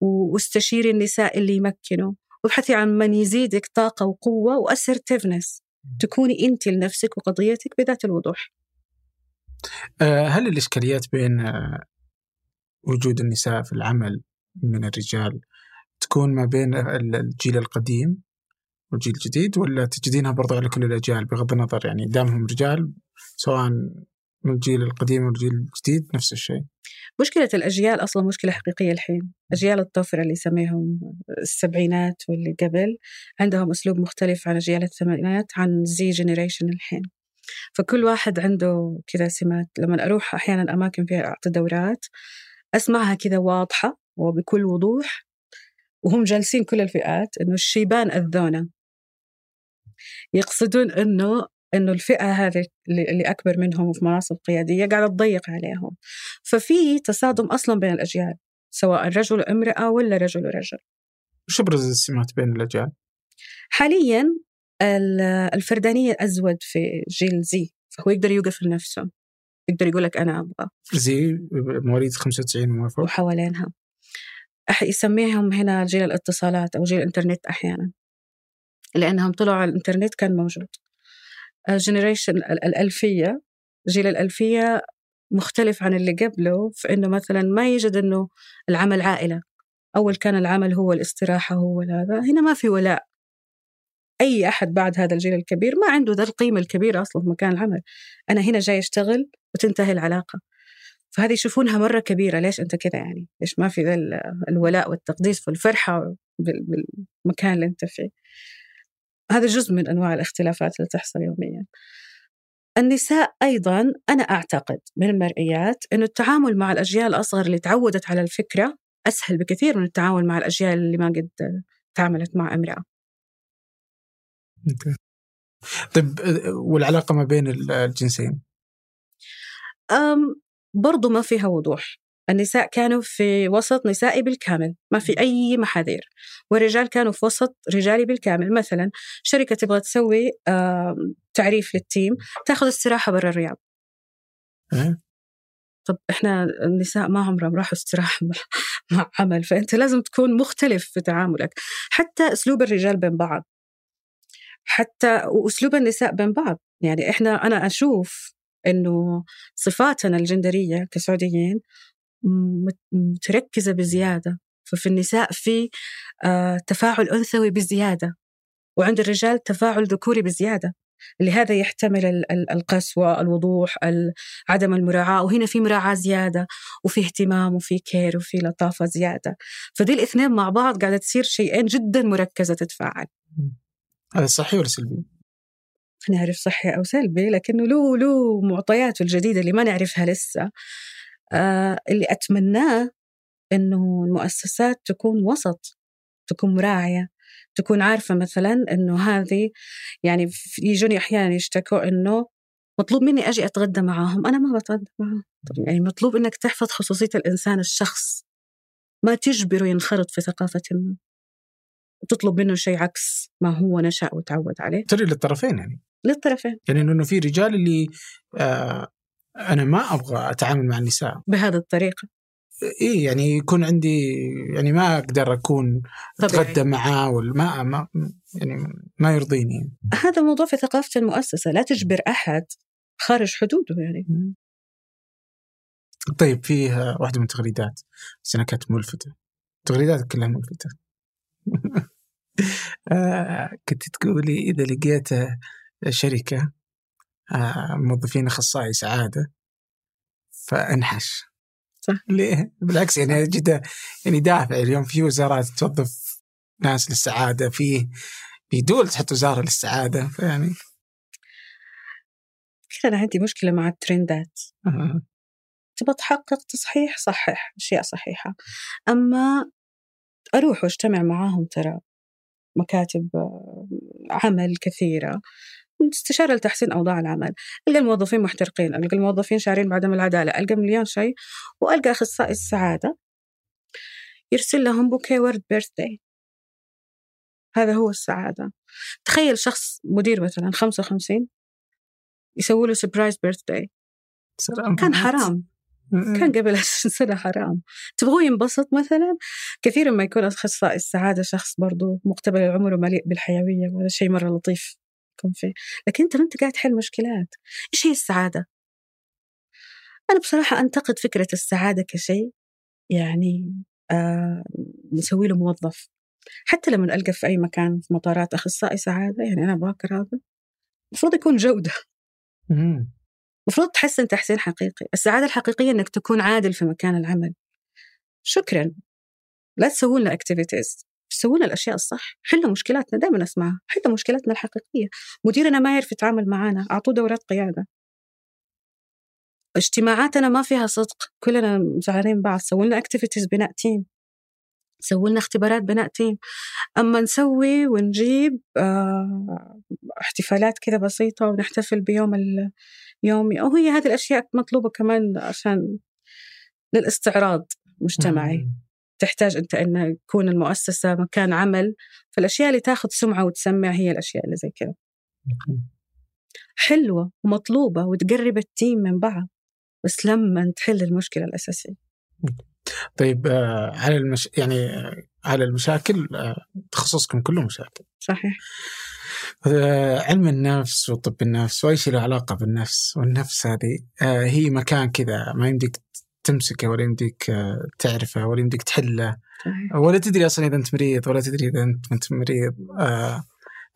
Speaker 2: واستشيري النساء اللي يمكنوا وابحثي عن من يزيدك طاقة وقوة وأسرتفنس تكوني أنت لنفسك وقضيتك بذات الوضوح.
Speaker 1: آه، هل الإشكاليات بين آه، وجود النساء في العمل من الرجال. تكون ما بين الجيل القديم والجيل الجديد ولا تجدينها برضو على كل الأجيال بغض النظر يعني دامهم رجال سواء من الجيل القديم والجيل الجديد نفس الشيء.
Speaker 2: مشكلة الأجيال أصلا مشكلة حقيقية الحين. أجيال الطفرة اللي يسميهم السبعينات واللي قبل عندهم أسلوب مختلف عن أجيال الثمانينات عن زي جنريشن الحين. فكل واحد عنده كذا سمات. لما أروح أحيانا أماكن فيها أعطي دورات أسمعها كذا واضحة وبكل وضوح وهم جالسين كل الفئات إنه الشيبان أذونا. يقصدون إنه إنه الفئة هذه اللي أكبر منهم في مناصب قيادية قاعدة تضيق عليهم. ففي تصادم أصلا بين الأجيال سواء رجل امرأة ولا رجل ورجل
Speaker 1: وش ابرز السمات بين الأجيال؟
Speaker 2: حاليا الفردانية أزود في جيل زي فهو يقدر يوقف لنفسه. يقدر يقول لك أنا أبغى.
Speaker 1: زي مواليد 95 موافق؟
Speaker 2: وحوالينها. يسميهم هنا جيل الاتصالات أو جيل الإنترنت أحيانا. لأنهم طلعوا على الإنترنت كان موجود. generation الألفية جيل الألفية مختلف عن اللي قبله في إنه مثلا ما يوجد إنه العمل عائلة. أول كان العمل هو الاستراحة هو هذا هنا ما في ولاء. أي أحد بعد هذا الجيل الكبير ما عنده ذا القيمة الكبيرة أصلا في مكان العمل. أنا هنا جاي أشتغل وتنتهي العلاقة. فهذه يشوفونها مرة كبيرة. ليش أنت كذا يعني؟ ليش ما في ذا الولاء والتقديس والفرحة بالمكان اللي أنت فيه؟ هذا جزء من أنواع الاختلافات اللي تحصل يوميا. النساء أيضا أنا أعتقد من المرئيات أنه التعامل مع الأجيال الأصغر اللي تعودت على الفكرة أسهل بكثير من التعامل مع الأجيال اللي ما قد تعاملت مع امرأة.
Speaker 1: طيب والعلاقة ما بين الجنسين؟
Speaker 2: برضو ما فيها وضوح. النساء كانوا في وسط نسائي بالكامل ما في أي محاذير. والرجال كانوا في وسط رجالي بالكامل. مثلا شركة تبغى تسوي تعريف للتيم تاخذ استراحة برا الرياض. طب إحنا النساء ما عمرهم راحوا استراحة مع, [laughs] مع عمل فأنت لازم تكون مختلف في تعاملك. حتى أسلوب الرجال بين بعض. حتى وأسلوب النساء بين بعض. يعني إحنا أنا أشوف إنه صفاتنا الجندرية كسعوديين متركزة بزيادة. ففي النساء في آه، تفاعل أنثوي بزيادة. وعند الرجال تفاعل ذكوري بزيادة. لهذا يحتمل القسوة الوضوح عدم المراعاة. وهنا في مراعاة زيادة وفي اهتمام وفي كير وفي لطافة زيادة. فدي الاثنين مع بعض قاعدة تصير شيئين جدا مركزة تتفاعل.
Speaker 1: هذا صحي ولا سلبي؟
Speaker 2: نعرف صحي أو سلبي لكنه له له معطياته الجديدة اللي ما نعرفها لسه. آه اللي أتمناه إنه المؤسسات تكون وسط تكون مراعية تكون عارفة مثلا إنه هذه يعني يجوني أحيانا يشتكوا إنه مطلوب مني أجي أتغدى معاهم. أنا ما بتغدى معاهم. يعني مطلوب إنك تحفظ خصوصية الإنسان الشخص. ما تجبره ينخرط في ثقافة ما. تطلب منه شيء عكس ما هو نشأ وتعود عليه.
Speaker 1: ترى للطرفين يعني.
Speaker 2: للطرفين
Speaker 1: يعني إنه في رجال اللي آه أنا ما أبغى أتعامل مع النساء.
Speaker 2: بهذه الطريقة.
Speaker 1: إي يعني يكون عندي يعني ما أقدر أكون أتغدى معاه ولا ما, يعني ما يرضيني.
Speaker 2: هذا موضوع في ثقافة المؤسسة لا تجبر أحد خارج حدوده يعني.
Speaker 1: طيب فيه واحدة من التغريدات. بس أنا كانت ملفتة. تغريدات كلها ملفتة. [laughs] آه كنت تقولي إذا لقيت شركة آه، موظفين أخصائي سعادة فأنحش.
Speaker 2: صح.
Speaker 1: ليه؟ بالعكس يعني جدا يعني دافع اليوم في وزارات توظف ناس للسعادة في في دول تحط وزارة للسعادة فيعني
Speaker 2: أنا عندي مشكلة مع الترندات. أه. تبغى تحقق تصحيح صحح أشياء صحيحة. أما أروح وأجتمع معاهم ترى مكاتب آه، عمل كثيرة استشارة لتحسين أوضاع العمل ألقى الموظفين محترقين ألقى الموظفين شاعرين بعدم العدالة ألقى مليون شيء وألقى أخصائي السعادة يرسل لهم بوكيه ورد birthday هذا هو السعادة. تخيل شخص مدير مثلا 55 يسوي له surprise birthday كان حرام. كان قبل 20 سنة حرام. تبغوه ينبسط مثلا؟ كثيرا ما يكون أخصائي السعادة شخص برضو مقتبل العمر ومليء بالحيوية وهذا شيء مرة لطيف. يكون فيه لكن أنت ما أنت قاعد تحل مشكلات. إيش هي السعادة؟ أنا بصراحة أنتقد فكرة السعادة كشيء يعني آه نسوي له موظف. حتى لما ألقى في أي مكان في مطارات أخصائي سعادة يعني أنا باكر هذا المفروض يكون جودة. المفروض تحسن تحسين حقيقي. السعادة الحقيقية أنك تكون عادل في مكان العمل. شكرا. لا تسوون لنا اكتيفيتيز سوونا الأشياء الصح. حلوا مشكلاتنا دائما أسمعها. حلوا مشكلاتنا الحقيقية. مديرنا ما يعرف يتعامل معنا أعطوه دورات قيادة. اجتماعاتنا ما فيها صدق. كلنا زعلانين بعض. سووا لنا activities بناء team سووا لنا اختبارات بناء team أما نسوي ونجيب آه احتفالات كذا بسيطة ونحتفل بيوم اليومي أو هي هذه الأشياء مطلوبة كمان عشان للاستعراض مجتمعي. تحتاج أنت أن يكون المؤسسة مكان عمل فالأشياء اللي تاخذ سمعة وتسمع هي الأشياء اللي زي كذا. حلوة ومطلوبة وتقرب التيم من بعض بس لما تحل المشكلة الأساسية.
Speaker 1: طيب آه على المش... يعني آه على المشاكل آه تخصصكم كله مشاكل؟
Speaker 2: صحيح.
Speaker 1: آه علم النفس وطب النفس وأي شيء له علاقة بالنفس والنفس هذه آه هي مكان كذا ما يمديك تمسكه ولا يمديك آه، تعرفه ولا يمديك تحله ولا تدري أصلا إذا أنت مريض ولا تدري إذا أنت انت مريض آه،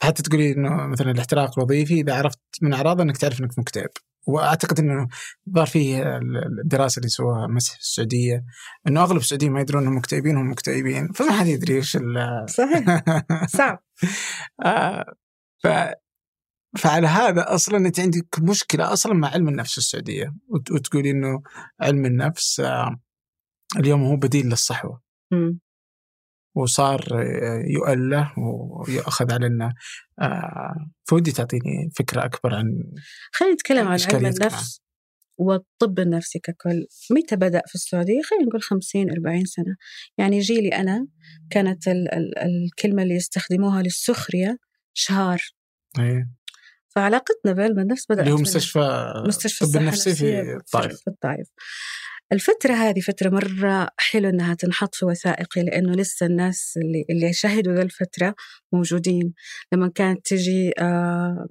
Speaker 1: حتى تقولي إنه مثلا الاحتراق الوظيفي إذا عرفت من أعراضه إنك تعرف إنك مكتئب. وأعتقد إنه ظهر فيه الدراسة اللي سواها مسح السعودية إنه أغلب السعوديين ما يدرون إنهم مكتئبين هم مكتئبين. فما حد يدري إيش
Speaker 2: صحيح. [laughs] صعب.
Speaker 1: آه ف فعلى هذا أصلا أنت عندك مشكلة أصلا مع علم النفس السعودية. وتقولي إنه علم النفس آه، اليوم هو بديل للصحوة. وصار آه، يؤله ويؤخذ على إنه آه، فودي تعطيني فكرة أكبر عن
Speaker 2: خلينا نتكلم عن علم النفس والطب النفسي ككل. متى بدأ في السعودية؟ خلينا نقول 50 40 سنة. يعني جيلي أنا كانت ال ال الكلمة اللي يستخدموها للسخرية شهار.
Speaker 1: أيه.
Speaker 2: فعلاقتنا بعلم النفس بدأت
Speaker 1: اللي هو مستشفى
Speaker 2: مستشفى
Speaker 1: الطب النفسي في الطائف
Speaker 2: في الطائف الفترة هذه فترة مرة حلو إنها تنحط في وثائقي لأنه لسه الناس اللي اللي شهدوا ذا الفترة موجودين. لما كانت تجي آه،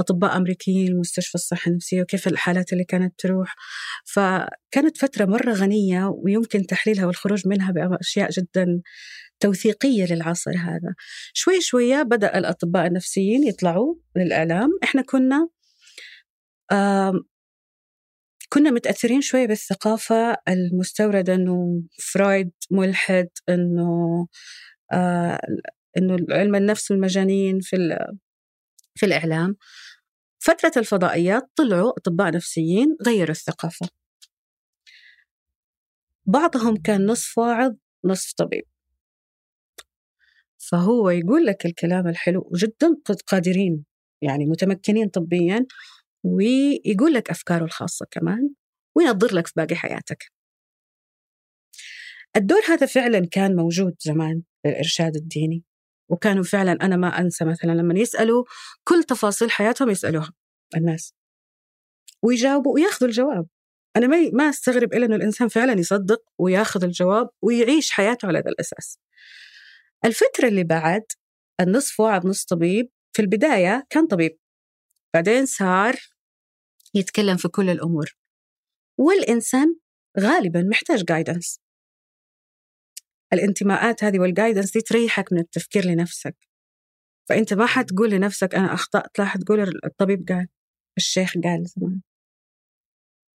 Speaker 2: أطباء أمريكيين مستشفى الصحة النفسية وكيف الحالات اللي كانت تروح. فكانت فترة مرة غنية ويمكن تحليلها والخروج منها بأشياء جدا توثيقية للعصر هذا. شوي شوية بدأ الأطباء النفسيين يطلعوا للإعلام إحنا كنا كنا متأثرين شوية بالثقافة المستوردة إنه فرويد ملحد إنه آه إنه علم النفس والمجانين في في الإعلام. فترة الفضائيات طلعوا أطباء نفسيين غيروا الثقافة. بعضهم كان نصف واعظ نصف طبيب. فهو يقول لك الكلام الحلو وجدا قادرين يعني متمكنين طبيا ويقول لك أفكاره الخاصة كمان وينظر لك في باقي حياتك. الدور هذا فعلا كان موجود زمان للإرشاد الديني وكانوا فعلا أنا ما أنسى مثلا لما يسألوا كل تفاصيل حياتهم يسألوها الناس ويجاوبوا وياخذوا الجواب. أنا ما ما أستغرب إلا أنه الإنسان فعلا يصدق وياخذ الجواب ويعيش حياته على هذا الأساس. الفترة اللي بعد النصف واعظ نص طبيب في البداية كان طبيب. بعدين صار يتكلم في كل الأمور. والإنسان غالبا محتاج جايدنس الانتماءات هذه والجايدنس دي تريحك من التفكير لنفسك. فأنت ما حتقول لنفسك أنا أخطأت لا حتقول الطبيب قال الشيخ قال زمان.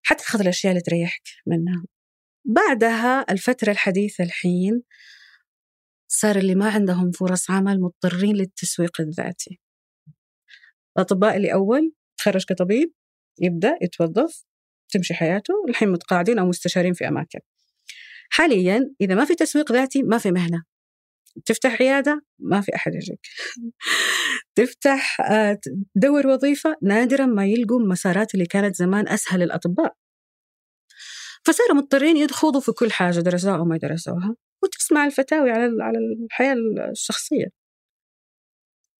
Speaker 2: حتاخذ الأشياء اللي تريحك منها. بعدها الفترة الحديثة الحين صار اللي ما عندهم فرص عمل مضطرين للتسويق الذاتي. الأطباء اللي أول تخرج كطبيب يبدأ يتوظف تمشي حياته الحين متقاعدين أو مستشارين في أماكن. حاليا إذا ما في تسويق ذاتي ما في مهنة. تفتح عيادة ما في أحد يجيك. [laughs] تفتح آه، تدور وظيفة نادرا ما يلقوا المسارات اللي كانت زمان أسهل للأطباء. فصاروا مضطرين يخوضوا في كل حاجة درسوها أو ما درسوها. وتسمع الفتاوي على على الحياة الشخصية.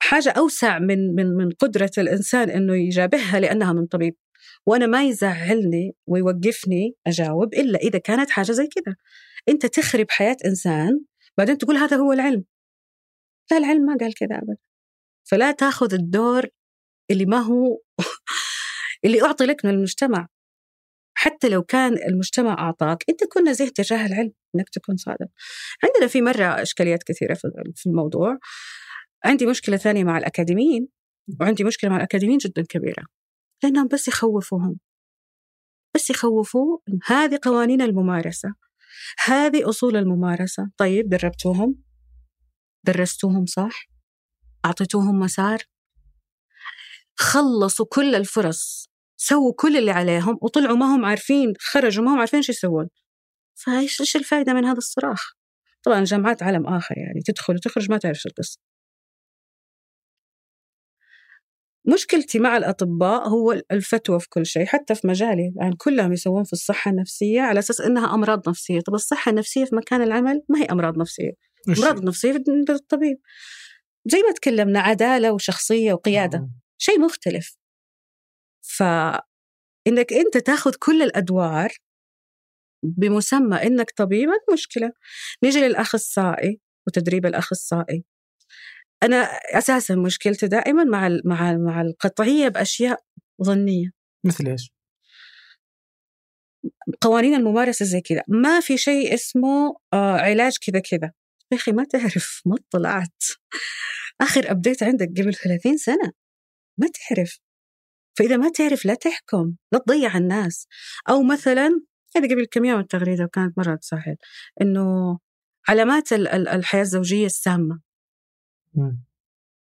Speaker 2: حاجة أوسع من من من قدرة الإنسان إنه يجابهها لأنها من طبيب. وأنا ما يزعلني ويوقفني أجاوب إلا إذا كانت حاجة زي كذا. أنت تخرب حياة إنسان بعدين تقول هذا هو العلم. لا العلم ما قال كذا أبدا. فلا تأخذ الدور اللي ما هو [laughs] اللي أعطي لك من المجتمع. حتى لو كان المجتمع أعطاك أنت تكون نزيه تجاه العلم أنك تكون صادق. عندنا في مرة إشكاليات كثيرة في الموضوع. عندي مشكلة ثانية مع الأكاديميين وعندي مشكلة مع الأكاديميين جدا كبيرة. لأنهم بس يخوفوهم. بس يخوفوا هذه قوانين الممارسة هذه أصول الممارسة. طيب دربتوهم؟ درستوهم صح؟ أعطيتوهم مسار؟ خلصوا كل الفرص. سووا كل اللي عليهم وطلعوا ما هم عارفين خرجوا ما هم عارفين شو يسوون. فايش إيش الفائدة من هذا الصراخ؟ طبعا الجامعات عالم آخر يعني تدخل وتخرج ما تعرف شو القصة. مشكلتي مع الأطباء هو الفتوى في كل شيء حتى في مجالي الآن كلهم يسوون في الصحة النفسية على أساس إنها أمراض نفسية. طب الصحة النفسية في مكان العمل ما هي أمراض نفسية. أمراض نفسية في الطبيب. زي ما تكلمنا عدالة وشخصية وقيادة. آه. شيء مختلف. فإنك أنت تاخذ كل الأدوار بمسمى إنك طبيب مشكلة. نيجي للأخصائي وتدريب الأخصائي. أنا أساسا مشكلتي دائما مع مع مع القطعية بأشياء ظنية.
Speaker 1: مثل إيش؟
Speaker 2: قوانين الممارسة زي كذا. ما في شيء اسمه آه علاج كذا كذا. يا أخي ما تعرف ما اطلعت. آخر update عندك قبل 30 سنة. ما تعرف. فإذا ما تعرف لا تحكم لا تضيع الناس. أو مثلا هذا قبل كم يوم التغريده وكانت مرة تسهل إنه علامات الحياة الزوجية السامة.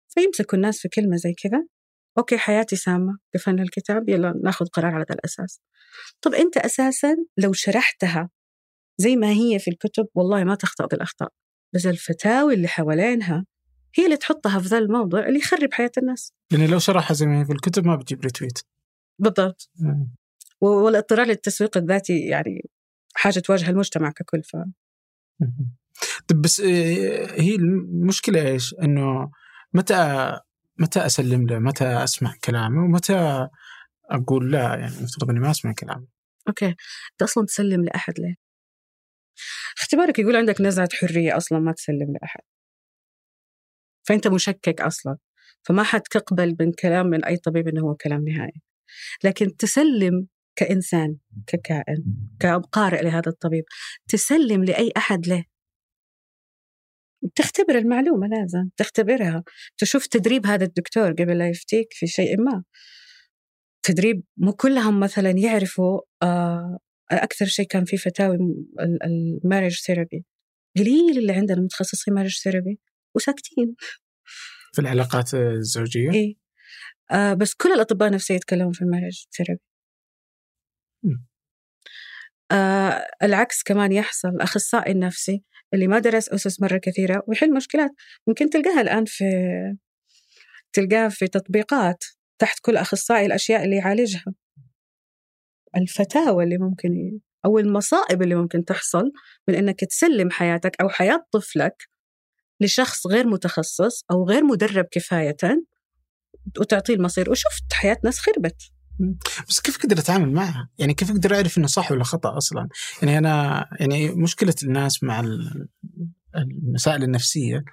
Speaker 2: فيمسكوا الناس في كلمة زي كذا. okay حياتي سامة قفلنا الكتاب يلا ناخذ قرار على هذا الأساس. طب أنت أساسا لو شرحتها زي ما هي في الكتب والله ما تخطأ بالأخطاء. بس الفتاوي اللي حوالينها هي اللي تحطها في ذا الموضوع اللي يخرب حياة الناس
Speaker 1: يعني لو شرحها زي ما هي في الكتب ما بتجيب ريتويت
Speaker 2: بالضبط والاضطرار للتسويق الذاتي يعني حاجة تواجه المجتمع ككل ف
Speaker 1: طيب بس آه، هي المشكلة إيش؟ إنه متى متى أسلم له؟ متى أسمع كلامه؟ ومتى أقول لا يعني المفترض إني ما أسمع كلامه.
Speaker 2: أوكي، أنت أصلا تسلم لأحد ليه؟ اختبارك يقول عندك نزعة حرية أصلا ما تسلم لأحد. فأنت مشكك أصلا فما حتقبل من كلام من أي طبيب إنه هو كلام نهائي. لكن تسلم كإنسان ككائن كقارئ لهذا الطبيب تسلم لأي أحد له. تختبر المعلومة لازم تختبرها. تشوف تدريب هذا الدكتور قبل لا يفتيك في شيء ما. تدريب مو كلهم مثلا يعرفوا آه أكثر شيء كان في فتاوي ال marriage therapy قليل اللي عندنا متخصصين marriage therapy وساكتين.
Speaker 1: في العلاقات الزوجية؟
Speaker 2: إيه. آه بس كل الأطباء النفسية يتكلمون في ال marriage therapy آه العكس كمان يحصل. الأخصائي النفسي اللي ما درس أسس مرة كثيرة ويحل مشكلات ممكن تلقاها الآن في تلقاها في تطبيقات تحت كل أخصائي الأشياء اللي يعالجها. الفتاوى اللي ممكن أو المصائب اللي ممكن تحصل من أنك تسلم حياتك أو حياة طفلك لشخص غير متخصص أو غير مدرب كفاية وتعطيه المصير وشفت حياة ناس خربت
Speaker 1: بس كيف أقدر أتعامل معها؟ يعني كيف أقدر أعرف إنه صح ولا خطأ أصلا؟ يعني أنا يعني مشكلة الناس مع المسائل النفسية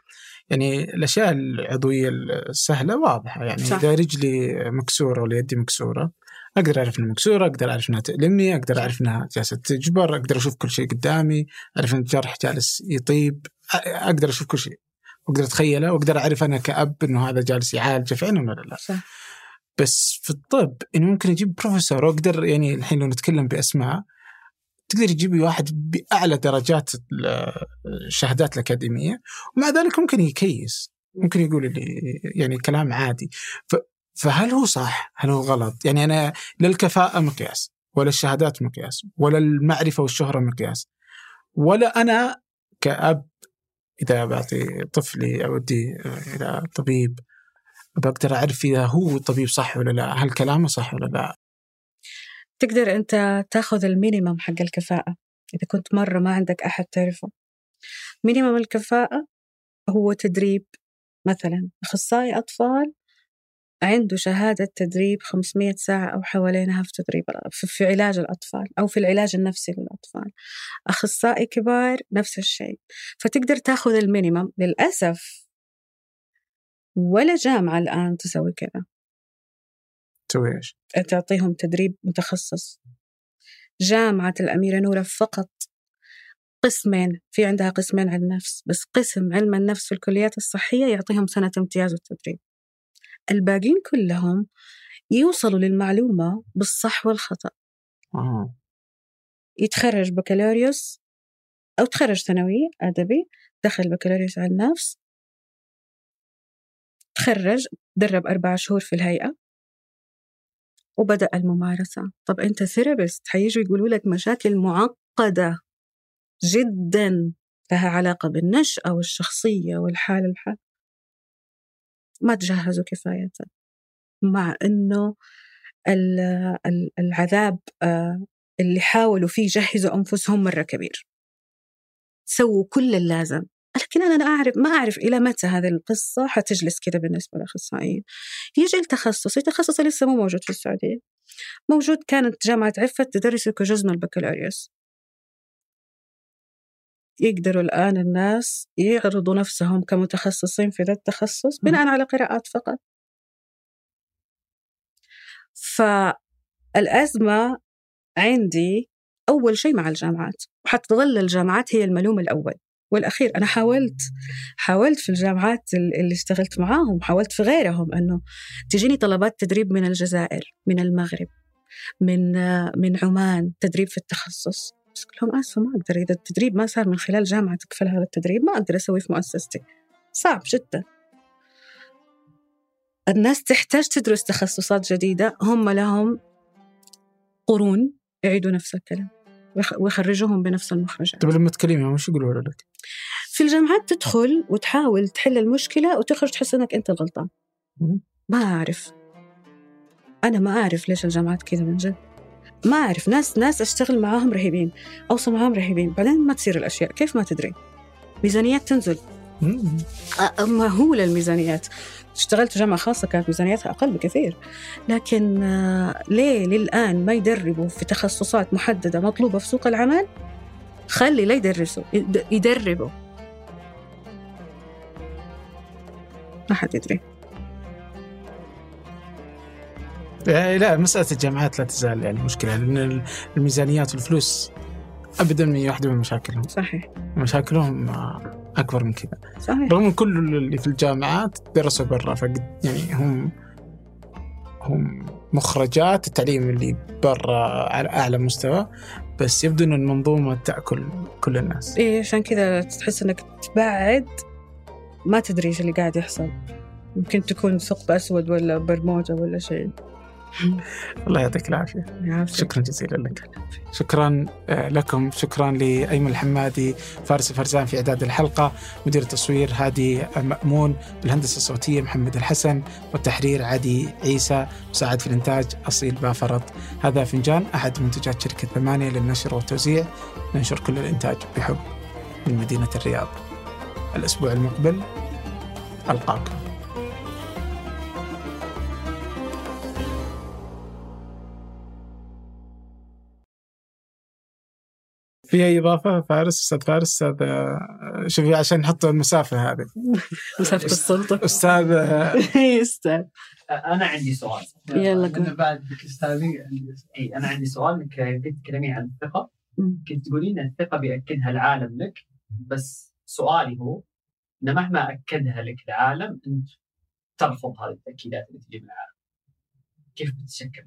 Speaker 1: يعني الأشياء العضوية السهلة واضحة يعني صح. إذا رجلي مكسورة ولا يدي مكسورة أقدر أعرف إنها مكسورة، أقدر أعرف إنها تؤلمني، أقدر أعرف إنها جالسة تجبر، أقدر أشوف كل شيء قدامي، أعرف إن الجرح جالس يطيب، أقدر أشوف كل شيء. وأقدر أتخيله وأقدر أعرف أنا كأب إنه هذا جالس يعالجه فعلا ولا لا. صح. بس في الطب إنه ممكن أجيب بروفيسور وأقدر يعني الحين لو نتكلم بأسماء تقدر تجيبي واحد بأعلى درجات الشهادات الأكاديمية ومع ذلك ممكن يكيس ممكن يقول لي يعني كلام عادي فهل هو صح؟ هل هو غلط؟ يعني أنا لا الكفاءة مقياس ولا الشهادات مقياس ولا المعرفة والشهرة مقياس ولا أنا كأب إذا بعطي طفلي اوديه إلى طبيب بقدر أعرف إذا هو الطبيب صح ولا لا، هل كلامه صح ولا لا؟
Speaker 2: تقدر أنت تاخذ ال minimum حق الكفاءة إذا كنت مرة ما عندك أحد تعرفه minimum الكفاءة هو تدريب مثلا أخصائي أطفال عنده شهادة تدريب 500 ساعة أو حوالينها في تدريب في علاج الأطفال أو في العلاج النفسي للأطفال. أخصائي كبار نفس الشيء. فتقدر تاخذ ال minimum. للأسف ولا جامعة الآن تسوي كذا.
Speaker 1: تسوي إيش؟
Speaker 2: تعطيهم تدريب متخصص. جامعة الأميرة نورة فقط قسمين. في عندها قسمين علم النفس. بس قسم علم النفس في الكليات الصحية يعطيهم سنة امتياز التدريب. الباقيين كلهم يوصلوا للمعلومة بالصح والخطأ.
Speaker 1: آه.
Speaker 2: يتخرج بكالوريوس أو تخرج ثانوي أدبي دخل بكالوريوس علم النفس. تخرج درب أربع شهور في الهيئة. وبدأ الممارسة. طب أنت ثيرابيست حييجوا يقولوا لك مشاكل معقدة جدا لها علاقة بالنشأة والشخصية والحالة الحال ما تجهزوا كفاية مع أنه العذاب آه، اللي حاولوا فيه يجهزوا أنفسهم مرة كبير. سووا كل اللازم. لكن أنا أعرف ما أعرف إلى متى هذه القصة حتجلس كذا بالنسبة للأخصائيين يجي التخصص التخصص لسه مو موجود في السعودية. موجود كانت جامعة عفة تدرس كجزء من البكالوريوس. يقدروا الآن الناس يعرضوا نفسهم كمتخصصين في ذا التخصص بناء على قراءات فقط. فالأزمة عندي أول شيء مع الجامعات وحتظل الجامعات هي الملوم الأول. والأخير أنا حاولت حاولت في الجامعات اللي اشتغلت معاهم حاولت في غيرهم أنه تجيني طلبات تدريب من الجزائر من المغرب من من عمان تدريب في التخصص. بس لهم آسفة ما أقدر. إذا التدريب ما صار من خلال جامعة تكفل هذا التدريب ما أقدر أسويه في مؤسستي. صعب جدا. الناس تحتاج تدرس تخصصات جديدة. هم لهم قرون يعيدوا نفس الكلام. ويخرجوهم بنفس المخرجات.
Speaker 1: طيب لما تكلمهم وش يقولوا لك؟
Speaker 2: في الجامعات تدخل وتحاول تحل المشكلة وتخرج تحس إنك أنت الغلطان. ما أعرف. أنا ما أعرف ليش الجامعات كذا من جد. ما أعرف ناس ناس أشتغل معاهم رهيبين أوصل معاهم رهيبين بعدين ما تصير الأشياء كيف ما تدري؟ ميزانيات تنزل. مهولة الميزانيات. اشتغلت في جامعة خاصة كانت ميزانيتها أقل بكثير. لكن آه، ليه للآن ما يدربوا في تخصصات محددة مطلوبة في سوق العمل؟ خلي لا يدرسوا يدربوا. ما حد يدري.
Speaker 1: لا مسألة الجامعات لا تزال يعني مشكلة لأن الميزانيات والفلوس أبدا واحدة من مشاكلهم.
Speaker 2: صحيح.
Speaker 1: مشاكلهم أكبر من كذا.
Speaker 2: صحيح.
Speaker 1: رغم كل اللي في الجامعات درسوا برا فقد يعني هم هم مخرجات التعليم اللي برا على أعلى مستوى بس يبدو أن المنظومة تأكل كل الناس.
Speaker 2: إيه عشان كذا تحس أنك تبعد ما تدري إيش اللي قاعد يحصل. يمكن تكون ثقب أسود ولا برموجة ولا شيء. [laughs]
Speaker 1: الله يعطيك العافية. شكرا جزيلا لك. شكرا آه، لكم. شكرا لأيمن الحمادي فارس الفرزان في إعداد الحلقة مدير التصوير هادي مأمون بالهندسة الصوتية محمد الحسن والتحرير عدي عيسى مساعد في الإنتاج أصيل بافرط. هذا فنجان أحد منتجات شركة ثمانية للنشر والتوزيع. ننشر كل الإنتاج بحب من مدينة الرياض. الأسبوع المقبل ألقاكم. في اي إضافة؟ فارس أستاذ فارس أستاذ شوفي عشان نحط المسافة هذه. [laughs]
Speaker 2: مسافة السلطة.
Speaker 1: أستاذ [laughs]
Speaker 2: أستاذ.
Speaker 3: أنا عندي سؤال.
Speaker 2: يلا
Speaker 3: أنا بعد استاذي اي أنا عندي سؤال. انك كنت تتكلمين عن الثقة. كنت تقولين الثقة بيأكدها العالم لك بس سؤالي هو إن مهما أكدها لك العالم أنت ترفض هذه التأكيدات اللي تجي من العالم. كيف بتتشكل؟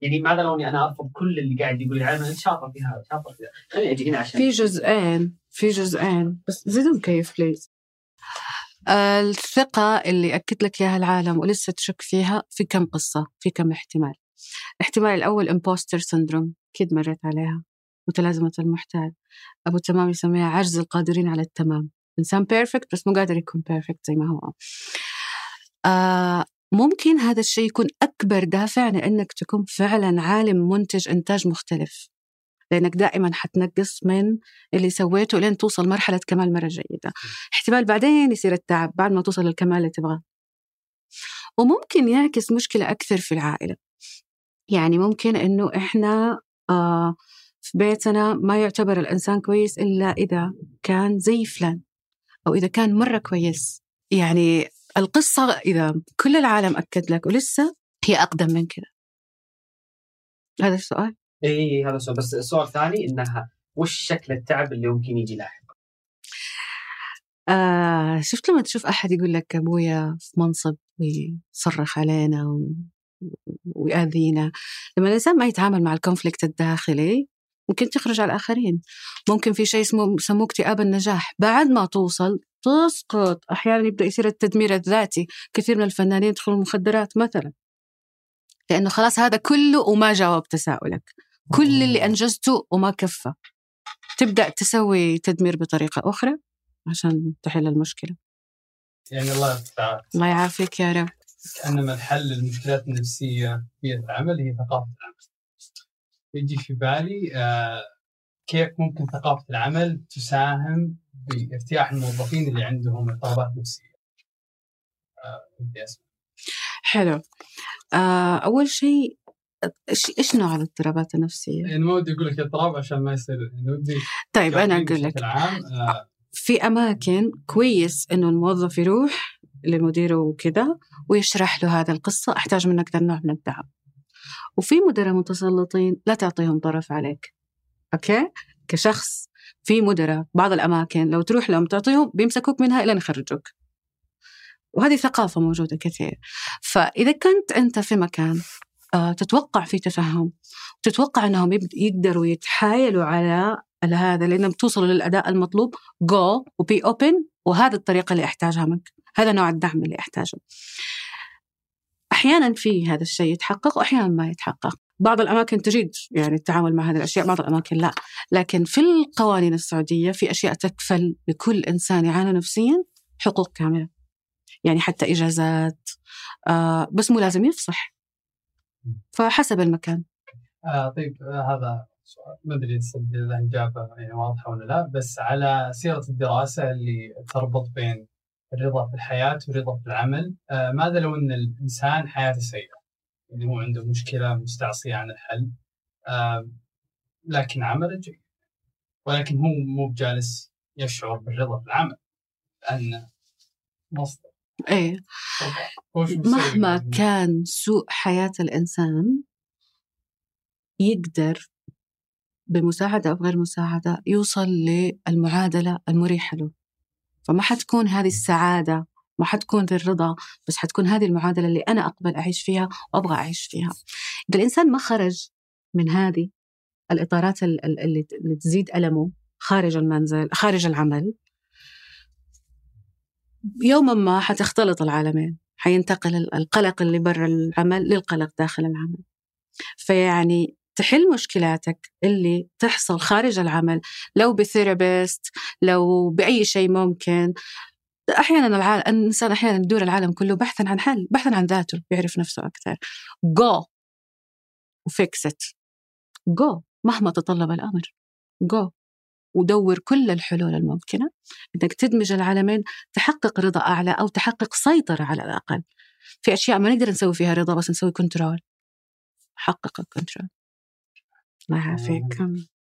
Speaker 3: يعني ماذا لو اني أنا أرفض كل اللي قاعد يقول العالم أنا شاطر في هذا شاطر في هذا. خليني أجي هنا عشان
Speaker 2: في جزئين في جزئين. بس زيدون كيف please الثقة اللي أكد لك إياها العالم ولسه تشك فيها في كم قصة في كم احتمال. الاحتمال الأول imposter syndrome أكيد مريت عليها. متلازمة المحتال. أبو تمام يسميها عجز القادرين على التمام. إنسان perfect بس مو قادر يكون perfect زي ما هو. آه ممكن هذا الشيء يكون أكبر دافع لأنك تكون فعلا عالم منتج إنتاج مختلف. لأنك دائما حتنقص من اللي سويته لين توصل مرحلة كمال مرة جيدة. احتمال بعدين يصير التعب بعد ما توصل للكمال اللي تبغاه. وممكن يعكس مشكلة أكثر في العائلة. يعني ممكن إنه إحنا آه في بيتنا ما يعتبر الإنسان كويس إلا إذا كان زي فلان أو إذا كان مرة كويس. يعني القصة إذا كل العالم أكد لك ولسه هي أقدم من كذا هذا السؤال.
Speaker 3: اي هذا السؤال بس السؤال الثاني إنها وش شكل التعب اللي ممكن يجي لاحقا؟
Speaker 2: آه شفت لما تشوف أحد يقول لك أبويا في منصب ويصرخ علينا و... ويأذينا لما الإنسان ما يتعامل مع الكونفليكت الداخلي ممكن تخرج على الآخرين. ممكن في شيء اسمه يسموه اكتئاب النجاح. بعد ما توصل تسقط أحيانا يبدأ يصير التدمير الذاتي. كثير من الفنانين يدخلوا المخدرات مثلا. لأنه خلاص هذا كله وما جاوب تساؤلك. كل اللي أنجزته وما كفى. تبدأ تسوي تدمير بطريقة أخرى عشان تحل المشكلة.
Speaker 4: يعني الله يعافيك
Speaker 2: الله يعافيك يا رب.
Speaker 4: كأنما الحل للمشكلات النفسية في العمل هي ثقافة العمل. يجي في بالي آه كيف ممكن ثقافة العمل تساهم بارتياح الموظفين اللي عندهم اضطرابات نفسية آه
Speaker 2: حلو آه أول شيء إيش نوع الاضطرابات النفسية؟
Speaker 4: يعني ما ودي أقول لك اضطراب عشان ما يصير يعني ودي
Speaker 2: طيب أنا أقول لك
Speaker 4: آه
Speaker 2: في أماكن كويس إنه الموظف يروح لمديره وكذا ويشرح له هذا القصة أحتاج منك ذا النوع من الدعم. وفي مدراء متسلطين لا تعطيهم طرف عليك. Okay؟ كشخص في مدراء بعض الأماكن لو تروح لهم تعطيهم بيمسكوك منها إلى يخرجوك. وهذه ثقافة موجودة كثير. فإذا كنت أنت في مكان تتوقع في تفهم وتتوقع أنهم يقدروا يتحايلوا على هذا لأنهم توصلوا للأداء المطلوب go و be open وهذا الطريقة اللي أحتاجها منك. هذا نوع الدعم اللي أحتاجه. أحيانا في هذا الشيء يتحقق وأحيانا ما يتحقق. بعض الأماكن تجيد يعني التعامل مع هذه الأشياء بعض الأماكن لا. لكن في القوانين السعودية في أشياء تكفل لكل إنسان يعاني نفسيا حقوق كاملة. يعني حتى إجازات آه بس مو لازم يفصح. فحسب المكان.
Speaker 4: آه طيب آه هذا سؤال. ما أدري إذا اجابه يعني واضحه ولا لا بس على سيرة الدراسة اللي تربط بين الرضا في الحياة والرضا في العمل آه ماذا لو إن الإنسان حياته سيئة؟ يعني هو عنده مشكلة مستعصية عن الحل. آه لكن عمله جيد. ولكن هو مو بجالس يشعر بالرضا في العمل لأن مصدر.
Speaker 2: إيه. مهما كان سوء حياة الإنسان يقدر بمساعدة أو غير مساعدة يوصل للمعادلة المريحة له. فما حتكون هذه السعادة ما حتكون ذي الرضا بس حتكون هذه المعادلة اللي أنا أقبل أعيش فيها وأبغى أعيش فيها. إذا الإنسان ما خرج من هذه الإطارات اللي تزيد ألمه خارج المنزل خارج العمل يوما ما حتختلط العالمين. حينتقل القلق اللي برا العمل للقلق داخل العمل. فيعني تحل مشكلاتك اللي تحصل خارج العمل لو بثيرابيست لو بأي شيء ممكن أحيانا العالم الإنسان أحيانا يدور العالم كله بحثا عن حل بحثا عن ذاته بيعرف نفسه أكثر. go و fix it go مهما تطلب الأمر. جو ودور كل الحلول الممكنة. إنك تدمج العالمين تحقق رضا أعلى أو تحقق سيطرة على الأقل. في أشياء ما نقدر نسوي فيها رضا بس نسوي control حقق ال control الله يعافيك